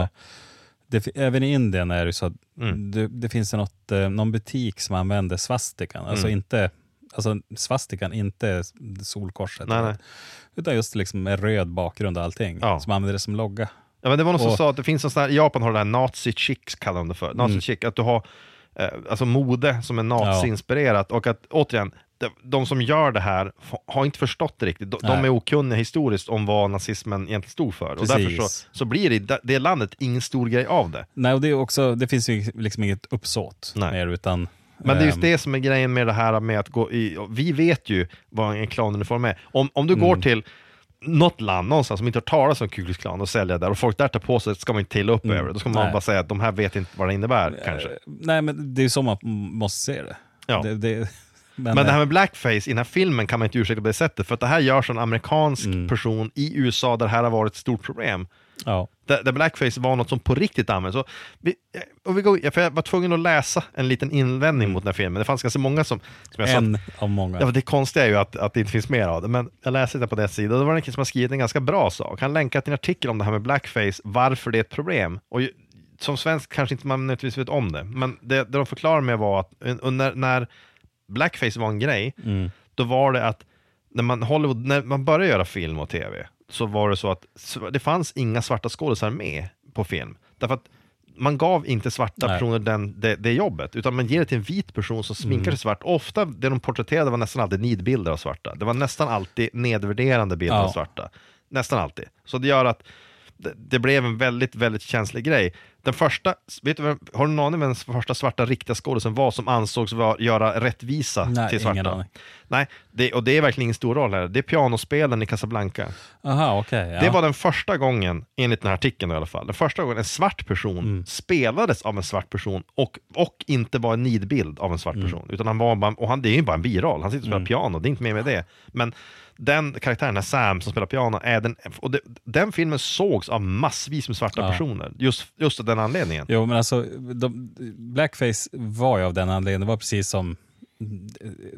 [SPEAKER 7] det.
[SPEAKER 6] Det, även i Indien är det så att
[SPEAKER 7] Mm.
[SPEAKER 6] det, det finns något, eh, någon butik som använder svastikan. Alltså
[SPEAKER 7] Mm.
[SPEAKER 6] inte alltså svastikan, inte solkorset.
[SPEAKER 7] Nej, nej.
[SPEAKER 6] Utan just liksom med röd bakgrund och allting.
[SPEAKER 7] Ja.
[SPEAKER 6] Som använder det som logga.
[SPEAKER 7] Ja, men det var någon som
[SPEAKER 6] Och-
[SPEAKER 7] sa att det finns en sån här, i Japan har det här nazi chicks kallar de det för, nazi
[SPEAKER 6] Mm.
[SPEAKER 7] chick, att du har eh, alltså mode som är naziinspirerat. Och att återigen, de, de som gör det här har inte förstått det riktigt. De, de är okunniga historiskt om vad nazismen egentligen stod för. Och därför så, så blir det- det landet ingen stor grej av det.
[SPEAKER 6] Nej, och det, är också, det finns ju liksom inget uppsåt
[SPEAKER 7] Nej.
[SPEAKER 6] mer, utan...
[SPEAKER 7] Men det är just
[SPEAKER 6] ehm,
[SPEAKER 7] det som är grejen med det här med att gå i... Vi vet ju vad en klanuniform är. Om, om du
[SPEAKER 6] Mm.
[SPEAKER 7] går till något land någonstans som inte har talas om Ku Klan och säljer där och folk där tar på sig, ska man inte till upp över det. Då ska man
[SPEAKER 6] Mm. Nej.
[SPEAKER 7] bara säga att de här vet inte vad det innebär kanske.
[SPEAKER 6] Eh, Nej, men det är så man måste se det.
[SPEAKER 7] Ja.
[SPEAKER 6] det, det men,
[SPEAKER 7] Men det här
[SPEAKER 6] eh,
[SPEAKER 7] med blackface i den här filmen kan man inte ursäkta på det sättet, för att det här görs av en amerikansk
[SPEAKER 6] Mm.
[SPEAKER 7] person i USA där det här har varit ett stort problem.
[SPEAKER 6] ja.
[SPEAKER 7] Där, där blackface var något som på riktigt används. Så vi, eh, och vi går, för jag var tvungen att läsa en liten invändning mot den här filmen. Det fanns ganska många som... som jag sa,
[SPEAKER 6] En av många.
[SPEAKER 7] Ja, det konstiga är ju att, att det inte finns mer av det, men jag läste det på deras sida och då var det en kille som har skrivit en ganska bra sak. Han länkar till en artikel om det här med blackface, varför det är ett problem. Och ju- som svensk kanske inte man nödvändigtvis vet om det, men det, det de förklarar med var att och när, när blackface var en grej, då var det att när man, Hollywood, när man började göra film och tv, så var det så att det fanns inga svarta skådespelare med på film. Därför att man gav inte svarta
[SPEAKER 6] Nej.
[SPEAKER 7] personer den, det, det jobbet, utan man ger det till en vit person som sminkar sig svart. Ofta det de porträtterade var nästan alltid nidbilder av svarta. Det var nästan alltid nedvärderande bilder
[SPEAKER 6] Ja.
[SPEAKER 7] av svarta. Nästan alltid. Så det gör att det, det blev en väldigt, väldigt känslig grej. Den första, vet du, har du någon aning vem den första svarta riktiga skådisen var som ansågs var, göra rättvisa
[SPEAKER 6] Nej,
[SPEAKER 7] till svarta?
[SPEAKER 6] ingen aning.
[SPEAKER 7] Nej, det, och det är verkligen ingen stor roll här. Det är pianospelaren i Casablanca.
[SPEAKER 6] Aha, okej. ja.
[SPEAKER 7] Det var den första gången, enligt den här artikeln i alla fall, den första gången en svart person
[SPEAKER 6] Mm.
[SPEAKER 7] spelades av en svart person och, och inte var en nidbild av en svart
[SPEAKER 6] Mm.
[SPEAKER 7] person. Utan han var bara, och han, det är ju bara en biroll, han sitter och spelar piano, det är inte mer med det. Men den karaktären, Sam som spelar piano, är den, och det, den filmen sågs av massvis med svarta
[SPEAKER 6] Ja.
[SPEAKER 7] personer, just, just av den anledningen.
[SPEAKER 6] Jo, men alltså, de, blackface var ju av den anledningen, det var precis som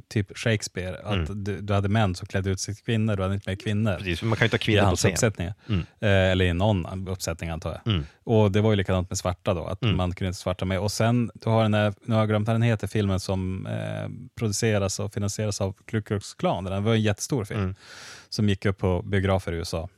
[SPEAKER 6] typ Shakespeare, att du, du hade män som klädde ut sig till kvinnor, du hade inte med kvinnor.
[SPEAKER 7] Mm. Precis, man kan ju
[SPEAKER 6] i
[SPEAKER 7] kvinnor på scen. Mm.
[SPEAKER 6] Eh, eller i någon uppsättning antar jag.
[SPEAKER 7] Mm.
[SPEAKER 6] Och det var ju likadant med svarta då, att
[SPEAKER 7] Mm.
[SPEAKER 6] man kunde inte svarta med. Och sen, du har den här, nu har jag glömt vad den heter, filmen som eh, produceras och finansieras av Ku Klux Klan. Den var en jättestor film
[SPEAKER 7] Mm.
[SPEAKER 6] som gick upp på biografer i USA.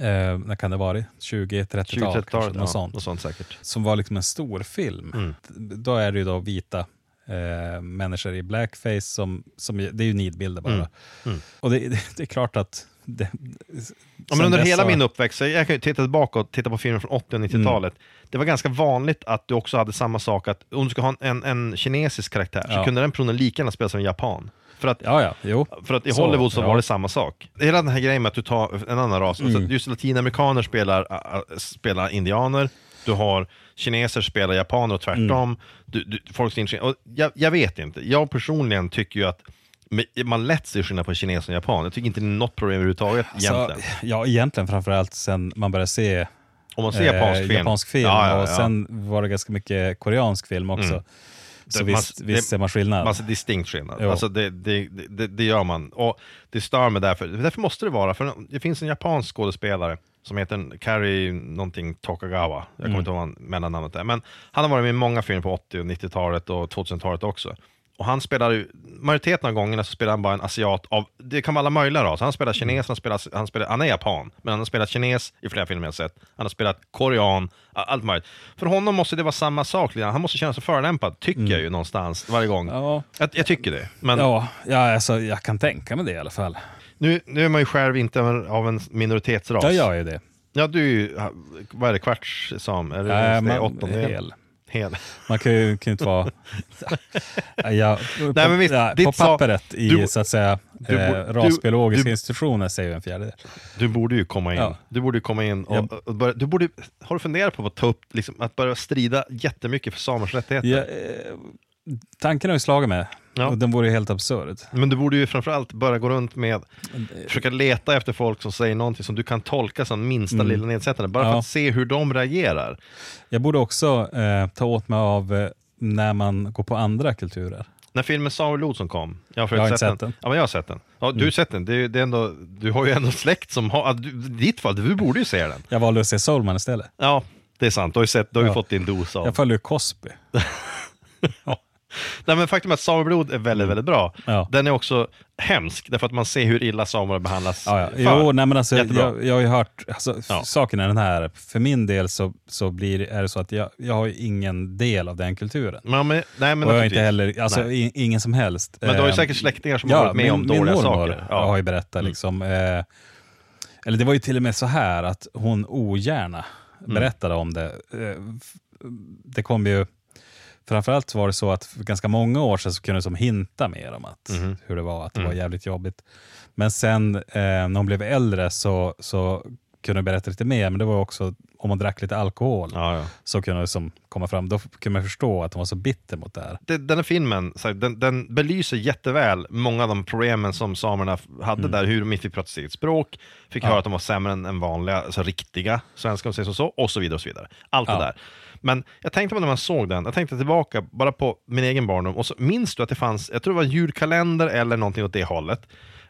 [SPEAKER 6] Eh, när kan det vara? 20-30-tal?
[SPEAKER 7] 20-30-talet,
[SPEAKER 6] kanske,
[SPEAKER 7] ja,
[SPEAKER 6] något sånt.
[SPEAKER 7] något sånt säkert.
[SPEAKER 6] Som var liksom en stor film.
[SPEAKER 7] Mm.
[SPEAKER 6] Då är det ju då vita eh, människor i blackface, som, som, det är ju nidbilder bara.
[SPEAKER 7] Mm. Mm.
[SPEAKER 6] Och det, det, det är klart att det,
[SPEAKER 7] Ja, men under hela
[SPEAKER 6] så-
[SPEAKER 7] min uppväxt, så jag kan ju titta tillbaka och titta på filmer från 80 och 90-talet.
[SPEAKER 6] Mm.
[SPEAKER 7] Det var ganska vanligt att du också hade samma sak, att om du ska ha en, en kinesisk karaktär så
[SPEAKER 6] Ja.
[SPEAKER 7] kunde den personen lika gärna spela som en japan. För att,
[SPEAKER 6] Ja, ja, jo.
[SPEAKER 7] för att i
[SPEAKER 6] Så,
[SPEAKER 7] Hollywood så
[SPEAKER 6] ja.
[SPEAKER 7] var det samma sak. Hela den här grejen med att du tar en annan ras,
[SPEAKER 6] Mm.
[SPEAKER 7] så att just latinamerikaner spelar, spelar indianer, du har kineser spelar japaner och tvärtom.
[SPEAKER 6] Mm.
[SPEAKER 7] Du, du, folk inte- och jag, jag vet inte, jag personligen tycker ju att man lätt ser skillnad på kines och japan. Jag tycker inte det är något problem överhuvudtaget egentligen.
[SPEAKER 6] Så, ja, egentligen framförallt sen man började se
[SPEAKER 7] Om man ser japansk film.
[SPEAKER 6] Eh, japansk film
[SPEAKER 7] Ja, ja,
[SPEAKER 6] och
[SPEAKER 7] ja.
[SPEAKER 6] sen var det ganska mycket koreansk film också.
[SPEAKER 7] Mm.
[SPEAKER 6] Så
[SPEAKER 7] Det-
[SPEAKER 6] visst,
[SPEAKER 7] man-
[SPEAKER 6] visst ser man skillnad.
[SPEAKER 7] Man ser distinkt skillnad.
[SPEAKER 6] Jo.
[SPEAKER 7] Alltså det, det, det, det gör man. Och det stör mig därför. Därför måste det vara. För det finns en japansk skådespelare som heter Kari någonting Tokagawa. Jag kommer
[SPEAKER 6] Mm.
[SPEAKER 7] inte ihåg vad mellannamnet är. Men han har varit med i många filmer på 80 och 90-talet och 2000-talet också. Och han spelar ju, majoriteten av gångerna så spelar han bara en asiat av, det kan vara alla möjliga raser. Han spelar kines, han spelar, han spelar, han är japan, men han har spelat kines i flera filmer jag sett. Han har spelat korean, allt möjligt. För honom måste det vara samma sak, han måste känna sig förolämpad, tycker jag ju någonstans, varje gång.
[SPEAKER 6] Mm. Ja,
[SPEAKER 7] Jag, jag tycker det. Men
[SPEAKER 6] ja, ja alltså, jag kan tänka mig det i alla fall.
[SPEAKER 7] Nu, nu är man ju själv inte av en minoritetsras.
[SPEAKER 6] Jag gör ju det.
[SPEAKER 7] Ja, du är ju, vad är det, kvarts sam? Är det,
[SPEAKER 6] Ja,
[SPEAKER 7] det är
[SPEAKER 6] man-
[SPEAKER 7] åttondel?
[SPEAKER 6] hel.
[SPEAKER 7] Hel.
[SPEAKER 6] Man kan ju, kan inte vara... Ja, ja, på,
[SPEAKER 7] Nej, men visst,
[SPEAKER 6] ja, på
[SPEAKER 7] sa-
[SPEAKER 6] pappret i
[SPEAKER 7] du-
[SPEAKER 6] så att säga
[SPEAKER 7] du
[SPEAKER 6] eh, rasbiologiska
[SPEAKER 7] du-
[SPEAKER 6] institutioner säger en fjärdedel.
[SPEAKER 7] Du borde ju komma in.
[SPEAKER 6] Ja.
[SPEAKER 7] Du borde komma in och,
[SPEAKER 6] Ja.
[SPEAKER 7] och börja, du borde, har du funderat på att ta upp, liksom, att börja strida jättemycket för samers rättigheter?
[SPEAKER 6] Ja, eh, tanken har ju slagit mig
[SPEAKER 7] Ja.
[SPEAKER 6] den vore ju helt absurd.
[SPEAKER 7] Men du borde ju framförallt börja gå runt med, försöka leta efter folk som säger någonting som du kan tolka som minsta
[SPEAKER 6] Mm.
[SPEAKER 7] lilla nedsättande, bara för
[SPEAKER 6] Ja.
[SPEAKER 7] att se hur de reagerar.
[SPEAKER 6] Jag borde också eh, ta åt mig av eh, när man går på andra kulturer.
[SPEAKER 7] När filmen Saul Olsson kom, jag har,
[SPEAKER 6] Jag har
[SPEAKER 7] sett,
[SPEAKER 6] sett
[SPEAKER 7] den.
[SPEAKER 6] den. Mm.
[SPEAKER 7] Ja, men jag har sett den. Ja, du har sett den. Det är, det är ändå, du har ju ändå släkt som har, du, i ditt fall, du borde ju se den.
[SPEAKER 6] Jag valde att se Soulman istället.
[SPEAKER 7] Ja, det är sant. Du har ju, sett, du har ju
[SPEAKER 6] Ja.
[SPEAKER 7] fått din dos av.
[SPEAKER 6] Jag följde ju Cosby.
[SPEAKER 7] Nej, men faktum är att Sameblod är väldigt, väldigt bra.
[SPEAKER 6] Ja.
[SPEAKER 7] Den är också hemsk, därför att man ser hur illa samer behandlas
[SPEAKER 6] Ja, ja. Jo, nej, men alltså,
[SPEAKER 7] Jättebra.
[SPEAKER 6] jag, jag har ju hört, alltså,
[SPEAKER 7] Ja.
[SPEAKER 6] saken är den här, för min del så, så blir, är det så att jag, jag har ju ingen del av den kulturen.
[SPEAKER 7] Men, men, nej, men
[SPEAKER 6] och jag har inte heller, alltså
[SPEAKER 7] Nej.
[SPEAKER 6] ingen som helst.
[SPEAKER 7] Men du har ju
[SPEAKER 6] Eh,
[SPEAKER 7] säkert släktingar som har varit med
[SPEAKER 6] min,
[SPEAKER 7] om
[SPEAKER 6] min
[SPEAKER 7] dåliga
[SPEAKER 6] mormor
[SPEAKER 7] saker. Ja.
[SPEAKER 6] har ju berättat, liksom, eh, eller det var ju till och med så här att hon ogärna
[SPEAKER 7] Mm.
[SPEAKER 6] berättade om det. Eh, det kom ju, framförallt var det så att för ganska många år sedan så kunde de hinta mer om att,
[SPEAKER 7] Mhm.
[SPEAKER 6] hur det var, att det
[SPEAKER 7] Mm.
[SPEAKER 6] var jävligt jobbigt. Men sen eh, när hon blev äldre så, så kunde berätta lite mer, men det var också om hon drack lite alkohol
[SPEAKER 7] Ja, ja.
[SPEAKER 6] så kunde det som komma fram. Då kunde man förstå att hon var så bitter mot det här.
[SPEAKER 7] det, den här filmen, så den, den belyser jätteväl många av de problemen som samerna hade där, hur de inte fick prata sitt språk, fick
[SPEAKER 6] Mm. Ja.
[SPEAKER 7] höra att de var sämre än, än vanliga, alltså riktiga svenskar, om man säger så, och så vidare. och så vidare. Allt det där. Men jag tänkte på när man såg den, jag tänkte tillbaka bara på min egen barndom, och så minns du att det fanns, jag tror det var en julkalender eller någonting åt det hållet,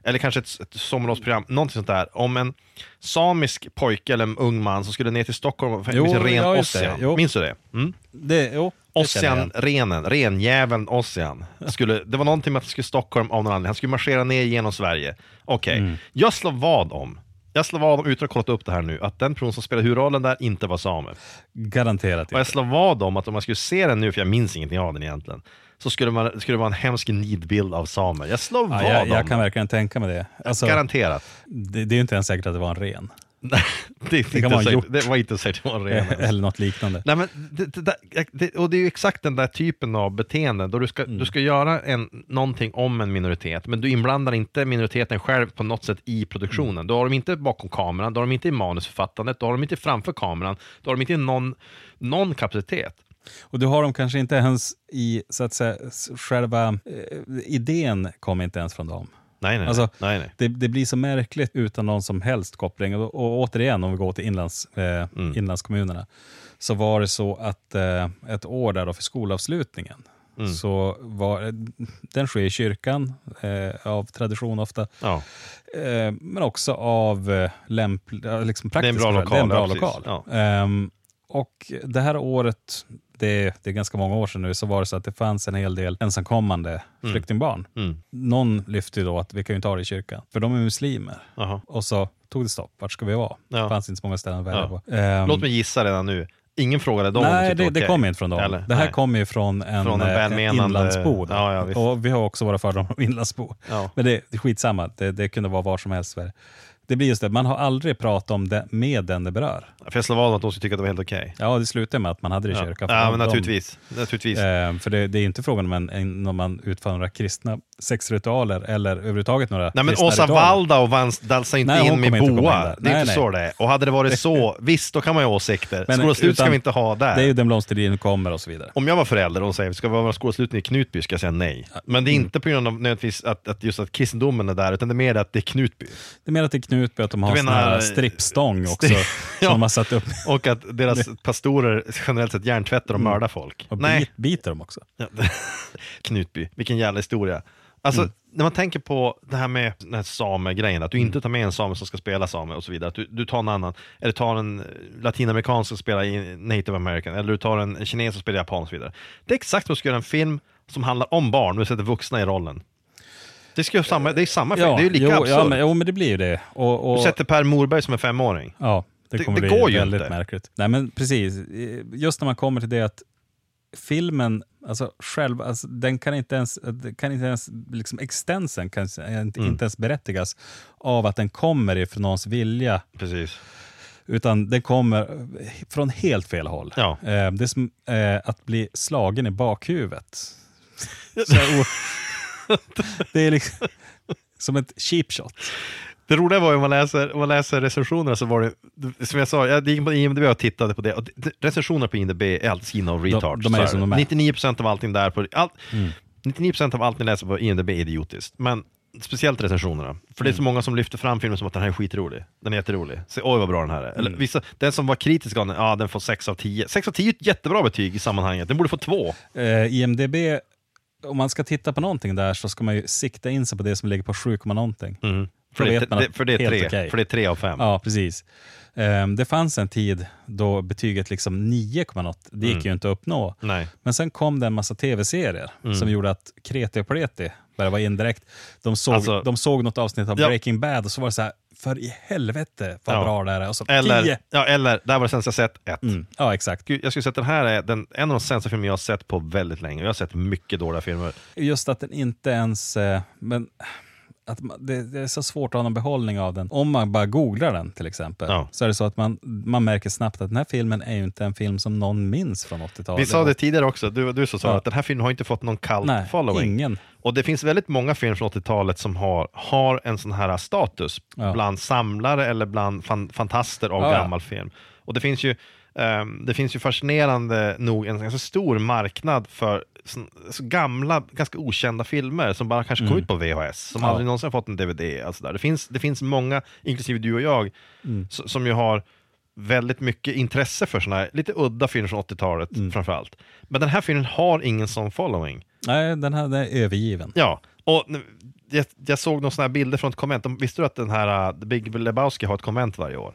[SPEAKER 7] eller kanske ett, ett sommarlovsprogram, någonting sånt där, om en samisk pojke eller en ung man som skulle ner till Stockholm och
[SPEAKER 6] Jo,
[SPEAKER 7] med sin ren
[SPEAKER 6] ja.
[SPEAKER 7] Ossian. Minns du det? Mm?
[SPEAKER 6] Det, jo, igen.
[SPEAKER 7] Ossian-renen, renjäveln Ossian. Skulle, det var någonting med att han skulle till Stockholm av någon anledning. Han skulle marschera ner genom Sverige. Okej,
[SPEAKER 6] Mm.
[SPEAKER 7] jag slår vad om, jag slår vad om, utan att kollat upp det här nu, att den person som spelade huvudrollen där inte var same.
[SPEAKER 6] Garanterat
[SPEAKER 7] Och jag
[SPEAKER 6] inte.
[SPEAKER 7] slår vad om att om man skulle se den nu, för jag minns ingenting av den egentligen, så skulle, man, skulle det vara en hemsk nidbild av samer. Jag slår vad
[SPEAKER 6] Ja, jag,
[SPEAKER 7] om.
[SPEAKER 6] jag kan verkligen tänka mig det. Alltså,
[SPEAKER 7] Garanterat.
[SPEAKER 6] det, det är ju inte ens säkert att det var en ren.
[SPEAKER 7] Det, det,
[SPEAKER 6] kan vara
[SPEAKER 7] säkert,
[SPEAKER 6] gjort.
[SPEAKER 7] det var inte säkert en ren. ens.
[SPEAKER 6] Eller något liknande.
[SPEAKER 7] Nej, men det, det, där- det, och det är ju exakt den där typen av beteende då du ska,
[SPEAKER 6] Mm.
[SPEAKER 7] du ska göra en, någonting om en minoritet, men du inblandar inte minoriteten själv på något sätt i produktionen.
[SPEAKER 6] Mm.
[SPEAKER 7] Du har dem inte bakom kameran, du har dem inte i manusförfattandet, du har dem inte framför kameran, du har dem inte i någon, någon kapacitet.
[SPEAKER 6] Och du har dem kanske inte ens i, så att säga, s- själva eh, idén kommer inte ens från dem.
[SPEAKER 7] Nej, nej,
[SPEAKER 6] Alltså,
[SPEAKER 7] nej, nej.
[SPEAKER 6] Det, det blir så märkligt utan någon som helst koppling. Och, och återigen, om vi går till inlands, eh,
[SPEAKER 7] Mm.
[SPEAKER 6] inlandskommunerna, så var det så att eh, ett år där då för skolavslutningen,
[SPEAKER 7] Mm.
[SPEAKER 6] så var, den sker i kyrkan, eh, av tradition ofta,
[SPEAKER 7] Ja.
[SPEAKER 6] eh, men också av eh, lämp, liksom
[SPEAKER 7] Det är en
[SPEAKER 6] praktiska
[SPEAKER 7] bra
[SPEAKER 6] är en bra
[SPEAKER 7] lokal, ja,
[SPEAKER 6] lokal. Ehm, och det här året, det, det är ganska många år sedan nu, så var det så att det fanns en hel del ensamkommande flyktingbarn.
[SPEAKER 7] Mm.
[SPEAKER 6] Någon lyfte då att vi kan ju inte ha det i kyrkan, för de är muslimer.
[SPEAKER 7] Jaha.
[SPEAKER 6] Och så tog det stopp. Vart ska vi vara?
[SPEAKER 7] Ja.
[SPEAKER 6] Det fanns inte så många ställen att välja
[SPEAKER 7] Ja.
[SPEAKER 6] på. Ehm,
[SPEAKER 7] Låt mig gissa redan nu. Ingen frågade dem
[SPEAKER 6] Nej, det,
[SPEAKER 7] okej.
[SPEAKER 6] det kommer inte från dem.
[SPEAKER 7] Eller?
[SPEAKER 6] Det här kommer ju från en,
[SPEAKER 7] Från en
[SPEAKER 6] eh,
[SPEAKER 7] välmenande-
[SPEAKER 6] inlandsbo.
[SPEAKER 7] Ja, ja,
[SPEAKER 6] och vi har också våra fördomar om inlandsbo.
[SPEAKER 7] Ja.
[SPEAKER 6] Men det, det är skitsamma, det, det kunde vara var som helst i Sverige. Det blir just det, man har aldrig pratat om det med den det berör.
[SPEAKER 7] För jag slår vad om att de skulle tycka att det var helt okej.
[SPEAKER 6] Ja, det slutade med att man hade det i
[SPEAKER 7] Ja,
[SPEAKER 6] kyrkan. för
[SPEAKER 7] ja
[SPEAKER 6] de-
[SPEAKER 7] men
[SPEAKER 6] de-
[SPEAKER 7] naturligtvis. naturligtvis.
[SPEAKER 6] Eh, för det, det är inte frågan om en, en, när man utför några kristna sexritualer eller överhuvudtaget några
[SPEAKER 7] Nej men Åsa
[SPEAKER 6] ritualer.
[SPEAKER 7] Waldau vans- dansar inte
[SPEAKER 6] Nej,
[SPEAKER 7] in med
[SPEAKER 6] in
[SPEAKER 7] boa.
[SPEAKER 6] där.
[SPEAKER 7] Det är
[SPEAKER 6] Nej,
[SPEAKER 7] inte
[SPEAKER 6] nej.
[SPEAKER 7] så det är. Och hade det varit så, visst då kan man ju ha åsikter.
[SPEAKER 6] Men
[SPEAKER 7] Skolavslut ska
[SPEAKER 6] utan-
[SPEAKER 7] vi inte ha där.
[SPEAKER 6] Det är ju den blomstertiden kommer och så vidare.
[SPEAKER 7] Om jag var förälder och säger ska vi ha skolavslutning i Knutby ska jag säga nej. Men det är
[SPEAKER 6] Mm.
[SPEAKER 7] inte på grund av nödvändigtvis att, att just att kristendomen är där, utan det är mer att det är Knutby.
[SPEAKER 6] Det är mer att det är Knutby, att de har sån här strippstång också,
[SPEAKER 7] Ja.
[SPEAKER 6] som de har satt upp.
[SPEAKER 7] Och att deras pastorer generellt sett hjärntvättar och mördar folk.
[SPEAKER 6] Och
[SPEAKER 7] nej,
[SPEAKER 6] bit, biter dem också.
[SPEAKER 7] Ja. Knutby, vilken jävla historia. Alltså,
[SPEAKER 6] Mm.
[SPEAKER 7] när man tänker på det här med den här samegrejen, att du inte tar med en same som ska spela same och så vidare, att du, du tar en annan, eller tar en latinamerikan som spelar native american, eller du tar en kines som spelar japan och så vidare. Det är exakt som att du ska göra en film som handlar om barn, och du sätter vuxna i rollen. Det, ska ju samma, det är samma film, det är ju lika
[SPEAKER 6] jo,
[SPEAKER 7] absurt.
[SPEAKER 6] ja, men, jo, men det blir ju det. Och, och,
[SPEAKER 7] Du sätter Per Morberg som en femåring.
[SPEAKER 6] ja, det
[SPEAKER 7] det-
[SPEAKER 6] kommer
[SPEAKER 7] det
[SPEAKER 6] bli
[SPEAKER 7] går
[SPEAKER 6] väldigt
[SPEAKER 7] inte.
[SPEAKER 6] märkligt. Nej, men precis. Just när man kommer till det att filmen, alltså själv, alltså, den kan inte ens, kan inte ens liksom extensen kan inte,
[SPEAKER 7] Mm.
[SPEAKER 6] inte ens berättigas av att den kommer ifrån någons vilja,
[SPEAKER 7] Precis.
[SPEAKER 6] utan den kommer från helt fel håll.
[SPEAKER 7] Ja.
[SPEAKER 6] Eh, det är som eh, att bli slagen i bakhuvudet. Så det är liksom som ett cheap shot.
[SPEAKER 7] Det roliga var ju om man läser, om man läser recensionerna så var det, som jag sa, jag gick på IMDB och tittade på det. Och det- recensioner på IMDB är alltid skrivna av retards.
[SPEAKER 6] de är
[SPEAKER 7] så
[SPEAKER 6] som
[SPEAKER 7] här.
[SPEAKER 6] de är.
[SPEAKER 7] 99% av allting där på, all, 99% av allt ni läser på IMDB är idiotiskt. Men speciellt recensionerna. För det är så många som lyfter fram filmen som att den här är skitrolig. Den är jätterolig. Så, oj vad bra den här är. Eller, vissa, den som var kritisk av den, ja den får 6 av 10. 6 av 10 är ett jättebra betyg i sammanhanget. Den borde få 2.
[SPEAKER 6] Eh, IMDB, om man ska titta på någonting där så ska man ju sikta in sig på det som ligger på 7, någonting.
[SPEAKER 7] Mm. För, det, det, för, det är tre,
[SPEAKER 6] okej.
[SPEAKER 7] för det är tre av fem.
[SPEAKER 6] Ja, precis. Ehm, det fanns en tid då betyget liksom 9, något, det gick
[SPEAKER 7] Mm.
[SPEAKER 6] ju inte att uppnå.
[SPEAKER 7] Nej.
[SPEAKER 6] Men sen kom det en massa tv-serier som gjorde att Kreti och Pleti började vara indirekt. De såg,
[SPEAKER 7] Alltså-
[SPEAKER 6] de såg något avsnitt av
[SPEAKER 7] Ja.
[SPEAKER 6] Breaking Bad och så var det så här, för i helvete vad
[SPEAKER 7] Ja.
[SPEAKER 6] bra det här är. Och så,
[SPEAKER 7] Eller,
[SPEAKER 6] 10!
[SPEAKER 7] ja, eller, där var det sämsta jag sett, ett.
[SPEAKER 6] Mm. Ja, exakt.
[SPEAKER 7] Jag skulle säga att den här är den, en av de sämsta filmer jag har sett på väldigt länge. Jag har sett mycket dåliga filmer.
[SPEAKER 6] Just att den inte ens... eh, Men att man, det, det är så svårt att ha någon behållning av den. Om man bara googlar den till exempel,
[SPEAKER 7] Ja.
[SPEAKER 6] så är det så att man, man märker snabbt att den här filmen är ju inte en film som någon minns från 80-talet.
[SPEAKER 7] Vi sa det tidigare också, du, du som sa
[SPEAKER 6] Ja.
[SPEAKER 7] att den här filmen har inte fått någon
[SPEAKER 6] Nej,
[SPEAKER 7] following.
[SPEAKER 6] ingen.
[SPEAKER 7] Och det finns väldigt många filmer från 80-talet som har, har en sån här status
[SPEAKER 6] Ja.
[SPEAKER 7] bland samlare eller bland fan, fantaster av gammal film. Och det finns ju det finns ju fascinerande nog en ganska stor marknad för gamla, ganska okända filmer som bara kanske kom ut på VHS, som
[SPEAKER 6] Mm. Ja.
[SPEAKER 7] aldrig någonsin fått en DVD. Alltså där. Det, finns, det finns många, inklusive du och jag,
[SPEAKER 6] Mm.
[SPEAKER 7] som ju har väldigt mycket intresse för såna här lite udda filmer från 80-talet
[SPEAKER 6] Mm.
[SPEAKER 7] framförallt. Men den här filmen har ingen sån following.
[SPEAKER 6] Nej, den här den är övergiven.
[SPEAKER 7] Ja, och jag, jag såg några såna här bilder från ett konvent. Visste du att den här uh, The Big Lebowski har ett konvent varje år?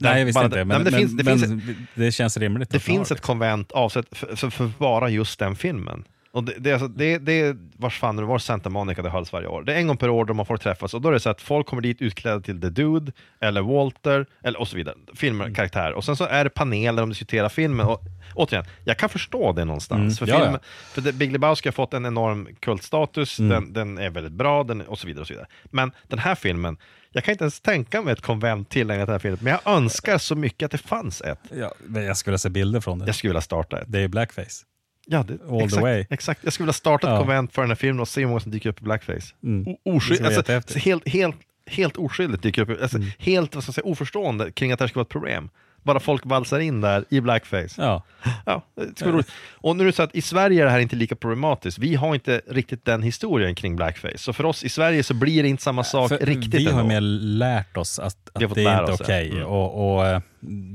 [SPEAKER 6] Nej, jag visste
[SPEAKER 7] bara-
[SPEAKER 6] inte.
[SPEAKER 7] nej,
[SPEAKER 6] Men,
[SPEAKER 7] men det
[SPEAKER 6] men,
[SPEAKER 7] finns- det
[SPEAKER 6] men
[SPEAKER 7] finns
[SPEAKER 6] det känns rimligt.
[SPEAKER 7] Det finns ett konvent avsett för, för, för bara just den filmen. Och det, det, är alltså, det, det är, vars fan det var Santa Monica det hölls varje år. Det är en gång per år då man får träffas och då är det så att folk kommer dit utklädda till The Dude, eller Walter, eller och så vidare. Filmer, karaktär. Och sen så är det paneler de diskuterar filmen. Och återigen, jag kan förstå det någonstans.
[SPEAKER 6] Mm,
[SPEAKER 7] För,
[SPEAKER 6] ja,
[SPEAKER 7] filmen, för The Big Lebowski har fått en enorm kultstatus,
[SPEAKER 6] Mm.
[SPEAKER 7] den, den är väldigt bra, den, och så vidare. och så vidare. Men den här filmen, jag kan inte ens tänka mig ett konvent tillägnat den här filmen, men jag önskar så mycket att det fanns ett.
[SPEAKER 6] Ja, men jag skulle se bilder från det.
[SPEAKER 7] Jag skulle vilja starta ett.
[SPEAKER 6] Det är blackface.
[SPEAKER 7] Ja, det,
[SPEAKER 6] All the
[SPEAKER 7] exakt,
[SPEAKER 6] way.
[SPEAKER 7] Exakt. Jag skulle vilja starta ett
[SPEAKER 6] Ja.
[SPEAKER 7] konvent för den här filmen och se hur många som dyker upp i blackface.
[SPEAKER 6] Mm.
[SPEAKER 7] Oskyld, alltså, helt, helt, helt oskyldigt dyker upp, alltså,
[SPEAKER 6] Mm.
[SPEAKER 7] helt vad ska jag säga, oförstående kring att det här ska vara ett problem. Bara folk valsar in där i blackface.
[SPEAKER 6] Ja.
[SPEAKER 7] Ja, det skulle roligt. Och nu är det så att i Sverige är det här inte lika problematiskt. Vi har inte riktigt den historien kring blackface. Så för oss i Sverige så blir det inte samma sak
[SPEAKER 6] För
[SPEAKER 7] riktigt
[SPEAKER 6] vi har
[SPEAKER 7] ändå.
[SPEAKER 6] mer lärt oss att, att det är inte okej.
[SPEAKER 7] Mm.
[SPEAKER 6] Och, och eh,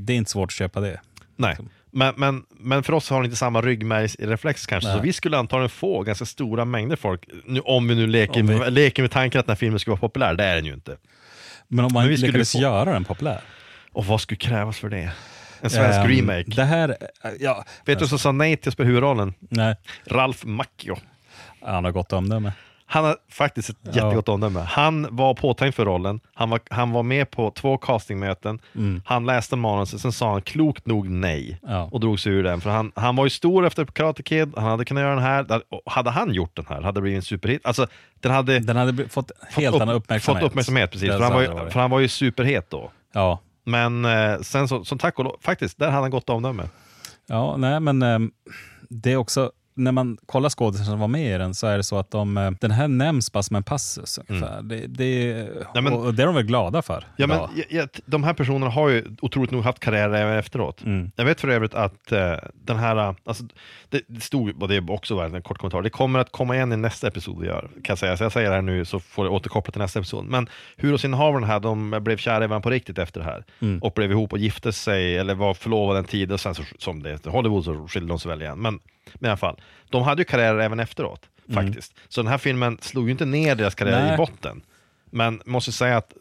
[SPEAKER 6] det är inte svårt att köpa det.
[SPEAKER 7] Nej. Men, men, men för oss har det inte samma ryggmärgsreflex kanske,
[SPEAKER 6] Nej.
[SPEAKER 7] så vi skulle antagligen få ganska stora mängder folk, nu, om vi nu leker,
[SPEAKER 6] vi-
[SPEAKER 7] Med, leker med tanken att den här filmen skulle vara populär, det är den ju inte.
[SPEAKER 6] Men om man
[SPEAKER 7] Men vi skulle
[SPEAKER 6] lyckades
[SPEAKER 7] få-
[SPEAKER 6] göra den populär.
[SPEAKER 7] Och vad skulle krävas för det? En svensk
[SPEAKER 6] Ehm,
[SPEAKER 7] remake.
[SPEAKER 6] Det här, eh, ja,
[SPEAKER 7] Vet du som sa nej till att spela huvudrollen?
[SPEAKER 6] nej,
[SPEAKER 7] Ralf Macchio.
[SPEAKER 6] han har gott omdöme.
[SPEAKER 7] Han har faktiskt ett
[SPEAKER 6] Ja.
[SPEAKER 7] jättegott omdöme. Han var påtänkt för rollen, han var, han var med på två castingmöten, han läste manuset, sen sa han klokt nog nej
[SPEAKER 6] Mm. Ja.
[SPEAKER 7] och drog sig ur den. För han, han var ju stor efter Karate Kid, han hade kunnat göra den här, hade han gjort den här hade det blivit en superhit. Alltså, den hade
[SPEAKER 6] Den hade fått helt
[SPEAKER 7] upp-
[SPEAKER 6] annan uppmärksamhet.
[SPEAKER 7] Fått uppmärksamhet, precis. För han, var ju, för han var ju superhet då.
[SPEAKER 6] Ja,
[SPEAKER 7] Men eh, sen så, som tack och lov, faktiskt, där hade han gott omdöme.
[SPEAKER 6] ja nej men ehm, det är också, när man kollar skådespelare som var med i den så är det så att de, eh, den här nämns bara som en passus ungefär. Det, det,
[SPEAKER 7] Mm. Ja, men-
[SPEAKER 6] och det är de väl glada för.
[SPEAKER 7] Ja, men,
[SPEAKER 6] idag.
[SPEAKER 7] jag, de här personerna har ju otroligt nog haft karriär även efteråt.
[SPEAKER 6] Mm.
[SPEAKER 7] Jag vet för övrigt att eh, den här, eh, alltså, det, det stod, och det är också en kort kommentar, det kommer att komma igen i nästa episod vi gör, kan jag säga. Så jag säger det här nu så får jag återkoppla till nästa episod. Men huvudrollsinnehavarna här, de blev kära varandra på riktigt efter det här.
[SPEAKER 6] Mm.
[SPEAKER 7] Och blev ihop och gifte sig, eller var förlovade en tid och sen så, som det Hollywood så skilde de sig väl igen. Men, men i alla fall, de hade ju karriär även efteråt, faktiskt. Så den här filmen slog ju inte ner deras karriär
[SPEAKER 6] Mm. Nej.
[SPEAKER 7] i botten. Men måste säga att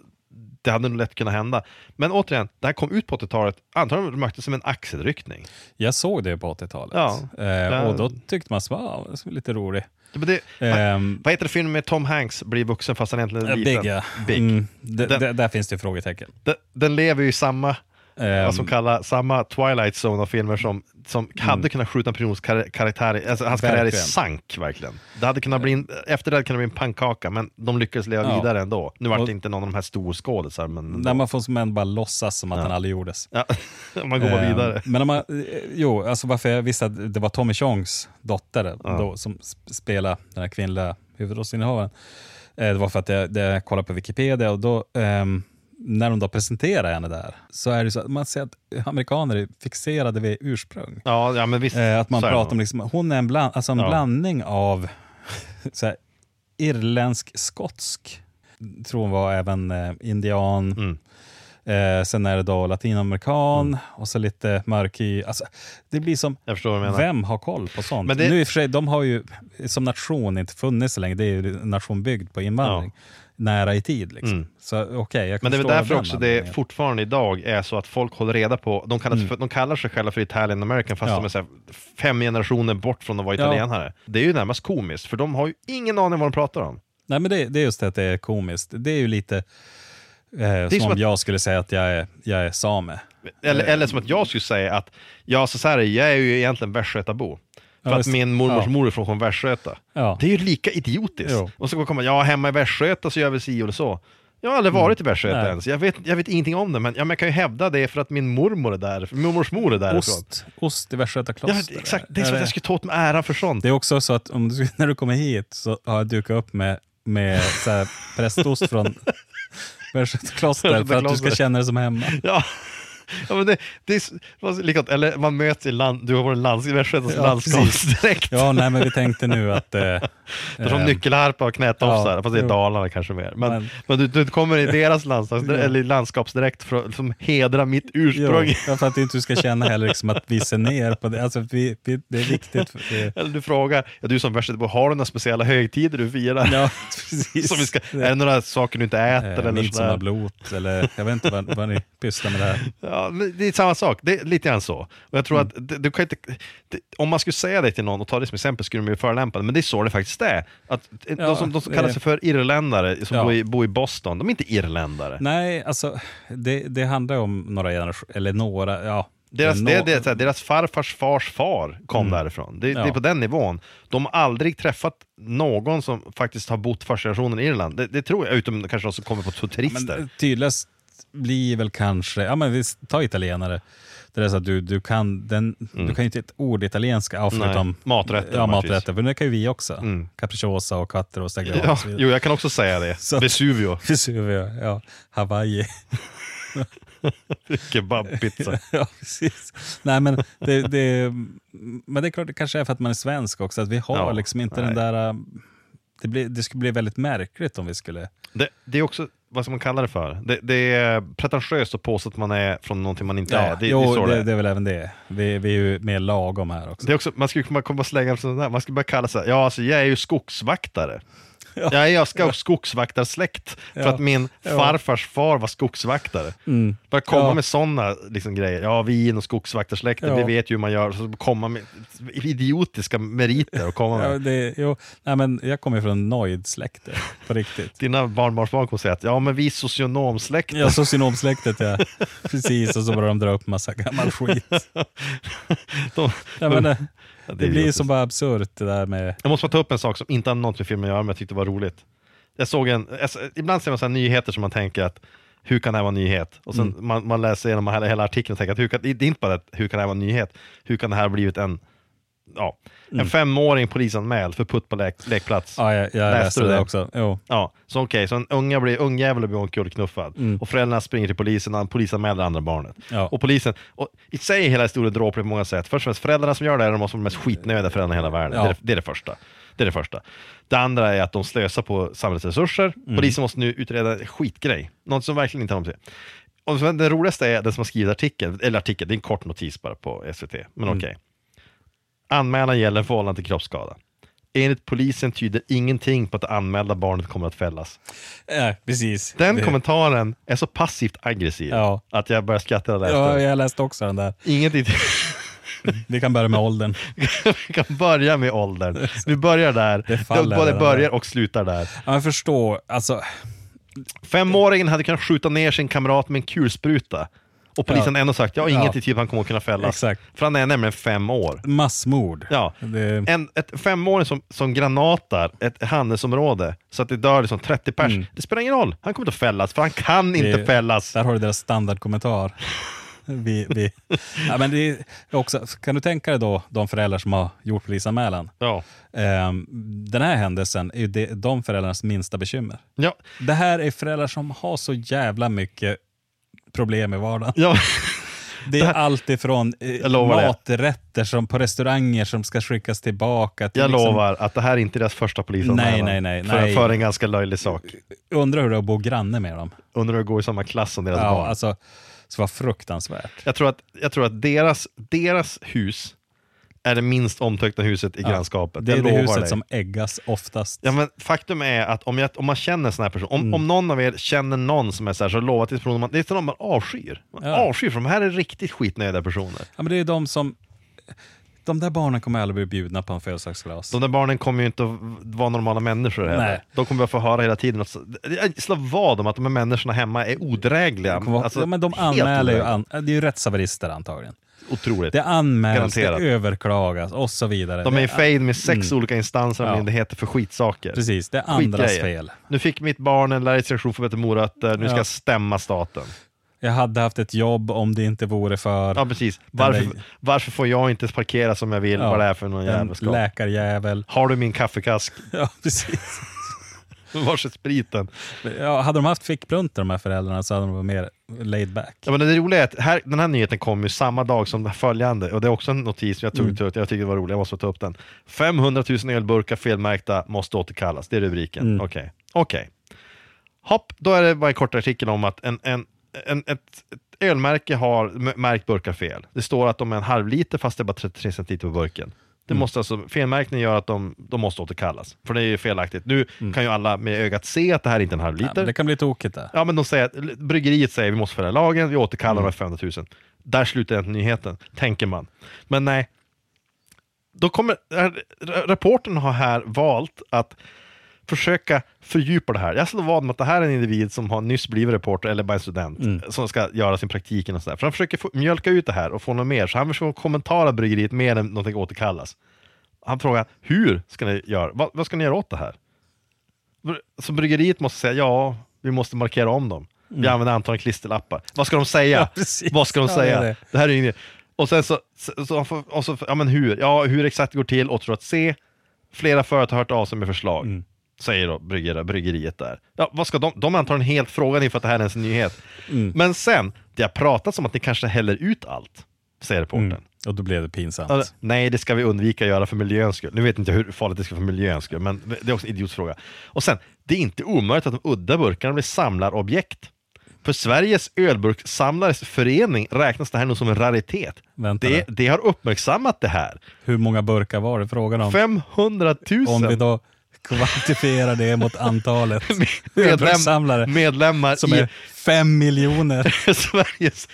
[SPEAKER 7] det hade nog lätt kunnat hända. Men återigen, det här kom ut på 80-talet, antagligen märktes det som en axelryckning.
[SPEAKER 6] Jag såg det på 80-talet.
[SPEAKER 7] Ja,
[SPEAKER 6] eh, och då tyckte man att wow, det var lite rolig.
[SPEAKER 7] Det,
[SPEAKER 6] Ehm,
[SPEAKER 7] vad heter det filmen med Tom Hanks blir vuxen fast han egentligen är liten?
[SPEAKER 6] Big, ja.
[SPEAKER 7] Big.
[SPEAKER 6] Mm,
[SPEAKER 7] Den-
[SPEAKER 6] där finns det frågetecken.
[SPEAKER 7] Den, den lever ju i samma,
[SPEAKER 6] Ehm,
[SPEAKER 7] som kallar, samma Twilight Zone av filmer som, som hade kunnat skjuta en persons kar- karaktär, alltså hans karriär i
[SPEAKER 6] Mm. Verkligen.
[SPEAKER 7] sank verkligen. Det hade kunnat bli en, efter det hade kunnat bli en pannkaka, men de lyckades leva
[SPEAKER 6] Ja.
[SPEAKER 7] vidare ändå. Nu var det inte någon av de här storskådisar, men ändå.
[SPEAKER 6] Man får som en bara låtsas som att den aldrig gjordes.
[SPEAKER 7] ja, man går
[SPEAKER 6] Ehm,
[SPEAKER 7] vidare.
[SPEAKER 6] Men om man, eh, jo, alltså varför jag visste att det var Tommy Chongs dotter då, som sp- spelade den här kvinnliga huvudrollsinnehavaren. Eh, det var för att jag, jag kollade på Wikipedia och då, ehm, när de då presenterar henne där, så är det så att man ser att amerikaner är fixerade vid ursprung.
[SPEAKER 7] Ja, ja men visst.
[SPEAKER 6] Eh, att man
[SPEAKER 7] så
[SPEAKER 6] pratar om, liksom, hon är en, bland, alltså en
[SPEAKER 7] Ja.
[SPEAKER 6] blandning av här, irländsk-skotsk, tror hon var även eh, indian,
[SPEAKER 7] Mm.
[SPEAKER 6] Eh, sen är det då latinamerikan och så lite mörkhy. Alltså, det blir som, vem har koll på sånt?
[SPEAKER 7] Men det-
[SPEAKER 6] Nu i och för sig, de har ju som nation inte funnits så länge. Det är ju en nation byggd på invandring. Nära i tid. Liksom.
[SPEAKER 7] Mm.
[SPEAKER 6] Så okej, jag
[SPEAKER 7] Men det är väl därför också det
[SPEAKER 6] anledningen.
[SPEAKER 7] fortfarande idag är så att folk håller reda på, de kallar, sig för, de kallar sig själva för Italian American fast
[SPEAKER 6] Ja.
[SPEAKER 7] de är här fem generationer bort från att vara
[SPEAKER 6] Ja.
[SPEAKER 7] italienare. Det är ju närmast komiskt, för de har ju ingen aning vad de pratar om.
[SPEAKER 6] Nej, men det, det är just det att det är komiskt. Det är ju lite eh, som,
[SPEAKER 7] som
[SPEAKER 6] om
[SPEAKER 7] att-
[SPEAKER 6] jag skulle säga att jag är, jag är same.
[SPEAKER 7] Eller, eller som att jag skulle säga att, ja så, så här är det, jag är ju egentligen västgötabo. För
[SPEAKER 6] Ja,
[SPEAKER 7] att min mormors
[SPEAKER 6] Ja.
[SPEAKER 7] mor är från Västgöta.
[SPEAKER 6] Ja.
[SPEAKER 7] Det är ju lika idiotiskt.
[SPEAKER 6] Jo.
[SPEAKER 7] Och så kommer ja hemma i Västgöta så gör vi si eller så. Jag har aldrig varit i Västgöta
[SPEAKER 6] Mm.
[SPEAKER 7] Ens. Jag vet, jag vet ingenting om det, men, ja, men jag kan ju hävda det för att min mormor är där, mormors mor är därifrån.
[SPEAKER 6] Ost, ost i Västgöta
[SPEAKER 7] Ja,
[SPEAKER 6] kloster.
[SPEAKER 7] exakt, det är som att jag skulle ta åt mig äran för sånt.
[SPEAKER 6] Det är också så att om du, när du kommer hit så har jag dukat upp med, med så här prästost från Västgöta kloster för att du ska känna dig som hemma.
[SPEAKER 7] Ja. Ja, men det, det är likadant, eller man möts i land, du har varit lands, i Västgötas
[SPEAKER 6] Ja,
[SPEAKER 7] landskapsdräkt.
[SPEAKER 6] Ja, nej, men vi tänkte nu att... Eh,
[SPEAKER 7] Det är som
[SPEAKER 6] eh,
[SPEAKER 7] nyckelharpa och knätofsar,
[SPEAKER 6] ja,
[SPEAKER 7] fast det är. Dalarna kanske mer. Men, men,
[SPEAKER 6] Men-
[SPEAKER 7] du, du kommer i deras landskaps,
[SPEAKER 6] Ja.
[SPEAKER 7] eller landskapsdräkt för, som hedrar mitt ursprung.
[SPEAKER 6] Jo, ja, för att inte du ska känna heller liksom att vi ser ner på det. Alltså, vi, vi, det är viktigt. För, det,
[SPEAKER 7] Eller du frågar, ja, du som värsta, har du några speciella högtider du firar?
[SPEAKER 6] ja, precis.
[SPEAKER 7] Som vi ska, är det några saker du inte äter?
[SPEAKER 6] Eh,
[SPEAKER 7] eller?
[SPEAKER 6] Midsommarblot eller jag vet inte vad, vad ni pysslar med där.
[SPEAKER 7] Ja, det är samma sak, det är lite grann så. Och jag tror
[SPEAKER 6] Mm.
[SPEAKER 7] att det, du kan inte, det, om man skulle säga det till någon och ta det som exempel skulle de ju förolämpade, men det är så det faktiskt är. Att de,
[SPEAKER 6] Ja,
[SPEAKER 7] som, de som kallar
[SPEAKER 6] eh,
[SPEAKER 7] sig för irländare, som
[SPEAKER 6] ja.
[SPEAKER 7] bor, i, bor i Boston, de är inte irländare.
[SPEAKER 6] Nej, alltså det, det handlar om några generationer, eller några, ja.
[SPEAKER 7] Deras,
[SPEAKER 6] nå-
[SPEAKER 7] det, det, deras farfars fars far kom därifrån. Det, det är
[SPEAKER 6] Mm. Ja.
[SPEAKER 7] på den nivån. De har aldrig träffat någon som faktiskt har bott första generationen i Irland. Det, det tror jag, utom kanske de som kommer på turister.
[SPEAKER 6] Men tydligast blir väl kanske, ja men vi tar italienare. Det är så att du, du kan den, du kan ju inte ett ord italienska, förutom
[SPEAKER 7] Mm. maträtter,
[SPEAKER 6] Ja, maträtter, för det kan ju vi också.
[SPEAKER 7] Mm.
[SPEAKER 6] Capricciosa och katter och stagrat
[SPEAKER 7] ja, jo, jag kan också säga det.
[SPEAKER 6] Så-
[SPEAKER 7] Vesuvio,
[SPEAKER 6] Vesuvio, ja. Hawaii.
[SPEAKER 7] kebabpizza.
[SPEAKER 6] ja, precis. Nej, men det, det, men det är klart, det kanske är för att man är svensk också, att vi har
[SPEAKER 7] Ja,
[SPEAKER 6] liksom inte
[SPEAKER 7] nej.
[SPEAKER 6] den där... Det, blir, det skulle bli väldigt märkligt om vi skulle...
[SPEAKER 7] Det, det är också, vad ska man kalla det för? Det, det är pretentiöst att påstå att man är från någonting man inte är. Det, det,
[SPEAKER 6] jo,
[SPEAKER 7] det,
[SPEAKER 6] det, det är väl även det. Vi, vi är ju mer lagom här också.
[SPEAKER 7] Det är också, man skulle komma komma och slänga sånt där. Man skulle bara kalla sig, ja alltså jag är ju skogsvaktare. Jag är jag ska skogsvaktarsläkt för
[SPEAKER 6] Ja.
[SPEAKER 7] att min
[SPEAKER 6] Ja.
[SPEAKER 7] farfars far var skogsvaktare.
[SPEAKER 6] Mm.
[SPEAKER 7] Bara komma
[SPEAKER 6] Ja.
[SPEAKER 7] med sådana liksom, grejer. Ja, vi är nog skogsvaktarsläkten,
[SPEAKER 6] Ja.
[SPEAKER 7] vi vet ju hur man gör. Så komma med idiotiska meriter och komma med.
[SPEAKER 6] Ja, det, jo, nej, men jag kommer från Noid-släkte, på riktigt.
[SPEAKER 7] Dina barnbarnsbarn kommer säga att ja, men vi är socionomsläkten.
[SPEAKER 6] Ja, socionomsläktet ja. Precis, och så börjar de dra upp massa gammal skit.
[SPEAKER 7] De-
[SPEAKER 6] Ja, men, det, det blir ju så bara absurt det där med...
[SPEAKER 7] Jag måste bara ta upp en sak som inte har något med filmen att göra, men jag tyckte var roligt. Jag såg en, alltså, ibland ser man så här nyheter som man tänker att hur kan det här vara en nyhet? Och sen
[SPEAKER 6] Mm.
[SPEAKER 7] man, man läser igenom hela, hela artikeln och tänker att hur kan, det är inte bara att hur kan det här vara en nyhet? Hur kan det här ha blivit en, ja, en femåring polisanmäld för putt på lek, lekplats?
[SPEAKER 6] Mm. Ja, jag, jag
[SPEAKER 7] Läste
[SPEAKER 6] läste det
[SPEAKER 7] det?
[SPEAKER 6] också. Jo.
[SPEAKER 7] Ja, så okej, så en unga blir, ungjävel blir omkullknuffad
[SPEAKER 6] Mm.
[SPEAKER 7] och föräldrarna springer till polisen och polisanmäler andra barnet.
[SPEAKER 6] Ja.
[SPEAKER 7] Och polisen, och i sig är hela historien dråplig på många sätt. Först och främst, föräldrarna som gör det är de som är mest skitnödiga föräldrarna i hela världen.
[SPEAKER 6] Ja.
[SPEAKER 7] Det, är, det är det första. Det är det första. Det andra är att de slösar på samhällets resurser.
[SPEAKER 6] Mm.
[SPEAKER 7] Polisen måste nu utreda en skitgrej. Något som verkligen inte har sig. Och det roligaste är den som har skrivit artikeln, eller artikeln, det är en kort notis bara på SVT, men
[SPEAKER 6] Mm.
[SPEAKER 7] okej. Anmälan gäller förhållande till kroppsskada. Enligt polisen tyder ingenting på att det anmälda barnet kommer att fällas.
[SPEAKER 6] Ja, precis.
[SPEAKER 7] Den
[SPEAKER 6] Det-
[SPEAKER 7] kommentaren är så passivt aggressiv
[SPEAKER 6] Ja.
[SPEAKER 7] att jag börjar skratta läste
[SPEAKER 6] Ja, jag läste också den där.
[SPEAKER 7] Ingenting.
[SPEAKER 6] Vi kan börja med åldern.
[SPEAKER 7] Vi kan börja med åldern. Vi börjar där.
[SPEAKER 6] Det faller
[SPEAKER 7] både börjar
[SPEAKER 6] där.
[SPEAKER 7] och slutar där.
[SPEAKER 6] Ja, jag förstår. Alltså,
[SPEAKER 7] Femåringen hade kunnat skjuta ner sin kamrat med en kulspruta. Och polisen
[SPEAKER 6] Ja.
[SPEAKER 7] ändå sagt, ja,
[SPEAKER 6] Ja.
[SPEAKER 7] inget i typ han kommer att kunna fällas.
[SPEAKER 6] Exakt.
[SPEAKER 7] För han är nämligen fem år.
[SPEAKER 6] massmord.
[SPEAKER 7] Ja.
[SPEAKER 6] Det,
[SPEAKER 7] En, ett femåring som, som granatar ett handelsområde så att det dör liksom 30 pers. Det spelar ingen roll, han kommer inte att fällas, för han kan inte
[SPEAKER 6] Mm. Det-
[SPEAKER 7] fällas.
[SPEAKER 6] Där har du deras standardkommentar. Vi, vi. Ja, men det är också, kan du tänka dig då de föräldrar som har gjort polisanmälan?
[SPEAKER 7] Ja.
[SPEAKER 6] Ehm, den här händelsen är ju de föräldrarnas minsta bekymmer.
[SPEAKER 7] Ja.
[SPEAKER 6] Det här är föräldrar som har så jävla mycket problem i vardagen.
[SPEAKER 7] Ja.
[SPEAKER 6] Det är allt ifrån eh,
[SPEAKER 7] det.
[SPEAKER 6] maträtter som på restauranger som ska skickas tillbaka. Till
[SPEAKER 7] Jag
[SPEAKER 6] liksom,
[SPEAKER 7] lovar att det här är inte deras första polisanmälan.
[SPEAKER 6] Nej, nej, nej,
[SPEAKER 7] För,
[SPEAKER 6] nej.
[SPEAKER 7] för en ganska löjlig sak.
[SPEAKER 6] Undrar hur det är att bo granne med dem.
[SPEAKER 7] Undrar hur det går i samma klass som deras
[SPEAKER 6] Ja,
[SPEAKER 7] barn.
[SPEAKER 6] alltså, så var fruktansvärt.
[SPEAKER 7] Jag tror att, jag tror att deras, deras hus är det minst omtyckta huset i grannskapet.
[SPEAKER 6] Det är
[SPEAKER 7] jag
[SPEAKER 6] det huset
[SPEAKER 7] dig.
[SPEAKER 6] som äggas oftast.
[SPEAKER 7] Ja, men faktum är att om, jag, om man känner en sån här person, om,
[SPEAKER 6] Mm.
[SPEAKER 7] om någon av er känner någon som är så här, så lova till personen, det är någon man avskyr. Man
[SPEAKER 6] Ja.
[SPEAKER 7] avskyr, för de här är riktigt skitnöjda personer.
[SPEAKER 6] Ja, men det är de som... De där barnen kommer aldrig bli bjudna på en födelsedagsglas.
[SPEAKER 7] De där barnen kommer ju inte att vara normala människor heller.
[SPEAKER 6] Nej.
[SPEAKER 7] De kommer att få höra hela tiden att jag slår vad om att de här människorna hemma är odrägliga.
[SPEAKER 6] Kommer-
[SPEAKER 7] Alltså,
[SPEAKER 6] ja, men de anmäler ju... An, det är ju rättshaverister antagligen.
[SPEAKER 7] Otroligt.
[SPEAKER 6] Det anmäls,
[SPEAKER 7] Garanterat.
[SPEAKER 6] det överklagas och så vidare.
[SPEAKER 7] De är i fejd med sex olika instanser och
[SPEAKER 6] Ja.
[SPEAKER 7] myndigheter för skitsaker.
[SPEAKER 6] Precis, det är andras
[SPEAKER 7] Skitgrejer.
[SPEAKER 6] fel.
[SPEAKER 7] Nu fick mitt barn en lärarinstruktion för att äta morötter, nu ska
[SPEAKER 6] Ja.
[SPEAKER 7] jag stämma staten.
[SPEAKER 6] Jag hade haft ett jobb om det inte vore för
[SPEAKER 7] Ja precis. Varför,
[SPEAKER 6] där-
[SPEAKER 7] varför får jag inte parkera som jag vill? Vad det är för någon
[SPEAKER 6] en
[SPEAKER 7] jävelskap.
[SPEAKER 6] läkarjävel.
[SPEAKER 7] Har du min kaffekask?
[SPEAKER 6] Ja, precis.
[SPEAKER 7] Vars är spriten?
[SPEAKER 6] Ja, hade de haft fickpluntor de här föräldrarna så hade de varit mer laid back.
[SPEAKER 7] Ja, men det roliga är att här, den här nyheten kom ju samma dag som följande, och det är också en notis jag tog
[SPEAKER 6] Mm.
[SPEAKER 7] jag tyckte det var roligt, jag måste ta upp den. 500 000 ölburkar felmärkta måste återkallas, det är rubriken.
[SPEAKER 6] Mm.
[SPEAKER 7] Okej. Okej. Hopp, då är det bara en kort artikel om att en, en, en, ett, ett ölmärke har märkt burkar fel. Det står att de är en halv liter fast det är bara 33 centiliter på burken. Det måste alltså, felmärkningen gör att de, de måste återkallas, för det är ju felaktigt. Nu kan ju alla med ögat se att det här är inte är en halv
[SPEAKER 6] Ja,
[SPEAKER 7] liter.
[SPEAKER 6] men det kan bli tokigt där.
[SPEAKER 7] Ja, men de säger att bryggeriet säger vi måste följa lagen, vi återkallar de här 500 000. Där slutar inte nyheten, tänker man. Men nej. Då kommer, rapporten har här valt att försöka fördjupa det här. Jag slår vad med att det här är en individ som har nyss blivit reporter eller bara en student som ska göra sin praktik och sådär. För han försöker få, mjölka ut det här och få något mer, så han försöker kommentera bryggeriet mer än någonting återkallas. Han frågar, hur ska ni göra? Vad, vad ska ni göra åt det här? Så bryggeriet måste säga ja, vi måste markera om dem. Vi använder antagligen klisterlappar. Vad ska de säga?
[SPEAKER 6] Ja.
[SPEAKER 7] Vad ska de
[SPEAKER 6] Ja,
[SPEAKER 7] säga?
[SPEAKER 6] det
[SPEAKER 7] Det,
[SPEAKER 6] är det.
[SPEAKER 7] här är inget. Och sen så, så, så, och så, ja men hur? Ja, hur exakt det går till återstår att se. Flera företag har hört av sig med förslag.
[SPEAKER 6] Mm.
[SPEAKER 7] Säger då bryggeriet, bryggeriet där. Ja, vad ska de? De är antagligen helt frågade inför att det här är ens en nyhet.
[SPEAKER 6] Mm.
[SPEAKER 7] Men sen, det har pratats om att ni kanske häller ut allt. Säger reportern.
[SPEAKER 6] Mm. Och då blev det pinsamt.
[SPEAKER 7] Ja, nej, det ska vi undvika att göra för miljöns skull. Nu vet inte jag hur farligt det ska vara för miljöns skull, men det är också en idiotfråga. Och sen, det är inte omöjligt att de udda burkarna blir samlarobjekt. För Sveriges ölburkssamlares förening räknas det här nog som en raritet. Det, det har uppmärksammat det här.
[SPEAKER 6] Hur många burkar var det frågan om?
[SPEAKER 7] 500 000
[SPEAKER 6] Om vi då kvantifierar det mot antalet
[SPEAKER 7] medlem, medlemmar
[SPEAKER 6] som
[SPEAKER 7] i
[SPEAKER 6] är fem miljoner.
[SPEAKER 7] Sveriges...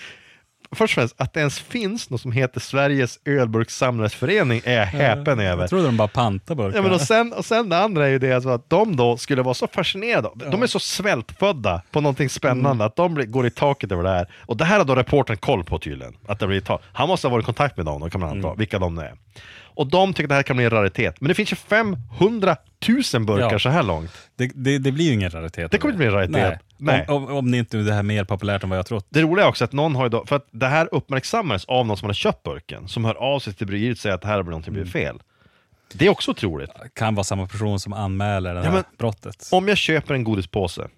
[SPEAKER 7] Först och främst, att det ens finns något som heter Sveriges ölburkssamlares förening är jag häpen över.
[SPEAKER 6] Jag trodde de bara pantade burkar.
[SPEAKER 7] Ja, men och, sen, och sen det andra är ju det alltså att de då skulle vara så fascinerade. De är så svältfödda på någonting spännande
[SPEAKER 6] Mm.
[SPEAKER 7] att de blir, går i taket över det här. Och det här har då reportern koll på tydligen. Att det blir ta- Han måste ha varit i kontakt med dem, då kan man anta,
[SPEAKER 6] Mm.
[SPEAKER 7] vilka de är. Och de tycker att det här kan bli en raritet. Men det finns ju 500 000 burkar
[SPEAKER 6] Ja.
[SPEAKER 7] så här långt.
[SPEAKER 6] det, det, det blir ju ingen raritet.
[SPEAKER 7] Det kommer inte bli en raritet.
[SPEAKER 6] Nej. Om, om, om det inte är det här mer populärt än vad jag trott.
[SPEAKER 7] Det roliga är också att någon har ju då, för att det här uppmärksammades av någon som hade köpt burken, som hör av sig till bryggeriet och säger att det här har någonting blivit
[SPEAKER 6] Mm.
[SPEAKER 7] fel. Det är också otroligt.
[SPEAKER 6] Det kan vara samma person som anmäler det här
[SPEAKER 7] Ja, men-
[SPEAKER 6] brottet.
[SPEAKER 7] Om jag köper en godispåse,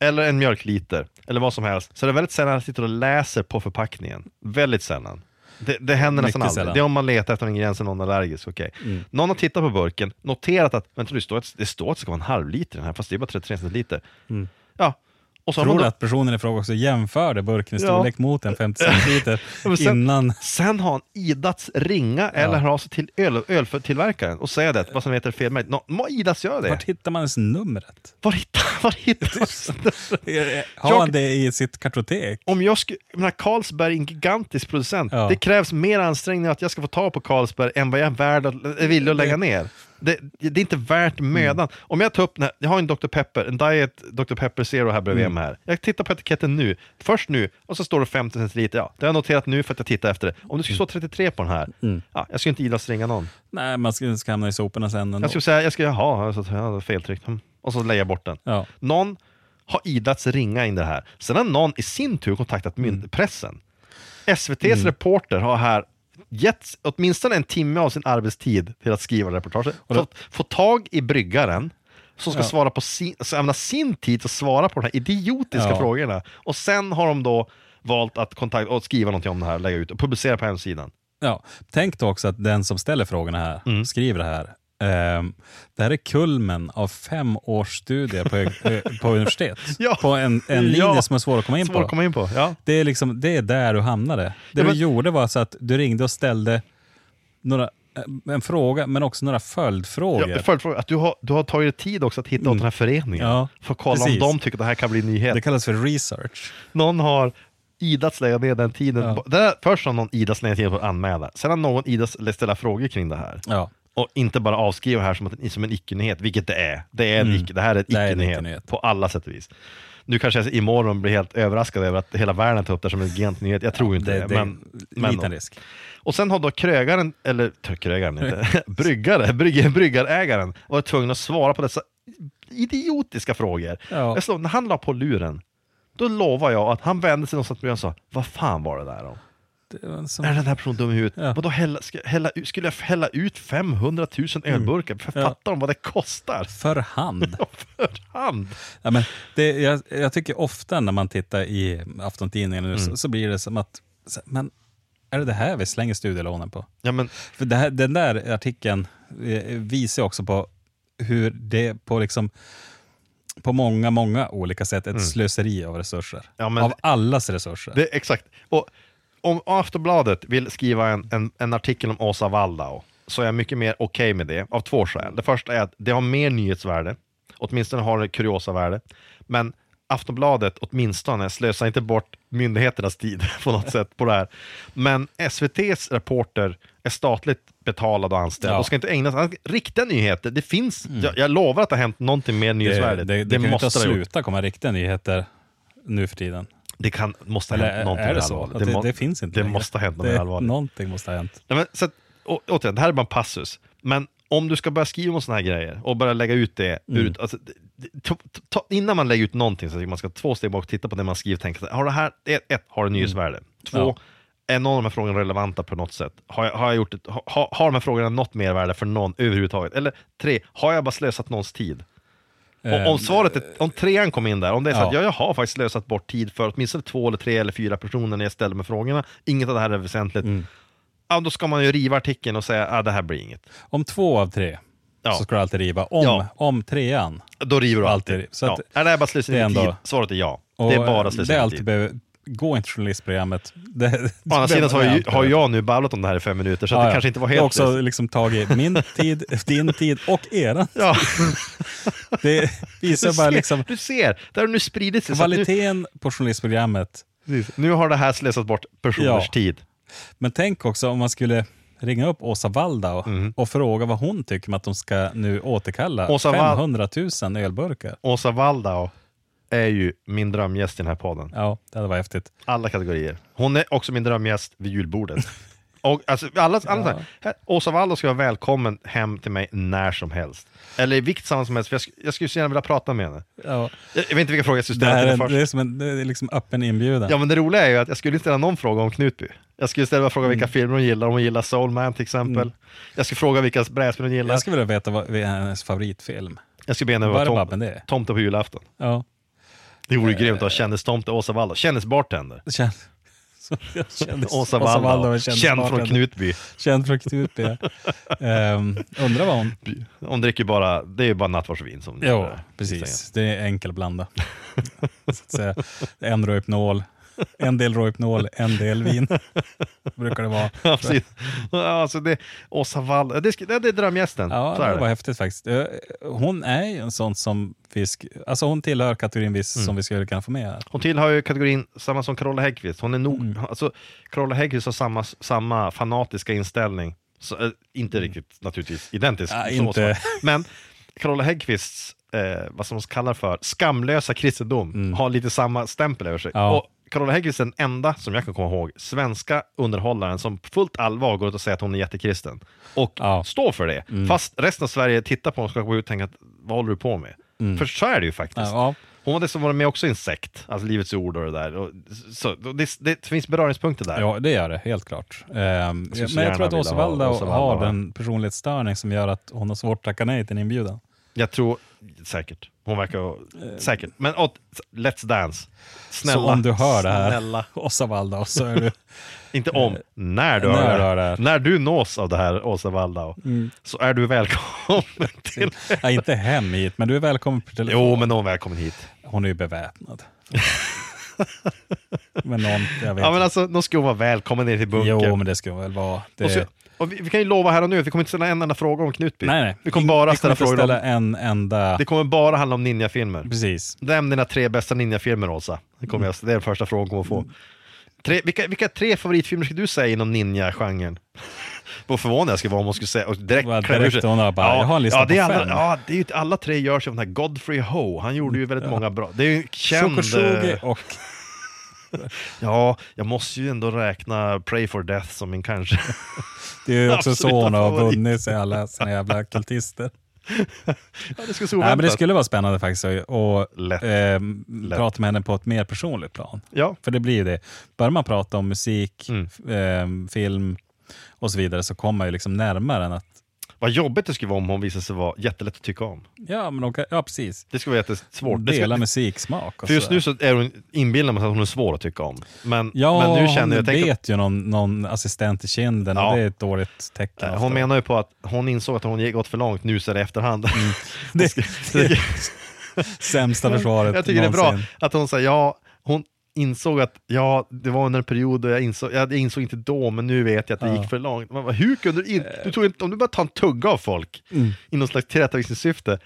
[SPEAKER 7] eller en mjölkliter, eller vad som helst, så är det väldigt sällan jag sitter och läser på förpackningen. Väldigt sällan. Det, det händer nästan aldrig.
[SPEAKER 6] sällan.
[SPEAKER 7] Det är om man letar efter en ingrediens och någon är allergisk. okej. Någon har tittat på burken, noterat att vänta, det, står att, det står att det ska vara en halv liter den här, fast det är bara 33 centiliter. Ja. Och
[SPEAKER 6] Tror du
[SPEAKER 7] då,
[SPEAKER 6] att personen i fråga också jämförde burken i
[SPEAKER 7] Ja.
[SPEAKER 6] storlek mot en 50 centiliter
[SPEAKER 7] sen-
[SPEAKER 6] innan?
[SPEAKER 7] Sen har han idats ringa eller höra av sig till öl, öltillverkaren och säga det, vad som heter felmärkt. Nå, må idats göra det.
[SPEAKER 6] Vart hittar man ens numret?
[SPEAKER 7] Var hittar, var hittar man
[SPEAKER 6] Har han det i sitt kartotek?
[SPEAKER 7] Om jag skulle, menar, Carlsberg är en gigantisk producent.
[SPEAKER 6] Ja.
[SPEAKER 7] Det krävs mer ansträngning att jag ska få tag på Carlsberg än vad jag är värd att, villig att lägga ner. Det, det är inte värt mödan. Om jag tar upp den här, jag har en Dr. Pepper, en Diet Dr. Pepper Zero här bredvid mig här. Jag tittar på etiketten nu, först nu, och så står det 50 centiliter. Ja, det har jag noterat nu för att jag tittar efter det. Om det skulle stå 33 på den här, ja, jag skulle inte idas ringa någon.
[SPEAKER 6] Nej, man ska, ska hamna i soporna sen ändå.
[SPEAKER 7] Jag skulle säga, jag ska, jaha, alltså, jag har feltryckt. Mm. Och så lägger jag bort den.
[SPEAKER 6] Ja.
[SPEAKER 7] Någon har idats ringa in det här. Sen har någon i sin tur kontaktat
[SPEAKER 6] Mm.
[SPEAKER 7] pressen. SVTs reporter har här gett åtminstone en timme av sin arbetstid till att skriva reportaget. Fått få tag i bryggaren som ska
[SPEAKER 6] Ja.
[SPEAKER 7] svara på sin, alltså sin tid att svara på de här idiotiska
[SPEAKER 6] Ja.
[SPEAKER 7] frågorna. Och sen har de då valt att kontakta och skriva någonting om det här, lägga ut och publicera på hemsidan.
[SPEAKER 6] Ja, tänk då också att den som ställer frågorna här,
[SPEAKER 7] Mm.
[SPEAKER 6] skriver det här. Ehm, det här är kulmen av fem års studier på, eh, på universitet.
[SPEAKER 7] Ja.
[SPEAKER 6] På en, en linje
[SPEAKER 7] Ja.
[SPEAKER 6] som är svår att komma in
[SPEAKER 7] Svår
[SPEAKER 6] på.
[SPEAKER 7] att komma in på, ja.
[SPEAKER 6] Det, är liksom, det är där du hamnade. Det
[SPEAKER 7] Ja,
[SPEAKER 6] du
[SPEAKER 7] men-
[SPEAKER 6] gjorde var så att du ringde och ställde några, eh, en fråga, men också några följdfrågor.
[SPEAKER 7] Ja, följdfråga, att du har, du har tagit tid också att hitta åt den här föreningen.
[SPEAKER 6] Ja,
[SPEAKER 7] för att kolla
[SPEAKER 6] precis.
[SPEAKER 7] om de tycker att det här kan bli en nyhet.
[SPEAKER 6] Det kallas för research.
[SPEAKER 7] Någon har idats lägga ner den tiden.
[SPEAKER 6] Ja.
[SPEAKER 7] Där, först har någon idats lägga tiden på att anmäla. Sen har någon idats ställa frågor kring det här.
[SPEAKER 6] Ja.
[SPEAKER 7] Och inte bara avskriva det här som, att, som en icke-nyhet, vilket det är. Det, är en icke, det här är
[SPEAKER 6] Mm. En
[SPEAKER 7] icke-nyhet på alla sätt och vis. Nu kanske jag imorgon blir helt överraskad över att hela världen tar upp det som en gigantnyhet. Jag tror inte det.
[SPEAKER 6] det, det
[SPEAKER 7] men, men
[SPEAKER 6] liten risk.
[SPEAKER 7] Och sen har då krögaren, eller krögaren inte, bryggare, brygg, bryggarägaren varit tvungen att svara på dessa idiotiska frågor.
[SPEAKER 6] Ja.
[SPEAKER 7] Jag slår, när han la på luren, då lovar jag att han vände sig någonstans och sa Vad fan var det där om?
[SPEAKER 6] Som-
[SPEAKER 7] Är den här personen dum i huvudet?
[SPEAKER 6] Ja.
[SPEAKER 7] Vadå hälla, ska, hälla, skulle jag hälla ut 500 000 ölburkar? För
[SPEAKER 6] Mm. Ja.
[SPEAKER 7] Fattar de vad det kostar?
[SPEAKER 6] För hand.
[SPEAKER 7] För hand!
[SPEAKER 6] Ja, men det, jag, jag tycker ofta när man tittar i aftontidningen nu
[SPEAKER 7] Mm.
[SPEAKER 6] så, så blir det som att, men är det det här vi slänger studielånen på?
[SPEAKER 7] Ja, men,
[SPEAKER 6] För det här, den där artikeln eh, visar också på hur det på liksom på många, många olika sätt ett slöseri av resurser.
[SPEAKER 7] Mm. Ja, men-
[SPEAKER 6] av allas resurser.
[SPEAKER 7] det, exakt. Och om Aftonbladet vill skriva en, en, en artikel om Åsa Waldau så är jag mycket mer okej med det av två skäl. Det första är att det har mer nyhetsvärde, åtminstone har det kuriosavärde. Men Aftonbladet åtminstone slösar inte bort myndigheternas tid på något sätt på det här. Men SVTs reporter är statligt betalad och anställd
[SPEAKER 6] Ja.
[SPEAKER 7] och ska inte ägna sig åt riktiga nyheter. Det finns, jag, jag lovar att det har hänt någonting mer
[SPEAKER 6] det,
[SPEAKER 7] nyhetsvärde.
[SPEAKER 6] det, det, kan ju inte
[SPEAKER 7] måste det gjort.
[SPEAKER 6] sluta komma riktiga nyheter nu för tiden.
[SPEAKER 7] Det kan, måste ha hänt någonting
[SPEAKER 6] är det så? det,
[SPEAKER 7] må-
[SPEAKER 6] det, finns inte
[SPEAKER 7] Det
[SPEAKER 6] längre.
[SPEAKER 7] måste ha hänt något
[SPEAKER 6] det,
[SPEAKER 7] mer allvarligt.
[SPEAKER 6] Någonting måste ha hänt.
[SPEAKER 7] Nej, men, så att, å, återigen, det här är bara en passus. Men om du ska börja skriva om sådana här grejer och börja lägga ut det,
[SPEAKER 6] Mm.
[SPEAKER 7] ut, alltså, det- det- ta, ta, innan man lägger ut någonting så tycker man ska två steg bak och titta på det man skriver och tänka, har det här, ett, ett har det nyhetsvärde? Två,
[SPEAKER 6] Mm. Ja.
[SPEAKER 7] är någon av de här frågorna relevanta på något sätt? Har, jag, har, jag gjort ett, har, har de här frågorna något mervärde för någon överhuvudtaget? Eller tre, har jag bara slösat någons tid? Och, om
[SPEAKER 6] Eh,
[SPEAKER 7] svaret är, om trean kom in där, om det är så
[SPEAKER 6] Ja.
[SPEAKER 7] att ja, jag har faktiskt slösat bort tid för åtminstone två eller tre eller fyra personer när jag ställer mig frågorna, inget av det här är väsentligt,
[SPEAKER 6] Mm.
[SPEAKER 7] ja, då ska man ju riva artikeln och säga att ah, det här blir inget.
[SPEAKER 6] Om två av tre
[SPEAKER 7] Ja.
[SPEAKER 6] så ska du alltid riva. Om,
[SPEAKER 7] Ja.
[SPEAKER 6] om trean.
[SPEAKER 7] Då river du
[SPEAKER 6] Alltid.
[SPEAKER 7] alltid.
[SPEAKER 6] Så att-
[SPEAKER 7] ja. Är det här bara slöseri med tid? Svaret är ja. Det är bara slöseri med tid.
[SPEAKER 6] Gå inte journalistprogrammet. Det,
[SPEAKER 7] Å andra sidan har, ju, har jag nu babblat om det här i fem minuter, så
[SPEAKER 6] Ja,
[SPEAKER 7] det
[SPEAKER 6] ja.
[SPEAKER 7] kanske inte var
[SPEAKER 6] Jag har
[SPEAKER 7] helt...
[SPEAKER 6] också liksom tagit min tid, din tid och eran.
[SPEAKER 7] ja.
[SPEAKER 6] Det visar
[SPEAKER 7] du,
[SPEAKER 6] bara
[SPEAKER 7] ser,
[SPEAKER 6] liksom
[SPEAKER 7] du ser, det har nu spridit sig. att Nu,
[SPEAKER 6] kvaliteten på journalistprogrammet.
[SPEAKER 7] nu har det här slösat bort personers
[SPEAKER 6] Ja.
[SPEAKER 7] tid.
[SPEAKER 6] Men tänk också om man skulle ringa upp Åsa Waldau
[SPEAKER 7] Mm.
[SPEAKER 6] och fråga vad hon tycker om att de ska nu återkalla
[SPEAKER 7] Åsa Wal-
[SPEAKER 6] 500 000 ölburkar.
[SPEAKER 7] Åsa Waldau är ju min drömgäst i den här podden.
[SPEAKER 6] Ja, det hade varit häftigt.
[SPEAKER 7] Alla kategorier. Hon är också min drömgäst vid julbordet. Och, alltså, alla, alla här, Åsa Waldau ska vara välkommen hem till mig när som helst. Eller i vilket sammanhang som helst, för jag, sk- jag skulle så gärna vilja prata med henne.
[SPEAKER 6] Ja.
[SPEAKER 7] Jag, jag vet inte vilka frågor jag skulle
[SPEAKER 6] Det,
[SPEAKER 7] ställa till
[SPEAKER 6] är,
[SPEAKER 7] först.
[SPEAKER 6] det är som en det är liksom öppen inbjudan.
[SPEAKER 7] Ja men det roliga är ju att jag skulle inte ställa någon fråga om Knutby. Jag skulle ställa fråga vilka
[SPEAKER 6] Mm.
[SPEAKER 7] filmer hon gillar, om hon gillar Soul Man till exempel. Jag skulle fråga vilka brädspel hon gillar.
[SPEAKER 6] Jag skulle vilja veta vad hennes favoritfilm.
[SPEAKER 7] Jag skulle be henne vara
[SPEAKER 6] det
[SPEAKER 7] tom,
[SPEAKER 6] det?
[SPEAKER 7] tomte på julafton.
[SPEAKER 6] Ja.
[SPEAKER 7] Det vore grymt att ha kändistomte Åsa Waldau, kändisbartender.
[SPEAKER 6] Jag kändes-
[SPEAKER 7] Åsa
[SPEAKER 6] är känd
[SPEAKER 7] känd från. Knutby.
[SPEAKER 6] Känd från Knutby. ja. Ehm, undrar vad hon...
[SPEAKER 7] Hon dricker bara, det är bara nattvardsvin som
[SPEAKER 6] Jo, precis. Det är enkel blanda. Så att säga. En Rohypnol, en del Rohypnol, en del vin. Brukar det vara.
[SPEAKER 7] Ja, precis. Alltså det, Åsa Waldau, det, det, det är drömgästen.
[SPEAKER 6] Ja,
[SPEAKER 7] är
[SPEAKER 6] det var
[SPEAKER 7] det.
[SPEAKER 6] häftigt faktiskt. Eh, Hon är ju en sån som vi, sk- alltså hon tillhör kategorin vi, som vi skulle kunna få med.
[SPEAKER 7] Hon tillhör ju kategorin samma som Carola Häggkvist. Hon är nog,
[SPEAKER 6] Mm.
[SPEAKER 7] alltså, Carola Häggkvist har samma, samma fanatiska inställning. Så, eh, inte riktigt naturligtvis identisk.
[SPEAKER 6] Ja, inte.
[SPEAKER 7] Men Carola Häggkvists, eh, vad som kallar för skamlösa kristendom, har lite samma stämpel över sig.
[SPEAKER 6] Mm. Ja.
[SPEAKER 7] Och Carola Häggkvist är den enda, som jag kan komma ihåg, svenska underhållaren som fullt allvar går ut och säger att hon är jättekristen. Och
[SPEAKER 6] Ja. Mm.
[SPEAKER 7] står för det. Fast resten av Sverige tittar på honom och ska gå ut och tänka, att, vad håller du på med? För så är det ju faktiskt.
[SPEAKER 6] Mm. Ja,
[SPEAKER 7] Hon var dessutom varit med också i en sekt, alltså Livets Ord och det där. Och, så, det, det finns beröringspunkter där.
[SPEAKER 6] ja, det gör det helt klart.
[SPEAKER 7] Så
[SPEAKER 6] men jag tror att Åsa
[SPEAKER 7] ha
[SPEAKER 6] Waldau
[SPEAKER 7] Åsa Waldau
[SPEAKER 6] har den personlighetsstörning som gör att hon har svårt att tacka nej till en inbjudan.
[SPEAKER 7] Jag tror säkert. Hon verkar säkert. Men åt, Let's Dance. Snälla.
[SPEAKER 6] så om du hör det här,
[SPEAKER 7] Snälla.
[SPEAKER 6] Åsa Waldau, så är du...
[SPEAKER 7] Inte om, när du
[SPEAKER 6] när
[SPEAKER 7] hör
[SPEAKER 6] du
[SPEAKER 7] det.
[SPEAKER 6] hör det här.
[SPEAKER 7] När du nås av det här, Åsa Waldau, så är du välkommen till...
[SPEAKER 6] ja, inte hem hit, men du är välkommen på telefon.
[SPEAKER 7] Jo, men någon välkommen hit.
[SPEAKER 6] Hon är ju beväpnad. men någon, jag vet
[SPEAKER 7] Ja, men alltså, då ska hon vara välkommen ner till bunkern.
[SPEAKER 6] Jo, men det ska väl vara. Det...
[SPEAKER 7] Och vi, vi kan ju lova här och nu att vi kommer inte ställa en enda fråga om Knutby.
[SPEAKER 6] nej, nej.
[SPEAKER 7] Vi kommer bara
[SPEAKER 6] vi
[SPEAKER 7] ställa
[SPEAKER 6] kommer
[SPEAKER 7] frågor
[SPEAKER 6] inte
[SPEAKER 7] om...
[SPEAKER 6] ställa en enda...
[SPEAKER 7] Det kommer bara handla om ninjafilmer.
[SPEAKER 6] Precis.
[SPEAKER 7] Nämn dina tre bästa ninjafilmer, Åsa. Det, kommer jag, det är den första frågan kommer få. Tre, vilka, vilka tre favoritfilmer skulle du säga inom ninja-genren? Vad förvånad jag skulle vara om hon skulle säga... Och direkt,
[SPEAKER 6] Bara direkt hon bara, jag har en lista
[SPEAKER 7] ja, det är alla,
[SPEAKER 6] fem.
[SPEAKER 7] Ja, det är ju, alla tre görs av den här Godfrey Ho. Han gjorde ju väldigt många bra. Det är ju känd...
[SPEAKER 6] Shokoshugi
[SPEAKER 7] eh,
[SPEAKER 6] och...
[SPEAKER 7] Ja, jag måste ju ändå räkna Pray for Death som min kanske...
[SPEAKER 6] Det är ju också så hon har vunnit sig alla sina jävla kultister.
[SPEAKER 7] ja, det skulle
[SPEAKER 6] Nej, men det skulle vara spännande faktiskt att
[SPEAKER 7] Lätt.
[SPEAKER 6] prata med henne på ett mer personligt plan.
[SPEAKER 7] Ja,
[SPEAKER 6] För det blir ju det. Börjar man prata om musik,
[SPEAKER 7] Mm.
[SPEAKER 6] ehm, film och så vidare så kommer man ju liksom närmare än att
[SPEAKER 7] vad jobbigt det skulle vara om hon visade sig vara jättelätt att tycka om.
[SPEAKER 6] Ja, men kan, ja precis.
[SPEAKER 7] Det skulle vara jättesvårt. Det
[SPEAKER 6] Dela
[SPEAKER 7] skulle,
[SPEAKER 6] musiksmak. Och
[SPEAKER 7] för just
[SPEAKER 6] sådär.
[SPEAKER 7] nu så är hon inbillar mig att hon är svår att tycka om. Men,
[SPEAKER 6] Ja,
[SPEAKER 7] men nu känner
[SPEAKER 6] hon
[SPEAKER 7] jag, jag
[SPEAKER 6] vet ju någon, någon assistent i kinden
[SPEAKER 7] Ja.
[SPEAKER 6] och det är ett dåligt tecken.
[SPEAKER 7] Eh,
[SPEAKER 6] ofta.
[SPEAKER 7] Hon menar ju på att hon insåg att hon gått för långt nu så är det efterhand.
[SPEAKER 6] det, det är sämsta försvaret
[SPEAKER 7] jag tycker det är bra
[SPEAKER 6] någonsin.
[SPEAKER 7] att hon säger ja, hon insåg att ja, det var under en period då jag insåg, jag insåg inte då, men nu vet jag att det
[SPEAKER 6] Ja.
[SPEAKER 7] gick för långt. Man bara, hur kunde du, in, du tog inte, om du bara tar en tugga av folk
[SPEAKER 6] Mm.
[SPEAKER 7] i någon slags tillrättavisningssyfte,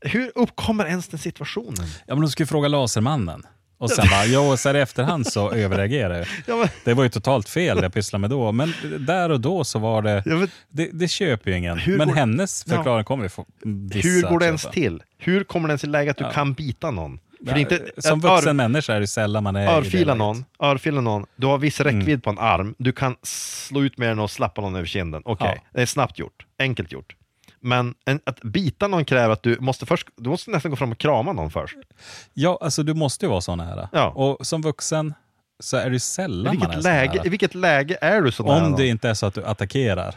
[SPEAKER 7] hur uppkommer ens den situationen?
[SPEAKER 6] Ja, men de skulle fråga Lasermannen. Och sen bara, jo, så här i efterhand så överreagerar jag.
[SPEAKER 7] Ja, men,
[SPEAKER 6] Det var ju totalt fel det jag pysslade med då, men där och då så var det... Det, det köper ju ingen.
[SPEAKER 7] Hur
[SPEAKER 6] men
[SPEAKER 7] går-
[SPEAKER 6] hennes
[SPEAKER 7] Ja.
[SPEAKER 6] förklaring kommer vi få vissa
[SPEAKER 7] hur går det ens till? Hur kommer det ens i läge att du
[SPEAKER 6] Ja.
[SPEAKER 7] kan bita någon? För inte,
[SPEAKER 6] Som
[SPEAKER 7] att ör-
[SPEAKER 6] vuxen människa är det sällan man är
[SPEAKER 7] Örfila någon, örfila någon, du har viss räckvidd
[SPEAKER 6] Mm.
[SPEAKER 7] på en arm, du kan slå ut med den och slappa någon över kinden. Okej,
[SPEAKER 6] Ja.
[SPEAKER 7] det är snabbt gjort, enkelt gjort. Men en, att bita någon kräver att du måste först, du måste nästan gå fram och krama någon först.
[SPEAKER 6] Ja, alltså du måste ju vara så nära.
[SPEAKER 7] Ja.
[SPEAKER 6] Och som vuxen så är det
[SPEAKER 7] I
[SPEAKER 6] sällan man är
[SPEAKER 7] vilket,
[SPEAKER 6] så
[SPEAKER 7] läge,
[SPEAKER 6] nära.
[SPEAKER 7] I vilket läge är du så nära
[SPEAKER 6] Om det inte är så att du attackerar.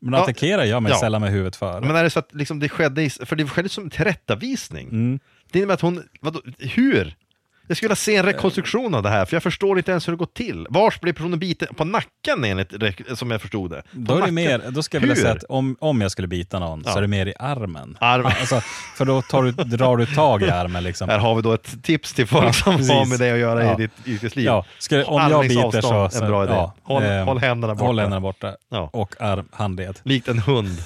[SPEAKER 6] Men
[SPEAKER 7] Ja,
[SPEAKER 6] attackerar gör man
[SPEAKER 7] ja.
[SPEAKER 6] sällan med huvudet före.
[SPEAKER 7] Men är det så att liksom det skedde, i, för det skedde som en tillrättavisning?
[SPEAKER 6] Mm.
[SPEAKER 7] Det innebär att hon, vadå, hur? Jag skulle vilja se en rekonstruktion av det här, för jag förstår inte ens hur det går till. Vars blev personen biten? På nacken enligt, som jag förstod det. På
[SPEAKER 6] Då, är det
[SPEAKER 7] nacken.
[SPEAKER 6] mer, då ska jag vilja säga att om, om jag skulle bita någon
[SPEAKER 7] Ja.
[SPEAKER 6] så är det mer i armen.
[SPEAKER 7] Armen.
[SPEAKER 6] Alltså, för då tar du, drar du tag i armen. Liksom.
[SPEAKER 7] Här har vi då ett tips till folk
[SPEAKER 6] Ja,
[SPEAKER 7] som
[SPEAKER 6] precis.
[SPEAKER 7] har med det att göra
[SPEAKER 6] Ja.
[SPEAKER 7] i ditt yrkesliv.
[SPEAKER 6] Ja, ska, om jag biter så... så
[SPEAKER 7] en bra idé. Håll-
[SPEAKER 6] ehm,
[SPEAKER 7] håll händerna borta.
[SPEAKER 6] Håll händerna borta. Och arm, handled.
[SPEAKER 7] Likt en hund.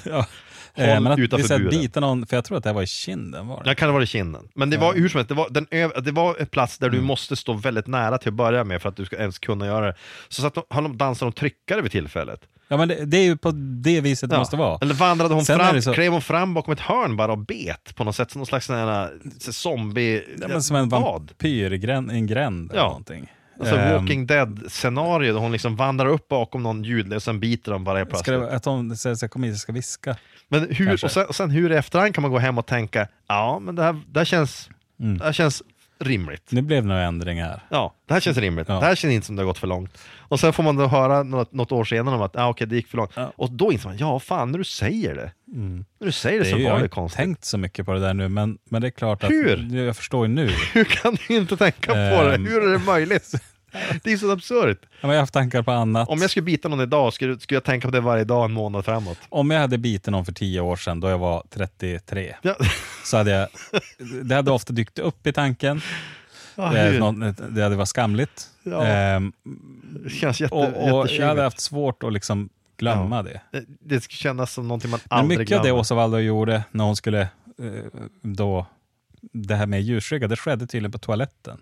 [SPEAKER 6] Ja.
[SPEAKER 7] Håll
[SPEAKER 6] Eh, men att,
[SPEAKER 7] utanför
[SPEAKER 6] det
[SPEAKER 7] buren.
[SPEAKER 6] bita någon, för jag tror att det här var i kinden. Var det?
[SPEAKER 7] Jag kan det vara i kinden. Men det var hur som helst, det var, den öv- det var en plats där du
[SPEAKER 6] Mm.
[SPEAKER 7] måste stå väldigt nära till att börja med för att du ska ens kunna göra det. Så satt de, har de dansat de tryckare vid tillfället.
[SPEAKER 6] Ja, men det, det är ju på det viset det
[SPEAKER 7] Ja.
[SPEAKER 6] måste vara.
[SPEAKER 7] Eller vandrade hon
[SPEAKER 6] Sen
[SPEAKER 7] fram,
[SPEAKER 6] det så-
[SPEAKER 7] klev hon fram bakom ett hörn bara och bet på något sätt, som någon slags här, så zombie...
[SPEAKER 6] Ja, men som en
[SPEAKER 7] vad?
[SPEAKER 6] vampyr i gränd, i en gränd eller
[SPEAKER 7] Ja.
[SPEAKER 6] någonting.
[SPEAKER 7] Alltså
[SPEAKER 6] Ehm,
[SPEAKER 7] Walking Dead-scenario där hon liksom vandrar upp bakom någon ljudlös och sen biter de bara helt
[SPEAKER 6] Ska
[SPEAKER 7] plötsligt.
[SPEAKER 6] det, vara att de säger här, kom hit, jag ska viska.
[SPEAKER 7] Men hur,
[SPEAKER 6] Kanske.
[SPEAKER 7] och sen, och sen hur i efterhand kan man gå hem och tänka, ja men det här, det här, känns,
[SPEAKER 6] Mm.
[SPEAKER 7] det här känns rimligt.
[SPEAKER 6] Nu blev det några ändringar.
[SPEAKER 7] Ja, det här känns rimligt.
[SPEAKER 6] Ja.
[SPEAKER 7] Det här känns inte som det har gått för långt. Och sen får man då höra något, något år senare om att ah, okej, det gick för långt.
[SPEAKER 6] Ja.
[SPEAKER 7] Och då inser man, ja fan, när du säger det. När du säger det,
[SPEAKER 6] Det är,
[SPEAKER 7] så
[SPEAKER 6] ju- jag
[SPEAKER 7] var
[SPEAKER 6] har
[SPEAKER 7] det
[SPEAKER 6] inte
[SPEAKER 7] konstigt.
[SPEAKER 6] tänkt så mycket på det där nu, men, men det är klart att
[SPEAKER 7] Hur?
[SPEAKER 6] jag förstår ju nu.
[SPEAKER 7] Hur kan du inte tänka på det?
[SPEAKER 6] Ehm.
[SPEAKER 7] Hur är det möjligt? Det är så absurt.
[SPEAKER 6] Ja, men jag har haft tankar på annat.
[SPEAKER 7] Om jag skulle bita någon idag, skulle, skulle jag tänka på det varje dag en månad framåt.
[SPEAKER 6] Om jag hade bitit någon för tio år sedan, då jag var 33,
[SPEAKER 7] Ja.
[SPEAKER 6] så hade jag... Det hade ofta dykt upp i tanken.
[SPEAKER 7] Ja,
[SPEAKER 6] Det, något, det hade varit skamligt.
[SPEAKER 7] Ja.
[SPEAKER 6] Ehm,
[SPEAKER 7] Det känns jätte,
[SPEAKER 6] och, och jag hade haft svårt att liksom glömma det.
[SPEAKER 7] Det- Det skulle kännas som någonting man
[SPEAKER 6] Men
[SPEAKER 7] aldrig
[SPEAKER 6] mycket av det
[SPEAKER 7] glömmer.
[SPEAKER 6] Åsa Waldau gjorde när hon skulle eh, då det här med ljusskygga, det skedde tydligen på toaletten.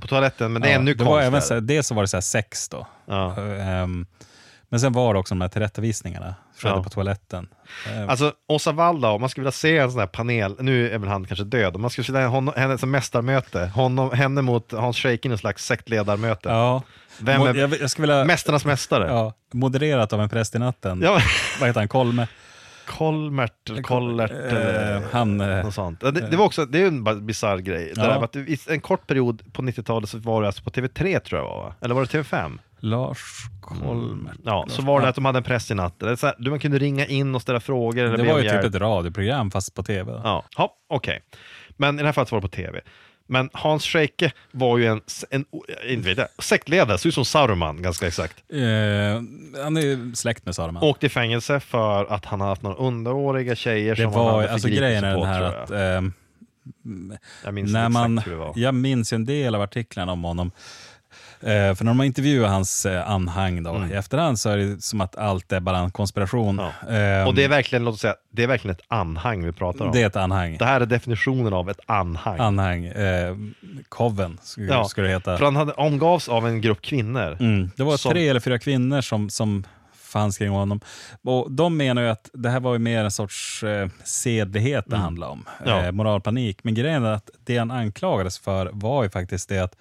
[SPEAKER 7] På toaletten, men det är
[SPEAKER 6] Ja,
[SPEAKER 7] ännu
[SPEAKER 6] det var även så,
[SPEAKER 7] konstigare.
[SPEAKER 6] Dels så var det så här sex då.
[SPEAKER 7] Ja.
[SPEAKER 6] Ehm, men sen var det också de här tillrättavisningarna, skedde
[SPEAKER 7] Ja.
[SPEAKER 6] på toaletten. Ehm,
[SPEAKER 7] Alltså Åsa Waldau, om man skulle vilja se en sån här panel, nu är väl han kanske död, om man skulle vilja honom, henne som mästarmöte, honom, henne mot Hans Scheik i slags sektledarmöte.
[SPEAKER 6] ja.
[SPEAKER 7] Vem är
[SPEAKER 6] jag, jag skulle vilja,
[SPEAKER 7] Mästarnas mästare?
[SPEAKER 6] ja, modererat av en präst i natten.
[SPEAKER 7] Ja.
[SPEAKER 6] Vad heter han? Kolme?
[SPEAKER 7] Kolmert, eller Kollert,
[SPEAKER 6] Eh, han, eh,
[SPEAKER 7] något sånt. Det, det var också, det är en bisarr grej.
[SPEAKER 6] Ja.
[SPEAKER 7] där att i en kort period på 90-talet så var det alltså på TV3 tror jag var, va? eller var det TV5?
[SPEAKER 6] Lars Kolmer.
[SPEAKER 7] Ja, så var det att de hade en press i natt. Det är så här, du, man kunde ringa in och ställa frågor. Eller
[SPEAKER 6] Det var ju typ ett radioprogram fast på tv.
[SPEAKER 7] Ja, ja okej. Men i det här fallet var det på tv. Men Hans Scheike var ju en, en inte vet jag, sektledare, såg ut som Saruman ganska exakt.
[SPEAKER 6] Eh, han är släkt med Saruman.
[SPEAKER 7] Åkte i fängelse för att han haft några underåriga tjejer
[SPEAKER 6] det
[SPEAKER 7] som han
[SPEAKER 6] var,
[SPEAKER 7] hade
[SPEAKER 6] alltså grejen är den
[SPEAKER 7] på,
[SPEAKER 6] här
[SPEAKER 7] tror jag.
[SPEAKER 6] att ehm,
[SPEAKER 7] Jag minns
[SPEAKER 6] när man, jag minns en del av artiklarna om honom. Eh, för när man intervjuar hans eh, anhang då, i efterhand så är det som att allt är bara en konspiration.
[SPEAKER 7] Mm. Ja.
[SPEAKER 6] Ehm,
[SPEAKER 7] Och det är verkligen, låt säga, det är verkligen ett anhang vi pratar om.
[SPEAKER 6] det är ett anhang.
[SPEAKER 7] Det här är definitionen av ett anhang.
[SPEAKER 6] Anhang. Eh, Coven skulle,
[SPEAKER 7] ja,
[SPEAKER 6] skulle det heta.
[SPEAKER 7] För han hade, omgavs av en grupp kvinnor.
[SPEAKER 6] Mm. Det var
[SPEAKER 7] Som-
[SPEAKER 6] tre eller fyra kvinnor som, som fanns kring honom. Och de menar ju att det här var ju mer en sorts eh, sedlighet det handlade om.
[SPEAKER 7] Mm. Ja.
[SPEAKER 6] Eh, moralpanik. Men grejen är att det han anklagades för var ju faktiskt det att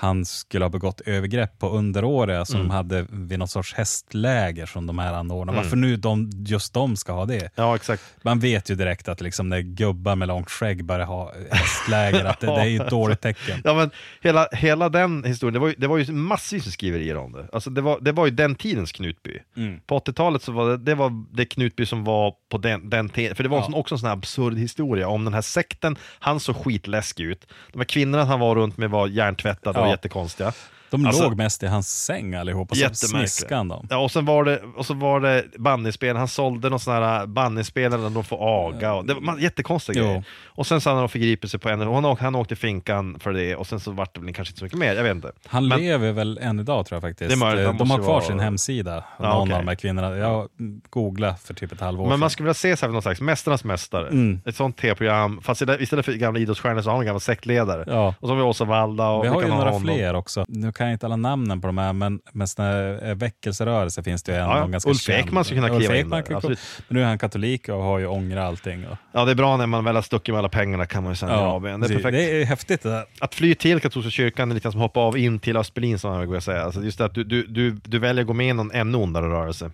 [SPEAKER 6] han skulle ha begått övergrepp på underåriga som
[SPEAKER 7] Mm.
[SPEAKER 6] de hade vid något sorts hästläger som de här anordnade. Varför nu de, just de ska ha det?
[SPEAKER 7] Ja, exakt.
[SPEAKER 6] Man vet ju direkt att liksom när gubbar med långt skägg börjar ha hästläger, att det, det är ju ett dåligt tecken.
[SPEAKER 7] Ja, men hela, hela den historien, det var ju, det var ju massvis med skriverier om det. Alltså det, var, det var ju den tidens Knutby.
[SPEAKER 6] Mm.
[SPEAKER 7] På 80-talet så var det, det var det Knutby som var på den, den tiden. För det var
[SPEAKER 6] Ja.
[SPEAKER 7] också en sån här absurd historia om den här sekten. Han såg skitläskig ut. De här kvinnorna han var runt med var hjärntvättade
[SPEAKER 6] Ja
[SPEAKER 7] jättekonstiga.
[SPEAKER 6] De
[SPEAKER 7] Alltså-
[SPEAKER 6] låg mest i hans säng allihopa, så smiskade han dem.
[SPEAKER 7] Ja, och sen var det, och så var det bandyspel, han sålde någon sån här bandyspel där de får aga. Och det var man- jättekonstiga grejer. Och sen så hade de förgripit sig på en, och han, åkte, han åkte i finkan för det och sen så vart det väl kanske inte så mycket mer, jag vet inte.
[SPEAKER 6] Han
[SPEAKER 7] Men-
[SPEAKER 6] lever väl än idag tror jag faktiskt.
[SPEAKER 7] Det
[SPEAKER 6] Eh,
[SPEAKER 7] han
[SPEAKER 6] de har kvar
[SPEAKER 7] vara-
[SPEAKER 6] sin hemsida,
[SPEAKER 7] Ja,
[SPEAKER 6] någon
[SPEAKER 7] okej.
[SPEAKER 6] av de här kvinnorna. Jag googlade för typ ett halvår
[SPEAKER 7] Men man
[SPEAKER 6] sedan.
[SPEAKER 7] skulle vilja se så här någon slags Mästarnas Mästare,
[SPEAKER 6] Mm.
[SPEAKER 7] ett sånt tv-program, fast istället- för gamla idrottsstjärnor så har en gammal sektledare.
[SPEAKER 6] Ja.
[SPEAKER 7] Och så har vi Åsa Walda och
[SPEAKER 6] Vi har ju några fler också. Nu kan jag inte alla namnen på de här, men med såna eh, väckelserörelser finns det ju en
[SPEAKER 7] Ja, ja.
[SPEAKER 6] ganska
[SPEAKER 7] Ulf. Ekman skulle kunna kliva in där.
[SPEAKER 6] Men nu är han katolik och har ju ångrat allting. Och,
[SPEAKER 7] Ja, det är bra när man väl har stuckit med alla pengarna kan man ju sen göra av igen. Det är
[SPEAKER 6] precis.
[SPEAKER 7] perfekt.
[SPEAKER 6] det är häftigt det där.
[SPEAKER 7] Att fly till katolska kyrkan är lite som att hoppa av in till Östberlin som man vill säga. Alltså just det att du, du, du, du väljer att gå med i någon ännu ondare rörelse.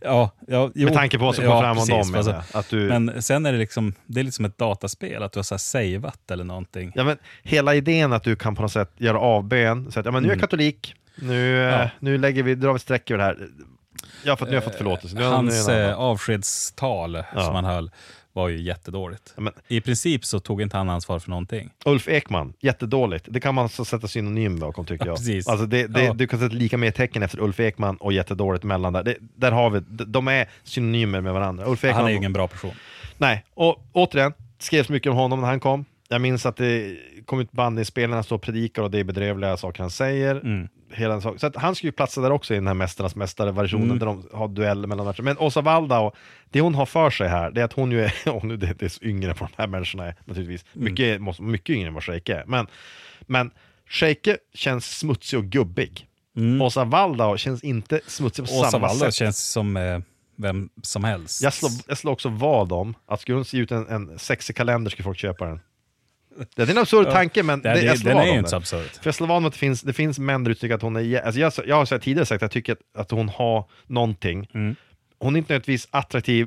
[SPEAKER 6] Ja, ja, jo,
[SPEAKER 7] Med tanke på vad som kom fram om dem,
[SPEAKER 6] alltså.
[SPEAKER 7] Att du-
[SPEAKER 6] Men sen är det liksom, det är liksom ett dataspel, att du har så här saveat eller någonting.
[SPEAKER 7] Ja, men hela idén att du kan på något sätt göra avbön, så att ja, men nu är jag katolik, nu, eh,
[SPEAKER 6] Mm. Ja.
[SPEAKER 7] nu lägger vi, drar vi streck över det här. Ja, för att nu har jag fått förlåtelse. Nu är
[SPEAKER 6] Hans eh, avskedstal som han höll var ju jättedåligt.
[SPEAKER 7] Ja, men-
[SPEAKER 6] I princip så tog inte han ansvar för någonting.
[SPEAKER 7] Ulf Ekman, jättedåligt. Det kan man så sätta synonym bakom tycker
[SPEAKER 6] Ja,
[SPEAKER 7] jag.
[SPEAKER 6] precis.
[SPEAKER 7] Alltså det, det,
[SPEAKER 6] Ja.
[SPEAKER 7] Du kan sätta lika med tecken efter Ulf Ekman och jättedåligt mellan där. Det, där har vi, de är synonymer med varandra. Ulf Ekman,
[SPEAKER 6] Han är ju ingen bra person.
[SPEAKER 7] Nej, och återigen, skrevs mycket om honom när han kom. Jag minns att det kom ut bandinspelningar står och predikar och det är bedrövliga saker han säger.
[SPEAKER 6] Mm.
[SPEAKER 7] Hela den sak. Så han skulle ju platsa där också i den här Mästarnas Mästare-versionen
[SPEAKER 6] Mm.
[SPEAKER 7] där de har dueller mellan matcher. Men Åsa Waldau, det hon har för sig här, det är att hon ju är, och nu det, det är så yngre på de här människorna är naturligtvis,
[SPEAKER 6] Mm.
[SPEAKER 7] mycket, måste, mycket yngre än vad Scheike är. Men, men Scheike känns smutsig och gubbig. Åsa Waldau känns inte smutsig på
[SPEAKER 6] Mm. Åsa
[SPEAKER 7] samma
[SPEAKER 6] Waldau
[SPEAKER 7] sätt.
[SPEAKER 6] känns som eh, vem som helst.
[SPEAKER 7] Jag slår, jag slår också vad om att skulle hon se ut en, en sexig kalender skulle folk köpa den. Det är en absurd tanke men
[SPEAKER 6] det,
[SPEAKER 7] det, jag slår
[SPEAKER 6] den är inte så absurd.
[SPEAKER 7] För jag slår vad om att det finns, det finns män där ute som tycker att hon är... Alltså jag, jag har tidigare sagt att jag tycker att, att hon har någonting.
[SPEAKER 6] Mm.
[SPEAKER 7] Hon är inte nödvändigtvis attraktiv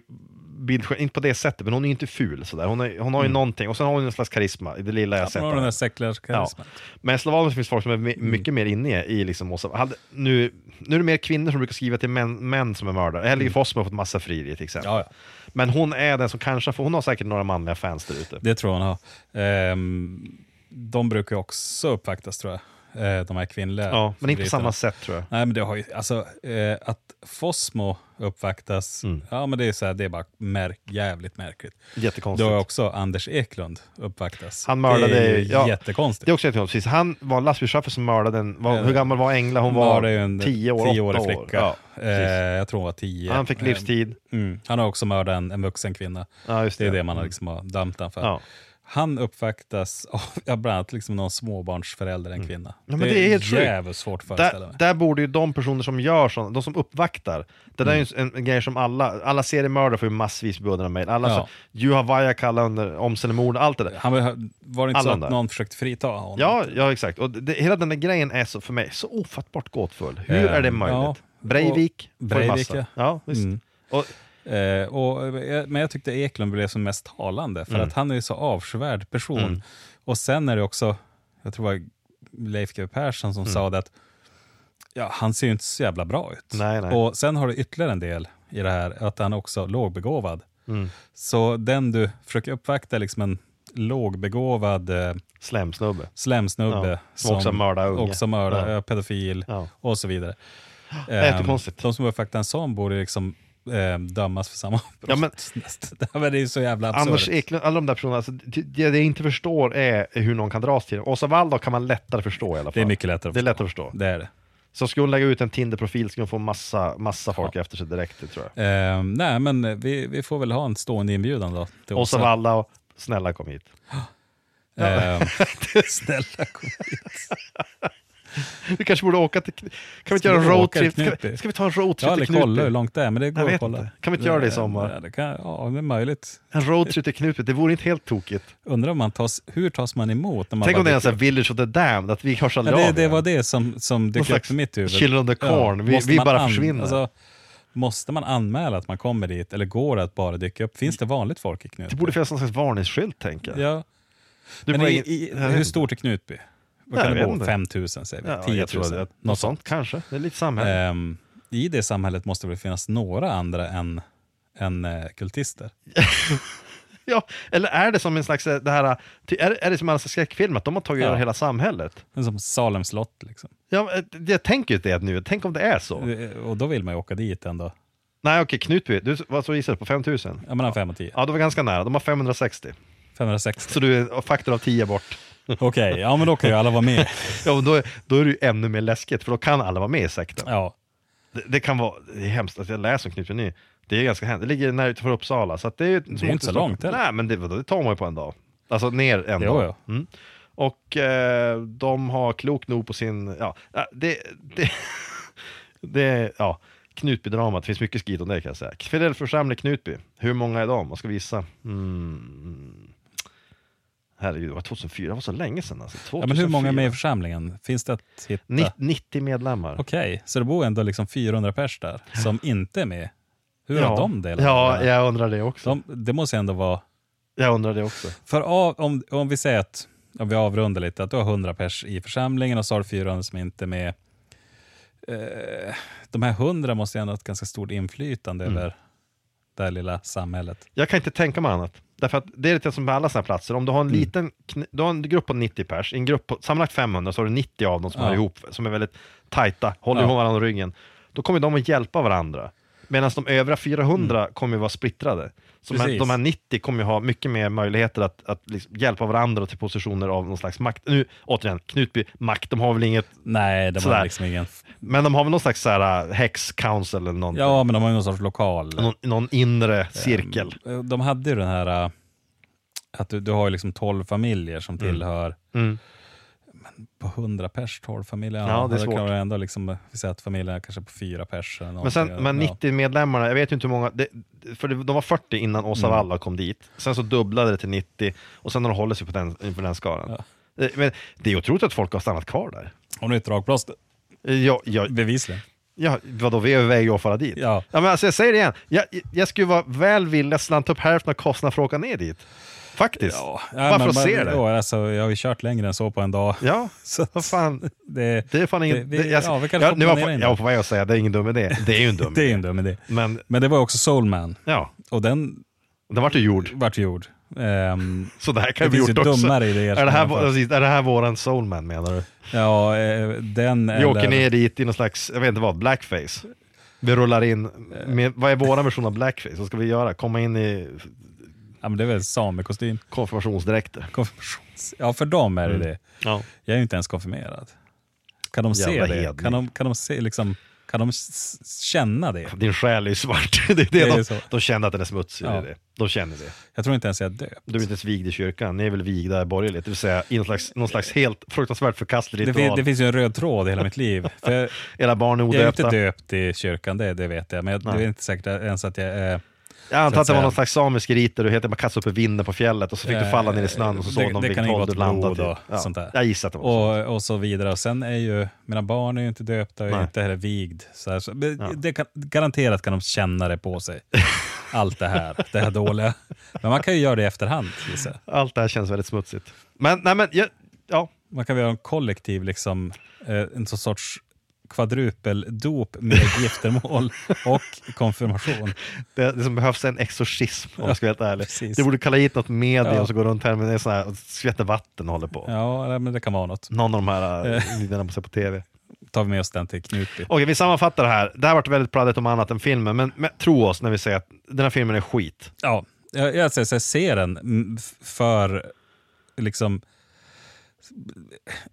[SPEAKER 7] bild, inte på det sättet, men hon är inte ful sådär. Hon, är, hon har ju någonting, och sen har hon en slags karisma i det lilla jag har sett.
[SPEAKER 6] Man har den där
[SPEAKER 7] henne.
[SPEAKER 6] sekulärkarisman.
[SPEAKER 7] Men det finns folk som är my- mycket mer inne i liksom Åsa. Hade, nu, nu är det mer kvinnor som brukar skriva till män, män som är mördare. Helge Fossmo har fått massa frieri till exempel.
[SPEAKER 6] Ja, ja.
[SPEAKER 7] Men hon är den som kanske får, hon har säkert några manliga fans där ute.
[SPEAKER 6] Det tror jag hon har. Ehm, de brukar ju också uppvaktas tror jag. Eh, de här kvinnliga.
[SPEAKER 7] Ja, men inte på samma sätt tror jag.
[SPEAKER 6] Nej, men det har ju, alltså eh, att Fossmo uppvaktas,
[SPEAKER 7] Mm.
[SPEAKER 6] ja men det är så här, det är bara märk, jävligt märkligt.
[SPEAKER 7] Jättekonstigt.
[SPEAKER 6] Du har också Anders Eklund uppvaktas.
[SPEAKER 7] Han mördade-
[SPEAKER 6] Det är ju
[SPEAKER 7] ja,
[SPEAKER 6] jättekonstigt.
[SPEAKER 7] Det är också jättekonstigt. Precis. Han var lastbilschaufför som mördade en, var, hur gammal var Engla? Hon var
[SPEAKER 6] ju en
[SPEAKER 7] tio år,
[SPEAKER 6] tioårig
[SPEAKER 7] åtta år.
[SPEAKER 6] flicka.
[SPEAKER 7] Ja,
[SPEAKER 6] eh, jag tror hon var tio.
[SPEAKER 7] Han fick
[SPEAKER 6] Eh,
[SPEAKER 7] livstid.
[SPEAKER 6] Mm. Han har också mördat en, en vuxen kvinna.
[SPEAKER 7] Ja, just
[SPEAKER 6] det är
[SPEAKER 7] det.
[SPEAKER 6] det man har,
[SPEAKER 7] Mm.
[SPEAKER 6] liksom har dömt han för.
[SPEAKER 7] Ja.
[SPEAKER 6] Han uppvaktas av ja, bland annat liksom någon småbarnsförälder, en kvinna.
[SPEAKER 7] Mm. Ja, men det är helt
[SPEAKER 6] jävligt svårt att föreställa
[SPEAKER 7] Där,
[SPEAKER 6] mig.
[SPEAKER 7] där borde ju de personer som gör sånt, de som uppvaktar, det där är ju en, en grej som alla, alla seriemördare får ju massvis beundran mejl. Alla
[SPEAKER 6] Ja.
[SPEAKER 7] så, Juha Vajakalla under Omsenemord, allt det där.
[SPEAKER 6] Han var, det inte
[SPEAKER 7] Alla
[SPEAKER 6] så att
[SPEAKER 7] där.
[SPEAKER 6] någon försökte frita honom?
[SPEAKER 7] Ja, ja exakt. Och det, hela den där grejen är så, för mig så ofattbart gåtfull. Hur
[SPEAKER 6] Eh,
[SPEAKER 7] är det möjligt?
[SPEAKER 6] ja.
[SPEAKER 7] Breivik ju
[SPEAKER 6] Breivik, ja.
[SPEAKER 7] Ja, visst.
[SPEAKER 6] Mm.
[SPEAKER 7] Och,
[SPEAKER 6] Eh, och, eh, men jag tyckte Eklund blev som mest talande, för
[SPEAKER 7] Mm.
[SPEAKER 6] att han är ju så avskyvärd person.
[SPEAKER 7] Mm.
[SPEAKER 6] Och sen är det också, jag tror det var Leif GW Persson som
[SPEAKER 7] Mm.
[SPEAKER 6] sa det att ja, han ser ju inte så jävla bra ut.
[SPEAKER 7] Nej, nej.
[SPEAKER 6] Och sen har du ytterligare en del i det här, att han också är lågbegåvad.
[SPEAKER 7] Mm.
[SPEAKER 6] Så den du försöker uppvakta är liksom en lågbegåvad eh,
[SPEAKER 7] Slemsnubbe.
[SPEAKER 6] slemsnubbe.
[SPEAKER 7] Ja, som också mördar unga.
[SPEAKER 6] Också mördar,
[SPEAKER 7] Ja.
[SPEAKER 6] ja. pedofil
[SPEAKER 7] Ja.
[SPEAKER 6] och så vidare.
[SPEAKER 7] Det är konstigt.
[SPEAKER 6] De som uppvaktar en sån borde liksom eh, dömas för samma brott.
[SPEAKER 7] Ja, men-
[SPEAKER 6] det är ju så jävla absurt.
[SPEAKER 7] Anders Eklund, alla de där personerna, alltså, det det jag inte förstår är hur någon kan dras till det. Åsa Waldau kan man lättare förstå i alla fall.
[SPEAKER 6] Det är mycket lättare att
[SPEAKER 7] Det är
[SPEAKER 6] förstå.
[SPEAKER 7] lättare att förstå.
[SPEAKER 6] Det är det.
[SPEAKER 7] Så skulle hon lägga ut en Tinder-profil skulle hon få massa, massa folk efter sig direkt, det tror jag.
[SPEAKER 6] Ehm, nej, men vi, vi får väl ha en stående inbjudan då. Till
[SPEAKER 7] Åsa Waldau, snälla kom hit.
[SPEAKER 6] Ehm, snälla kom hit.
[SPEAKER 7] Vi kanske borde åka till... Kan vi inte göra en roadtrip? Ska, vi- ska vi ta en
[SPEAKER 6] Jag
[SPEAKER 7] roadtrip
[SPEAKER 6] har aldrig
[SPEAKER 7] till Knutby?
[SPEAKER 6] kollat hur långt det är, men det går
[SPEAKER 7] Jag
[SPEAKER 6] att kolla.
[SPEAKER 7] inte. Kan vi inte göra det i sommar?
[SPEAKER 6] Ja, det, kan, ja, det är möjligt.
[SPEAKER 7] En roadtrip till Knutby, det vore inte helt tokigt.
[SPEAKER 6] Undrar om man tas, hur tas man emot? När man
[SPEAKER 7] Tänk
[SPEAKER 6] bara
[SPEAKER 7] om det är en
[SPEAKER 6] dyker
[SPEAKER 7] sån här Village of the Damned, att vi hörs
[SPEAKER 6] Ja,
[SPEAKER 7] aldrig
[SPEAKER 6] det,
[SPEAKER 7] av
[SPEAKER 6] det
[SPEAKER 7] igen.
[SPEAKER 6] var det som, som dök upp
[SPEAKER 7] slags
[SPEAKER 6] i mitt huvud.
[SPEAKER 7] Children of the Corn. Vi-
[SPEAKER 6] måste
[SPEAKER 7] vi
[SPEAKER 6] man
[SPEAKER 7] bara försvinner.
[SPEAKER 6] Alltså, måste man anmäla att man kommer dit eller går det att bara dyka upp? Finns det vanligt folk i Knutby?
[SPEAKER 7] Det borde finnas någon slags varningsskylt, tänker jag.
[SPEAKER 6] Ja.
[SPEAKER 7] Du
[SPEAKER 6] Men
[SPEAKER 7] får
[SPEAKER 6] i,
[SPEAKER 7] ingen-
[SPEAKER 6] i,
[SPEAKER 7] jag vet
[SPEAKER 6] hur
[SPEAKER 7] inte.
[SPEAKER 6] stort är Knutby? Vad kan det bo?
[SPEAKER 7] inte.
[SPEAKER 6] 5 000 säger vi?
[SPEAKER 7] Ja,
[SPEAKER 6] 10
[SPEAKER 7] jag tror
[SPEAKER 6] 000?
[SPEAKER 7] att det,
[SPEAKER 6] Något
[SPEAKER 7] något sånt kanske. Det är lite samhälle.
[SPEAKER 6] Ehm, I det samhället måste det väl finnas några andra än, än eh, kultister?
[SPEAKER 7] Ja, eller är det som en slags, eh, det här, är, är det som alla skräckfilmer, att de har tagit
[SPEAKER 6] Ja.
[SPEAKER 7] över hela samhället?
[SPEAKER 6] En Som Salem slott liksom.
[SPEAKER 7] Ja, eh, jag tänker ju det nu, tänk om det är så.
[SPEAKER 6] Och då vill man ju åka dit ändå.
[SPEAKER 7] Nej okej, Knutby, du, vad så gissar du på 5000?
[SPEAKER 6] Ja, mellan 5 och 10.
[SPEAKER 7] Ja, det var ganska nära, de har 560.
[SPEAKER 6] 560.
[SPEAKER 7] Så du är en faktor av 10 bort.
[SPEAKER 6] Okej, ja men då kan ju alla vara med.
[SPEAKER 7] Ja, och då, är- då är det ju ännu mer läskigt, för då kan alla vara med i sekten.
[SPEAKER 6] Ja.
[SPEAKER 7] Det, det kan vara, det är hemskt att jag läser om Knutby nu. Det är ganska hemskt, det ligger nära utanför Uppsala, så det är
[SPEAKER 6] Det är inte så långt heller.
[SPEAKER 7] Nej, men det, det tar man ju på en dag. Alltså ner en
[SPEAKER 6] Jo,
[SPEAKER 7] dag.
[SPEAKER 6] jo.
[SPEAKER 7] Mm. Och eh, de har klokt nog på sin, ja, ja, det, det, det ja, Knutby-dramat, det finns mycket skrivet om det kan jag säga. Fidel församling Knutby, hur många är de? Vad ska vi gissa? Mm. Herregud, det var 2004, det var så länge sedan alltså. 2004.
[SPEAKER 6] ja, men hur många är med i församlingen? Finns det att hitta?
[SPEAKER 7] Ni- 90 medlemmar.
[SPEAKER 6] Okej, så det bor ändå liksom 400 pers där som inte är med. Hur
[SPEAKER 7] ja.
[SPEAKER 6] har de delat
[SPEAKER 7] Ja, jag undrar det också.
[SPEAKER 6] De, det måste ändå vara...
[SPEAKER 7] Jag undrar det också.
[SPEAKER 6] För av, om, om vi säger att, om vi avrundar lite, att du har 100 pers i församlingen och så har du 400 som inte är med. Eh, de här 100 måste ju ändå ha ett ganska stort inflytande
[SPEAKER 7] Mm.
[SPEAKER 6] över det här lilla samhället.
[SPEAKER 7] Jag kan inte tänka mig annat. Därför att det är lite som på alla sådana platser. Om du har en
[SPEAKER 6] Mm.
[SPEAKER 7] liten, du har en grupp på 90 pers, en grupp på sammanlagt 500 så har du 90 av dem som
[SPEAKER 6] Ja.
[SPEAKER 7] hör ihop, som är väldigt tajta, håller
[SPEAKER 6] Ja.
[SPEAKER 7] ihop varandra ryggen. Då kommer de att hjälpa varandra. Medan de övriga 400 kommer att vara splittrade. Så de
[SPEAKER 6] Mm.
[SPEAKER 7] De här 90 kommer ju ha mycket mer möjligheter att, att liksom hjälpa varandra till positioner av någon slags makt. Nu, återigen, Knutby, makt, de har väl inget,
[SPEAKER 6] Nej, de
[SPEAKER 7] Sådär.
[SPEAKER 6] har liksom ingen...
[SPEAKER 7] men de har väl någon slags så här, uh, hex council eller någonting.
[SPEAKER 6] Ja, men de har ju någon sorts lokal.
[SPEAKER 7] Någon, någon inre cirkel.
[SPEAKER 6] Eh, De hade ju den här, äh, att du, du har ju liksom 12 familjer som tillhör,
[SPEAKER 7] Mm.
[SPEAKER 6] men på 100 pers, 12 familjer,
[SPEAKER 7] Ja, det är svårt.
[SPEAKER 6] kan du ändå liksom, vi säger att familjen är kanske på 4 pers.
[SPEAKER 7] Men, sen, men
[SPEAKER 6] Ja.
[SPEAKER 7] 90 medlemmarna, jag vet ju inte hur många, det, för de var 40 innan Åsa
[SPEAKER 6] Mm.
[SPEAKER 7] Walla kom dit. Sen så dubblade det till 90 och sen har de hållit sig på den, inför den skaran. Eh, Men det är otroligt att folk har stannat kvar där.
[SPEAKER 6] Om det är ett dragplåster,
[SPEAKER 7] Eh, Ja, ja,
[SPEAKER 6] bevisligen.
[SPEAKER 7] ja, vadå, vi överväger att fara dit.
[SPEAKER 6] Ja.
[SPEAKER 7] men alltså, jag säger det igen, jag, jag skulle vara väl villig att slanta upp hälften av kostnaderna för att åka ner dit. Faktiskt.
[SPEAKER 6] Ja,
[SPEAKER 7] Bara för att se det.
[SPEAKER 6] Jo, alltså, jag har ju kört längre än så på en dag.
[SPEAKER 7] Ja,
[SPEAKER 6] Så
[SPEAKER 7] vad fan.
[SPEAKER 6] Det,
[SPEAKER 7] Det är fan ingen...
[SPEAKER 6] vi-
[SPEAKER 7] det, jag,
[SPEAKER 6] ja, vi kanske
[SPEAKER 7] jag,
[SPEAKER 6] får
[SPEAKER 7] nu var
[SPEAKER 6] in
[SPEAKER 7] jag var
[SPEAKER 6] det.
[SPEAKER 7] på väg att säga, det är ingen dum idé. Det är ju en dum
[SPEAKER 6] det är
[SPEAKER 7] idé.
[SPEAKER 6] en dum idé.
[SPEAKER 7] Men
[SPEAKER 6] Men det var också Soulman,
[SPEAKER 7] ja,
[SPEAKER 6] och den
[SPEAKER 7] den vart ju gjord.
[SPEAKER 6] vart gjord. Ehm,
[SPEAKER 7] Så det här kan
[SPEAKER 6] Det
[SPEAKER 7] vi gjort
[SPEAKER 6] ju
[SPEAKER 7] också.
[SPEAKER 6] dummare idéer
[SPEAKER 7] Är det, här, är det här våran soulman menar du?
[SPEAKER 6] ja, eh, den
[SPEAKER 7] Vi åker ner dit i någon slags, jag vet inte vad, blackface. Vi rullar in, med, vad är våran version av blackface? Vad ska vi göra? Komma in i
[SPEAKER 6] Ja, men det är väl samekostym.
[SPEAKER 7] konfirmationsdräkter?
[SPEAKER 6] Konfirmations... Ja, för dem är det det.
[SPEAKER 7] Ja.
[SPEAKER 6] Jag är ju inte ens konfirmerad. Kan de se
[SPEAKER 7] Jävla
[SPEAKER 6] det? Kan de, kan de se liksom... Kan de känna det?
[SPEAKER 7] Din själ är ju svart. Det är det
[SPEAKER 6] Det är
[SPEAKER 7] de,
[SPEAKER 6] så.
[SPEAKER 7] de känner att den är smutsig.
[SPEAKER 6] Ja.
[SPEAKER 7] Det är det. De känner det.
[SPEAKER 6] Jag tror inte ens jag är döpt.
[SPEAKER 7] Du är inte ens vigd i kyrkan, ni är väl vigda borgerligt, det vill säga i någon slags, någon slags helt fruktansvärt förkastlig
[SPEAKER 6] Det, fin,
[SPEAKER 7] ritual.
[SPEAKER 6] det finns ju en röd tråd i hela mitt liv. För jag,
[SPEAKER 7] Era barn är
[SPEAKER 6] jag är inte
[SPEAKER 7] odöpta.
[SPEAKER 6] döpt i kyrkan, det, det vet jag. Men jag, det är inte säkert ens att jag är...
[SPEAKER 7] Jag antar att det var någon slags samisk rit där du heter man kastade upp i vinden på fjället och så fick du falla ner i snön och så såg de vilket håll du landade till.
[SPEAKER 6] och sånt där.
[SPEAKER 7] Jag gissar att det var.
[SPEAKER 6] Och, och så vidare. Och sen är ju, mina barn är ju inte döpta och inte heller vigd. Så här, så,
[SPEAKER 7] Ja.
[SPEAKER 6] det kan, garanterat kan de känna det på sig. Allt det här, det här dåliga. Men man kan ju göra det i efterhand. gissar.
[SPEAKER 7] Allt det här känns väldigt smutsigt. Men, nej men, ja, ja.
[SPEAKER 6] Man kan göra en kollektiv, liksom, eh, en sorts kvadrupeldop med giftermål och konfirmation.
[SPEAKER 7] Det, det som behövs är en exorcism om jag ska vara helt ärlig.
[SPEAKER 6] precis.
[SPEAKER 7] Det borde kalla hit något media
[SPEAKER 6] Ja.
[SPEAKER 7] och så går runt här med sån här, och skvätter vatten och håller på.
[SPEAKER 6] Ja, men det kan vara något.
[SPEAKER 7] Någon av de här videorna man ser på tv.
[SPEAKER 6] Tar vi med oss den till Knutby.
[SPEAKER 7] Okej, vi sammanfattar det här. Det här varit väldigt pladdigt om annat än filmen, men, men tro oss när vi säger att den här filmen är skit.
[SPEAKER 6] Ja, jag, jag säger så här, se den för liksom...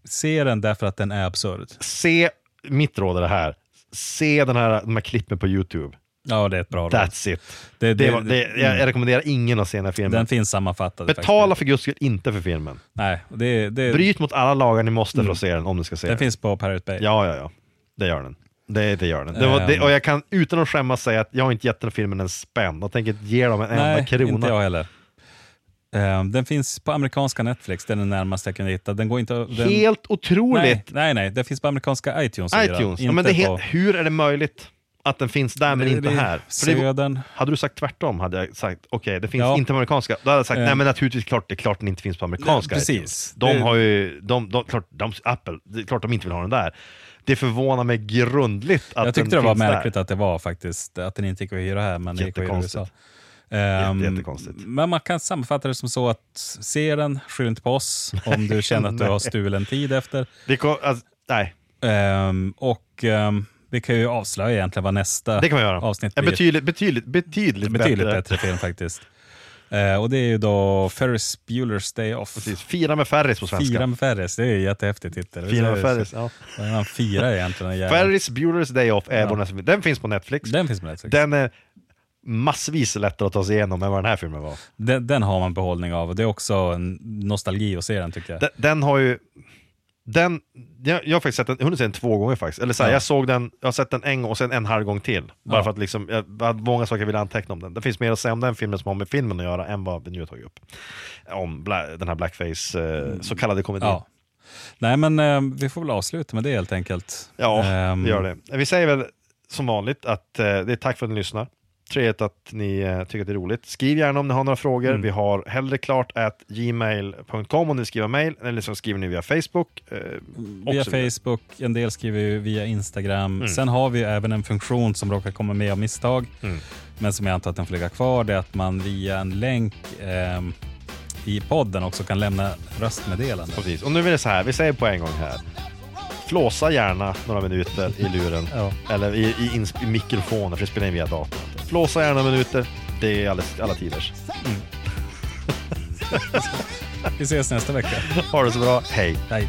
[SPEAKER 6] Se den därför att den är absurd.
[SPEAKER 7] Se, mitt råd är det här, se den här, de här klippen på YouTube.
[SPEAKER 6] Ja, det är ett bra råd.
[SPEAKER 7] That's it.
[SPEAKER 6] Det,
[SPEAKER 7] Det
[SPEAKER 6] det,
[SPEAKER 7] var, det, jag, jag rekommenderar ingen att se den här filmen.
[SPEAKER 6] den finns sammanfattad.
[SPEAKER 7] Betala
[SPEAKER 6] faktiskt.
[SPEAKER 7] för guds skull inte för filmen.
[SPEAKER 6] Nej, det, det,
[SPEAKER 7] Bryt mot alla lagar ni måste för
[SPEAKER 6] Mm.
[SPEAKER 7] att se den, om ni ska se
[SPEAKER 6] den
[SPEAKER 7] den.
[SPEAKER 6] finns på Pirate Bay.
[SPEAKER 7] Ja, ja, ja. Det gör den. Det, det gör den. Det var, det,
[SPEAKER 6] Ehm.
[SPEAKER 7] och jag kan utan att skämmas säga att jag har inte gett den filmen en spänn och tänker inte ge dem en enda
[SPEAKER 6] Nej,
[SPEAKER 7] krona.
[SPEAKER 6] inte jag heller. Ehm, den finns på amerikanska Netflix, det är den närmaste jag kunde hitta. Den går inte... Den,
[SPEAKER 7] Helt otroligt!
[SPEAKER 6] nej, nej, nej, den finns på amerikanska iTunes.
[SPEAKER 7] iTunes. Ja, men det är
[SPEAKER 6] på,
[SPEAKER 7] hur är det möjligt att den finns där men inte här?
[SPEAKER 6] Södern.
[SPEAKER 7] hade du sagt tvärtom hade jag sagt okej, det finns
[SPEAKER 6] Ja.
[SPEAKER 7] inte på amerikanska. Då hade jag sagt nej men naturligtvis klart det är klart den inte finns på amerikanska.
[SPEAKER 6] Precis.
[SPEAKER 7] De har ju, de, de, klart, de, Apple, det är klart de inte vill ha den där. Det förvånar mig grundligt att
[SPEAKER 6] Jag tyckte
[SPEAKER 7] den
[SPEAKER 6] det var
[SPEAKER 7] finns
[SPEAKER 6] märkligt
[SPEAKER 7] där.
[SPEAKER 6] att det var faktiskt, att den inte gick att hyra här, men det gick att hyra i USA.
[SPEAKER 7] Jättekonstigt.
[SPEAKER 6] Ehm,
[SPEAKER 7] Jätte- jättekonstigt.
[SPEAKER 6] Men man kan sammanfatta det som så att se den, skyll inte på oss om du känner att du har stulen tid efter.
[SPEAKER 7] Det kom, alltså, nej,
[SPEAKER 6] Ehm, och ehm, vi kan ju avslöja egentligen vad nästa
[SPEAKER 7] det kan man göra.
[SPEAKER 6] avsnitt blir.
[SPEAKER 7] betydligt, betydligt, betydligt,
[SPEAKER 6] betydligt
[SPEAKER 7] bättre.
[SPEAKER 6] bättre film faktiskt. Eh, och det är ju då Ferris Bueller's Day Off.
[SPEAKER 7] Precis. Fira med Ferris på svenska.
[SPEAKER 6] Fira med Ferris, det är ju jättehäftig titel.
[SPEAKER 7] Fira med Ferris, ja.
[SPEAKER 6] Han firar egentligen.
[SPEAKER 7] Ferris Bueller's Day Off är
[SPEAKER 6] Ja.
[SPEAKER 7] vår nästa film. Den finns på Netflix.
[SPEAKER 6] Den finns på Netflix.
[SPEAKER 7] Den är massvis lättare att ta sig igenom än vad den här filmen var.
[SPEAKER 6] Den, den har man behållning av och det är också en nostalgi att se den tycker jag.
[SPEAKER 7] Den, den har ju... Den, jag, jag har faktiskt sett den, hunnit se den två gånger faktiskt. Eller så här,
[SPEAKER 6] Ja.
[SPEAKER 7] jag såg den, jag har sett den en gång och sen en halv gång till. Bara
[SPEAKER 6] Ja.
[SPEAKER 7] för att liksom, jag hade många saker jag ville anteckna om den. Det finns mer att säga om den filmen som har med filmen att göra än vad vi nu har tagit upp. Om bla, den här blackface, eh, så kallade komedin.
[SPEAKER 6] Ja. Nej men eh, vi får väl avsluta med det helt enkelt.
[SPEAKER 7] Ja,
[SPEAKER 6] Ehm,
[SPEAKER 7] vi gör det. Vi säger väl som vanligt att eh, det är tack för att ni lyssnar. Trevligt att ni eh, tycker att det är roligt. Skriv gärna om ni har några frågor.
[SPEAKER 6] Mm.
[SPEAKER 7] Vi har hellre klart at gmail.com om ni skriver mail, eller så skriver ni via Facebook. Eh, och
[SPEAKER 6] Via. Facebook, en del skriver ju via Instagram.
[SPEAKER 7] Mm.
[SPEAKER 6] Sen har vi ju även en funktion som råkar komma med av misstag,
[SPEAKER 7] Mm.
[SPEAKER 6] men som jag antar att den får ligga kvar. Det är att man via en länk ehm, i podden också kan lämna röstmeddelanden.
[SPEAKER 7] Precis. Och nu är det så här, vi säger på en gång här. Flåsa gärna några minuter i luren,
[SPEAKER 6] Ja.
[SPEAKER 7] eller i, i, ins- i mikrofonen, för det spelar in via datorn. Flåsa gärna minuter, det är alles, alla tiders.
[SPEAKER 6] Vi ses nästa vecka.
[SPEAKER 7] Ha det så bra, hej!
[SPEAKER 6] Hej.